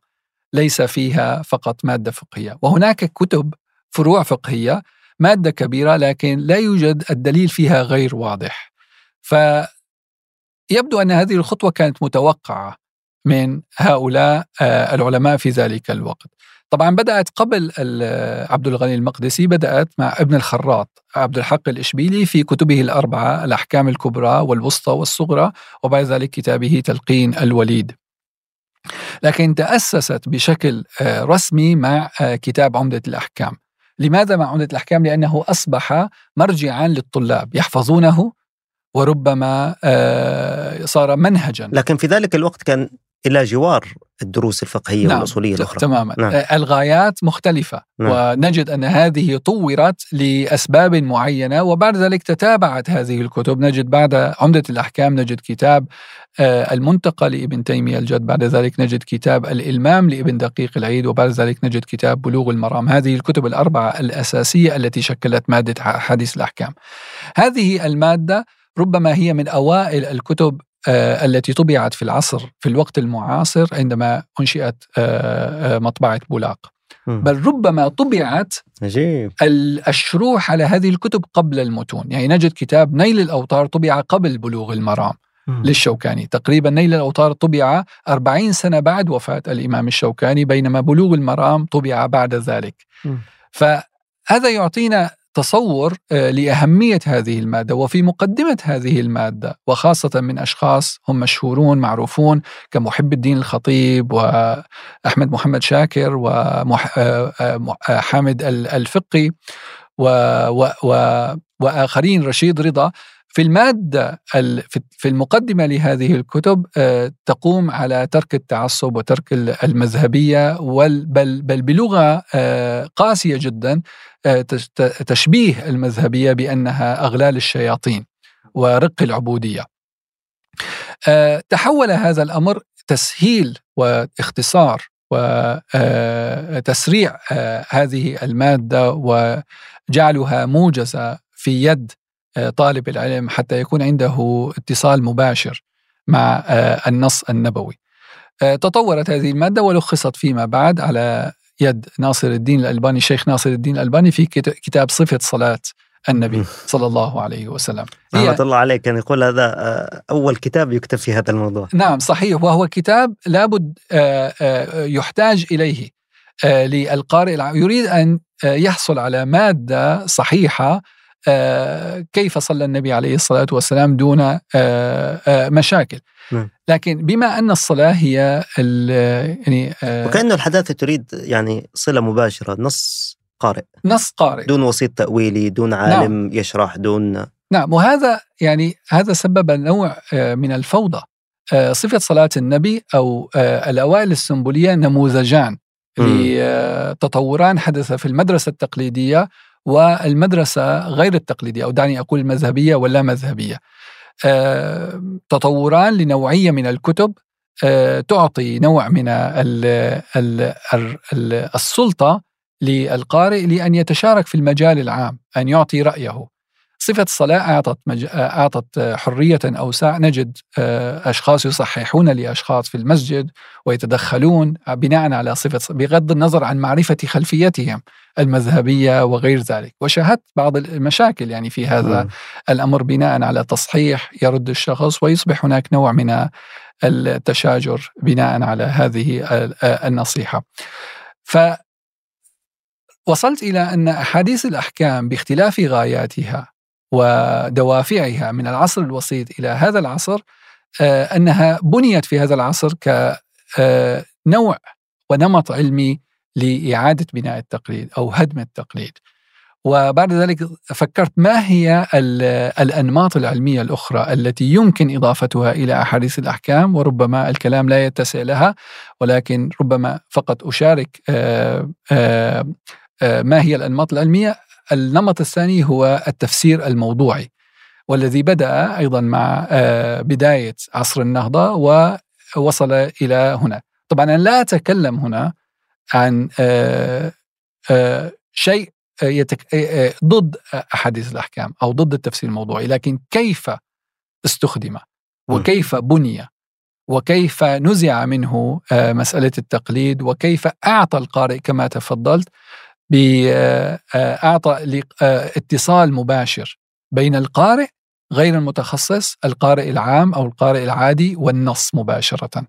ليس فيها فقط مادة فقهية، وهناك كتب فروع فقهية مادة كبيرة لكن لا يوجد الدليل فيها غير واضح. فيبدو أن هذه الخطوة كانت متوقعة من هؤلاء آه، العلماء في ذلك الوقت. طبعا بدأت قبل عبد الغني المقدسي بدأت مع ابن الخراط عبد الحق الإشبيلي في كتبه الأربعة الأحكام الكبرى والوسطى والصغرى وبعد ذلك كتابه تلقين الوليد. لكن تأسست بشكل آه، رسمي مع آه، كتاب عمدة الأحكام. لماذا مع عمدة الأحكام؟ لأنه أصبح مرجعا للطلاب يحفظونه وربما صار منهجا. لكن في ذلك الوقت كان إلى جوار الدروس الفقهية نعم والأصولية الأخرى. تماما. نعم. آه، الغايات مختلفة. نعم. ونجد أن هذه طورت لأسباب معينة وبعد ذلك تتابعت هذه الكتب. نجد بعد عمدة الأحكام نجد كتاب آه، المنتقى لابن تيمية الجد. بعد ذلك نجد كتاب الإلمام لابن دقيق العيد. وبعد ذلك نجد كتاب بلوغ المرام. هذه الكتب الأربعة الأساسية التي شكلت مادة حديث الأحكام. هذه المادة ربما هي من أوائل الكتب آه، التي طبعت في العصر في الوقت المعاصر عندما أنشئت آه، آه، مطبعة بولاق. بل ربما طبعت عجيب. الشروح على هذه الكتب قبل المتون. يعني نجد كتاب نيل الأوطار طبع قبل بلوغ المرام للشوكاني. تقريبا نيل الأوطار طبع أربعين سنة بعد وفاة الإمام الشوكاني بينما بلوغ المرام طبع بعد ذلك. فهذا يعطينا تصور لأهمية هذه المادة وفي مقدمة هذه المادة وخاصة من أشخاص هم مشهورون معروفون كمحب الدين الخطيب وأحمد محمد شاكر وحامد الفقي و وآخرين رشيد رضا. في المادة في المقدمة لهذه الكتب آه، تقوم على ترك التعصب وترك المذهبية بل بل بلغة آه، قاسية جدا آه، تشبيه المذهبية بأنها أغلال الشياطين ورق العبودية. تحول هذا الأمر تسهيل واختصار وتسريع هذه المادة وجعلها موجزة في يد طالب العلم حتى يكون عنده اتصال مباشر مع آه، النص النبوي. آه، تطورت هذه المادة ولخصت فيما بعد على يد ناصر الدين الألباني الشيخ ناصر الدين الألباني في كتاب صفة صلاة النبي صلى الله عليه وسلم. رحمة الله عليك كان يقول هذا أول كتاب يكتب في هذا الموضوع. نعم صحيح وهو كتاب لابد يحتاج إليه للقارئ يريد أن يحصل على مادة صحيحة آه، كيف صلى النبي عليه الصلاة والسلام دون آه، آه، مشاكل. نعم. لكن بما أن الصلاة هي يعني وكأنه الحداثة تريد يعني صلة مباشرة نص قارئ. نص قارئ. دون وسيط تأويلي دون عالم نعم. يشرح دون نعم وهذا يعني هذا سبب نوع من الفوضى. صفة صلاة النبي أو الأوائل السنبولية نموذجان لتطوران حدث في المدرسة التقليدية والمدرسة غير التقليدية أو دعني أقول المذهبية ولا مذهبية. آه، تطوران لنوعية من الكتب آه، تعطي نوع من السلطة للقارئ لأن يتشارك في المجال العام أن يعطي رأيه. صفة الصلاة أعطت, مج... أعطت حرية أوسع. نجد آه، أشخاص يصححون لأشخاص في المسجد ويتدخلون بناء على صفة بغض النظر عن معرفة خلفيتهم المذهبية وغير ذلك. وشاهدت بعض المشاكل يعني في هذا م. الأمر بناء على تصحيح يرد الشخص ويصبح هناك نوع من التشاجر بناء على هذه النصيحة. ف وصلت إلى أن أحاديث الأحكام باختلاف غاياتها ودوافعها من العصر الوسيط إلى هذا العصر آه، أنها بنيت في هذا العصر كنوع آه، ونمط علمي لإعادة بناء التقليد أو هدم التقليد. وبعد ذلك فكرت ما هي الأنماط العلمية الأخرى التي يمكن إضافتها إلى أحاديث الأحكام وربما الكلام لا يتسع لها ولكن ربما فقط أشارك آه، ما هي الأنماط العلمية النمط الثاني هو التفسير الموضوعي والذي بدأ أيضا مع آه، بداية عصر النهضة ووصل إلى هنا. طبعا أنا لا أتكلم هنا عن آه، آه، شيء ضد أحاديث الأحكام أو ضد التفسير الموضوعي لكن كيف استخدم وكيف بني وكيف نزع منه مسألة التقليد وكيف أعطى القارئ كما تفضلت بأعطى اتصال مباشر بين القارئ غير المتخصص القارئ العام أو القارئ العادي والنص مباشرة.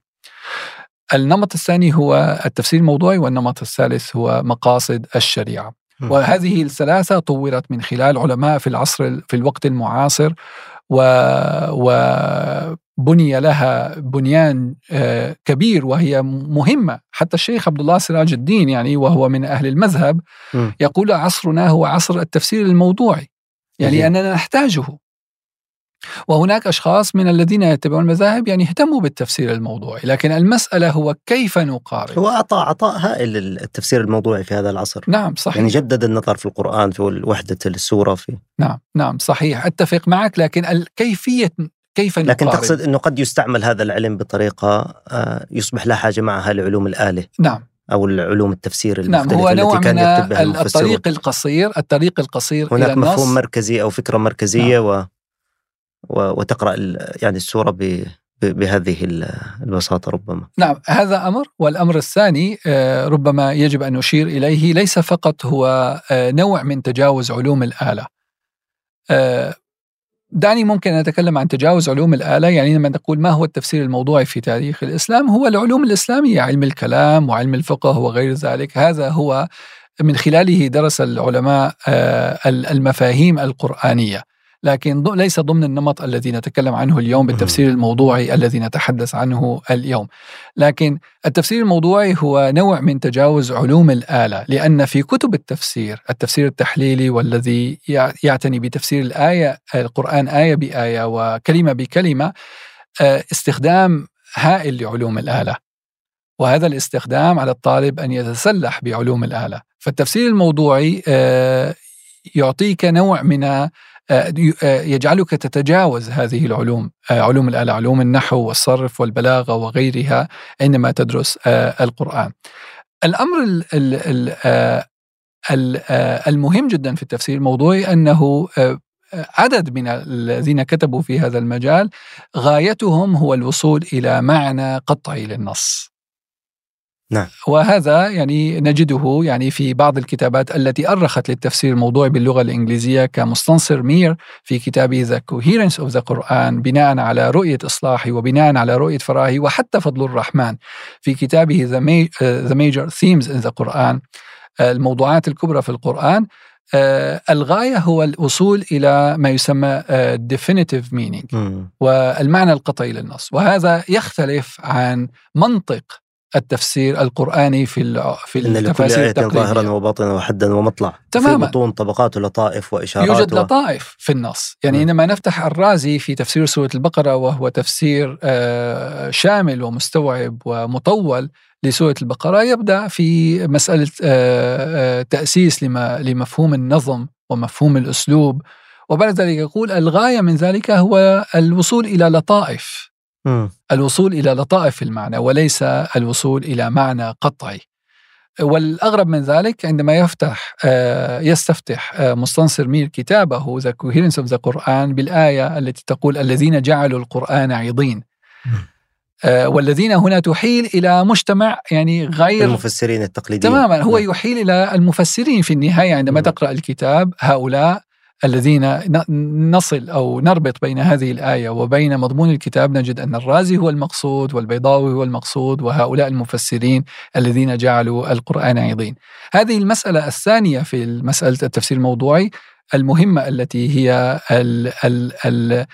النمط الثاني هو التفسير الموضوعي والنمط الثالث هو مقاصد الشريعة. وهذه الثلاثة طورت من خلال علماء في العصر في الوقت المعاصر و, و بني لها بنيان آه، كبير وهي مهمة. حتى الشيخ عبد الله سراج الدين يعني وهو من أهل المذهب يقول عصرنا هو عصر التفسير الموضوعي. يعني أننا نحتاجه. وهناك أشخاص من الذين يتبعون المذاهب يعني اهتموا بالتفسير الموضوعي. لكن المسألة هو كيف نقارن؟ هو أعطى عطاء هائل للتفسير الموضوعي في هذا العصر. نعم صحيح. يعني جدد النظر في القرآن في وحدة السورة في نعم نعم صحيح. أتفق معك لكن كيفية كيف نقارن؟ لكن تقصد إنه قد يستعمل هذا العلم بطريقة آه، يصبح لا حاجة معها لعلوم الآلة نعم أو العلوم التفسير المختلفه نعم هو نوع التي كان من يكتب بها الطريق القصير الطريق القصير هناك إلى مفهوم مركزي أو فكرة مركزية نعم. و... وتقرأ يعني السورة ب... بهذه البساطة ربما. نعم هذا أمر والأمر الثاني آه، ربما يجب أن نشير إليه ليس فقط هو آه، نوع من تجاوز علوم الآلة. دعني ممكن أتكلم عن تجاوز علوم الآلة. يعني لما نقول ما هو التفسير الموضوعي في تاريخ الإسلام هو العلوم الإسلامية علم الكلام وعلم الفقه وغير ذلك. هذا هو من خلاله درس العلماء المفاهيم القرآنية. لكن ليس ضمن النمط الذي نتكلم عنه اليوم بالتفسير الموضوعي الذي نتحدث عنه اليوم. لكن التفسير الموضوعي هو نوع من تجاوز علوم الآلة لأن في كتب التفسير التفسير التحليلي والذي يعتني بتفسير الآية القرآن آية بآية وكلمة بكلمة آه، استخدام هائل لعلوم الآلة. وهذا الاستخدام على الطالب أن يتسلح بعلوم الآلة. فالتفسير الموضوعي آه، يعطيك نوع من يجعلك تتجاوز هذه العلوم آه، علوم الآلة علوم النحو والصرف والبلاغة وغيرها عندما تدرس القرآن. الأمر المهم جدا في التفسير الموضوعي أنه عدد من الذين كتبوا في هذا المجال غايتهم هو الوصول إلى معنى قطعي للنص. نعم. وهذا يعني نجده يعني في بعض الكتابات التي أرخت للتفسير الموضوعي باللغة الإنجليزية كمستنصر مير في كتابه The Coherence of the Quran بناء على رؤية إصلاحي وبناء على رؤية فراهي وحتى فضل الرحمن. في كتابه The Major Themes in the Quran الموضوعات الكبرى في القرآن الغاية هو الوصول إلى ما يسمى definitive meaning. والمعنى القطعي للنص. وهذا يختلف عن منطق التفسير القرآني في في التفاسير التقليدية. ظاهرا وباطنا وحدا ومطلع تماما. في بطون طبقات ولطائف وإشارات يوجد و... لطائف في النص. يعني م. عندما نفتح الرازي في تفسير سورة البقرة وهو تفسير آه، شامل ومستوعب ومطول لسورة البقرة يبدأ في مسألة آه، آه، تأسيس لمفهوم النظم ومفهوم الأسلوب. وبعد ذلك يقول الغاية من ذلك هو الوصول إلى لطائف. م. الوصول إلى لطائف المعنى وليس الوصول إلى معنى قطعي. والأغرب من ذلك عندما يفتح آه، يستفتح آه، مستنصر مير كتابه The Coherence of the Quran بالآية التي تقول الذين جعلوا القرآن عضين. آه، والذين هنا تحيل إلى مجتمع يعني غير المفسرين التقليديين. تماما هو نعم. يحيل إلى المفسرين في النهاية عندما تقرأ الكتاب هؤلاء الذين نصل أو نربط بين هذه الآية وبين مضمون الكتاب نجد أن الرازي هو المقصود والبيضاوي هو المقصود وهؤلاء المفسرين الذين جعلوا القرآن عظيم. هذه المسألة الثانية في مساله التفسير الموضوعي المهمة التي هي ال ال ال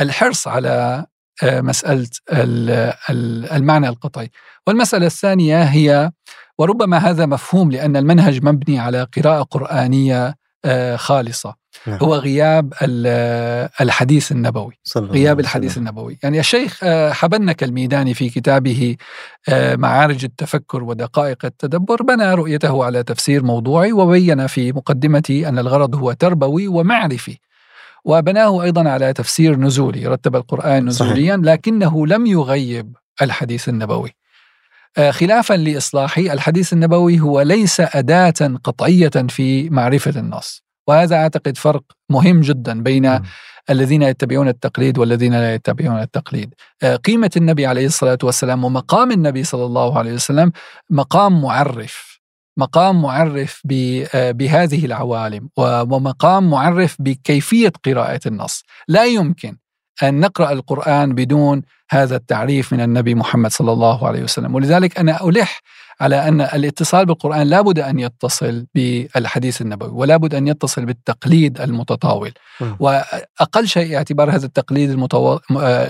الحرص على مسألة المعنى القطعي. والمسألة الثانية هي وربما هذا مفهوم لأن المنهج مبني على قراءة قرآنية خالصة. نعم. هو غياب الحديث النبوي. غياب الحديث النبوي. يعني الشيخ آه، حبنك الميداني في كتابه آه، معارج التفكر ودقائق التدبر بنى رؤيته على تفسير موضوعي وبين في مقدمته أن الغرض هو تربوي ومعرفي. وبناه أيضا على تفسير نزولي رتب القرآن نزوليا صحيح. لكنه لم يغيب الحديث النبوي. آه، خلافا لاصلاحي الحديث النبوي هو ليس أداة قطعية في معرفة النص. وهذا أعتقد فرق مهم جدا بين م. الذين يتبعون التقليد والذين لا يتبعون التقليد. آه، قيمة النبي عليه الصلاة والسلام ومقام النبي صلى الله عليه وسلم مقام معرف. مقام معرف آه، بهذه العوالم ومقام معرف بكيفية قراءة النص. لا يمكن أن نقرأ القرآن بدون هذا التعريف من النبي محمد صلى الله عليه وسلم. ولذلك أنا ألح على أن الاتصال بالقرآن لابد أن يتصل بالحديث النبوي ولا بد أن يتصل بالتقليد المتطاول. وأقل شيء اعتبار هذا التقليد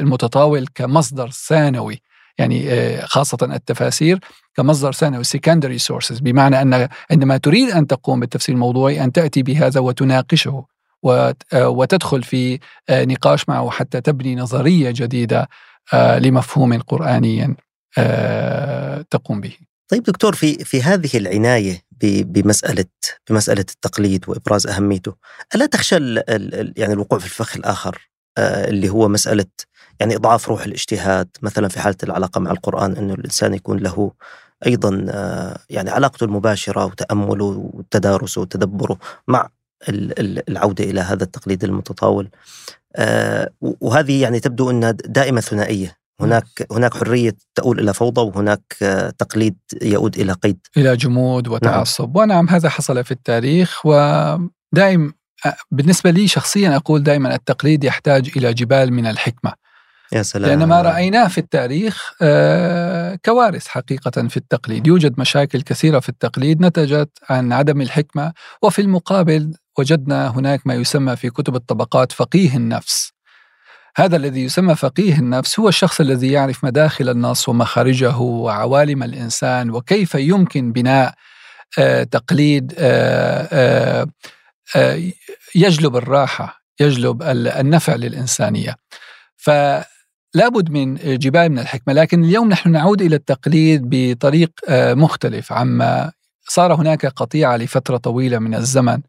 المتطاول كمصدر ثانوي يعني آه، خاصة التفاسير كمصدر ثانوي secondary sources. بمعنى أن عندما تريد أن تقوم بالتفسير الموضوعي أن تأتي بهذا وتناقشه. وتدخل في آه، نقاش معه حتى تبني نظرية جديدة آه، لمفهوم قرآني آه، تقوم به. طيب دكتور في في هذه العناية بمسألة بمسألة التقليد وإبراز أهميته، ألا تخشى يعني الوقوع في الفخ الآخر آه، اللي هو مسألة يعني إضعاف روح الاجتهاد مثلا في حالة العلاقة مع القرآن انه الإنسان يكون له أيضا يعني علاقته المباشرة وتأمله وتدارسه وتدبره مع العودة إلى هذا التقليد المتطاول. آه، وهذه يعني تبدو إنها دائمة ثنائية. هناك هناك حرية تؤول إلى فوضى وهناك آه، تقليد يؤود إلى قيد. إلى جمود وتعصب. نعم. ونعم هذا حصل في التاريخ. ودائم بالنسبة لي شخصيا أقول دائما التقليد يحتاج إلى جبال من الحكمة. يا سلام. لأن ما رأيناه في التاريخ آه، كوارث حقيقة في التقليد. يوجد مشاكل كثيرة في التقليد. نتجت عن عدم الحكمة وفي المقابل وجدنا هناك ما يسمى في كتب الطبقات فقيه النفس. هذا الذي يسمى فقيه النفس هو الشخص الذي يعرف مداخل النص ومخارجه وعوالم الإنسان وكيف يمكن بناء آه، تقليد آه، يجلب الراحة يجلب النفع للإنسانية. ف لابد من جبال من الحكمة لكن اليوم نحن نعود إلى التقليد بطريق آه، مختلف. عما صار هناك قطيعة لفترة طويلة من الزمن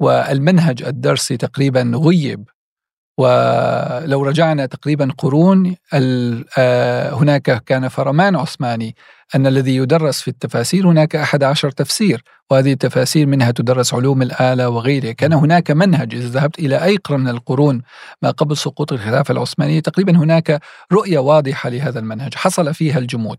والمنهج الدرسي تقريبا غيب. ولو رجعنا تقريبا قرون آه، هناك كان فرمان عثماني أن الذي يدرس في التفاسير هناك أحد عشر تفسير وهذه التفاسير منها تدرس علوم الآلة وغيرها. كان هناك منهج إذا ذهبت إلى أي قرن من القرون ما قبل سقوط الخلافة العثمانية تقريبا هناك رؤية واضحة لهذا المنهج حصل فيها الجمود.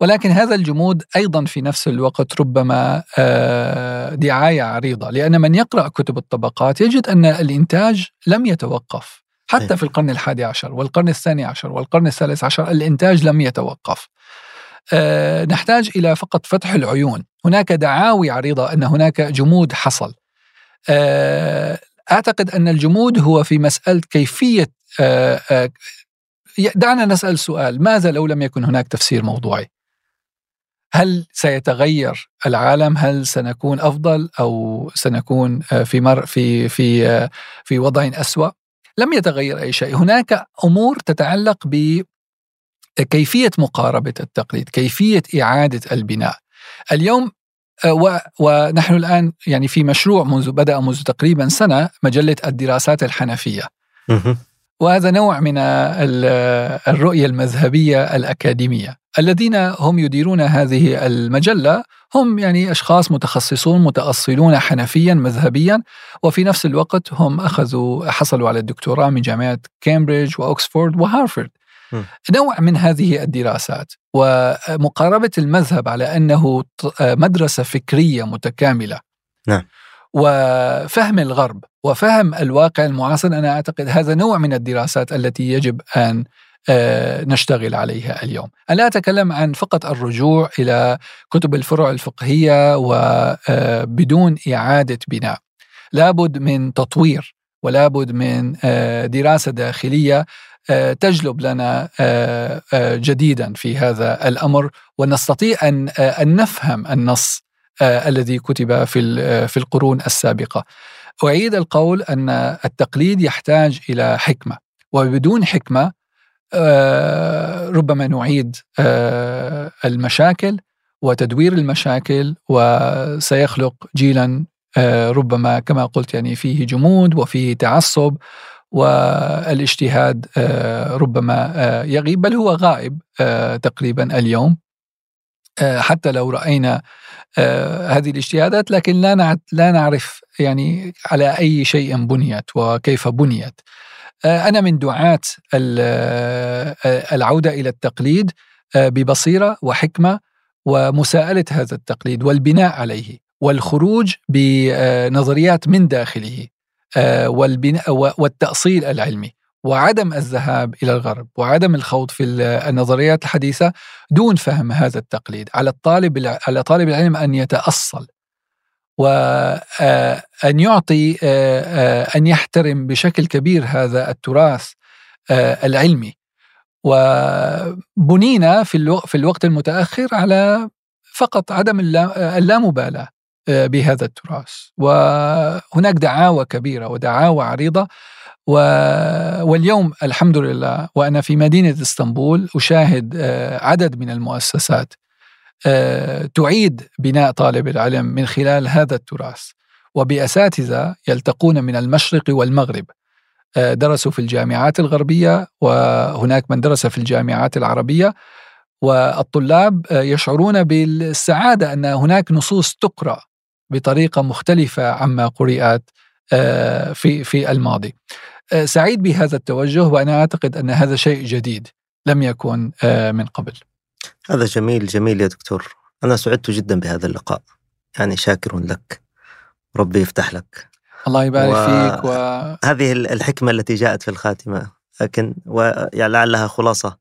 ولكن هذا الجمود أيضا في نفس الوقت ربما آه، دعاية عريضة لأن من يقرأ كتب الطبقات يجد أن الإنتاج لم يتوقف. حتى في القرن الحادي عشر والقرن الثاني عشر والقرن الثالث عشر الإنتاج لم يتوقف. نحتاج إلى فقط فتح العيون هناك دعاوي عريضة أن هناك جمود حصل آه، أعتقد أن الجمود هو في مسألة كيفية دعنا نسأل سؤال ماذا لو لم يكن هناك تفسير موضوعي هل سيتغير العالم؟ هل سنكون أفضل أو سنكون آه، في مر في في آه، في وضع اسوء؟ لم يتغير أي شيء، هناك أمور تتعلق بكيفيه مقاربة التقليد، كيفية إعادة البناء. اليوم آه، ونحن الآن يعني في مشروع منذ بدأ منذ تقريبا سنة مجلة الدراسات الحنفية. وهذا نوع من الرؤية المذهبية الأكاديمية. الذين هم يديرون هذه المجلة هم يعني أشخاص متخصصون متأصلون حنفيا مذهبيا وفي نفس الوقت هم أخذوا حصلوا على الدكتوراه من جامعة كامبريدج واوكسفورد وهارفرد نوع من هذه الدراسات ومقاربة المذهب على أنه مدرسة فكرية متكاملة. نعم. وفهم الغرب وفهم الواقع المعاصر أنا أعتقد هذا نوع من الدراسات التي يجب أن آه، نشتغل عليها اليوم. أنا أتكلم عن فقط الرجوع إلى كتب الفروع الفقهية وبدون آه، إعادة بناء. لابد من تطوير ولابد من آه، دراسة داخلية تجلب لنا جديدا في هذا الأمر ونستطيع أن أن نفهم النص الذي كتب في في القرون السابقة. أعيد القول أن التقليد يحتاج إلى حكمة وبدون حكمة آه، ربما نعيد آه، المشاكل وتدوير المشاكل وسيخلق جيلا آه، ربما كما قلت يعني فيه جمود وفيه تعصب. والاجتهاد ربما يغيب بل هو غائب تقريبا اليوم. حتى لو رأينا هذه الاجتهادات لكن لا لا نعرف يعني على أي شيء بنيت وكيف بنيت. آه، أنا من دعاة آه، العودة إلى التقليد آه، ببصيرة وحكمة ومساءلة هذا التقليد والبناء عليه والخروج بنظريات من داخله. والبناء والتأصيل العلمي وعدم الذهاب إلى الغرب وعدم الخوض في النظريات الحديثة دون فهم هذا التقليد على الطالب على طالب العلم أن يتأصل وأن آه، يعطي آه، آه، أن يحترم بشكل كبير هذا التراث العلمي وبنينا في في الوقت المتأخر على فقط عدم اللامبالاة بهذا التراث. وهناك دعاوى كبيرة ودعاوى عريضة. واليوم الحمد لله وأنا في مدينة إسطنبول أشاهد عدد من المؤسسات آه، تعيد بناء طالب العلم من خلال هذا التراث. وبأساتذة يلتقون من المشرق والمغرب. آه، درسوا في الجامعات الغربية وهناك من درس في الجامعات العربية. والطلاب آه، يشعرون بالسعادة أن هناك نصوص تقرأ بطريقة مختلفة عما قرات في في الماضي. سعيد بهذا التوجه وأنا أعتقد أن هذا شيء جديد لم يكن من قبل. هذا جميل جميل يا دكتور. أنا سعدت جدا بهذا اللقاء. يعني شاكر لك. ربي يفتح لك. الله يبارك و... فيك و... هذه الحكمة التي جاءت في الخاتمة. لكن ولعلها خلاصة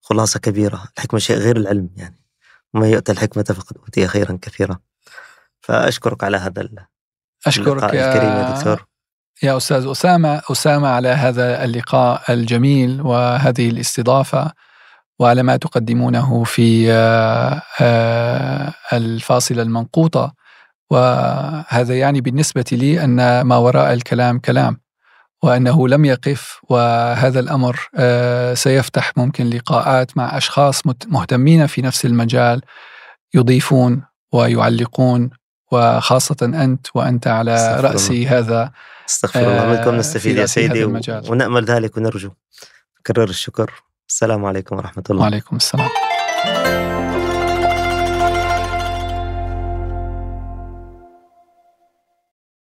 خلاصة كبيرة. الحكمة شيء غير العلم يعني. وما يؤتى الحكمة فقد أوتي خيرا كثيرا. فأشكرك على هذا أشكرك يا الكريم يا دكتور. يا أستاذ أسامة. أسامة على هذا اللقاء الجميل وهذه الاستضافة وعلى ما تقدمونه في آه، آه، الفاصلة المنقوطة. وهذا يعني بالنسبة لي أن ما وراء الكلام كلام وأنه لم يقف وهذا الأمر آه، سيفتح ممكن لقاءات مع أشخاص مهتمين في نفس المجال يضيفون ويعلقون وخاصة أنت وأنت على رأس هذا استغفر الله. منكم نستفيد يا سيدي ونأمل ذلك ونرجو. كرر الشكر. السلام عليكم ورحمة الله. وعليكم السلام.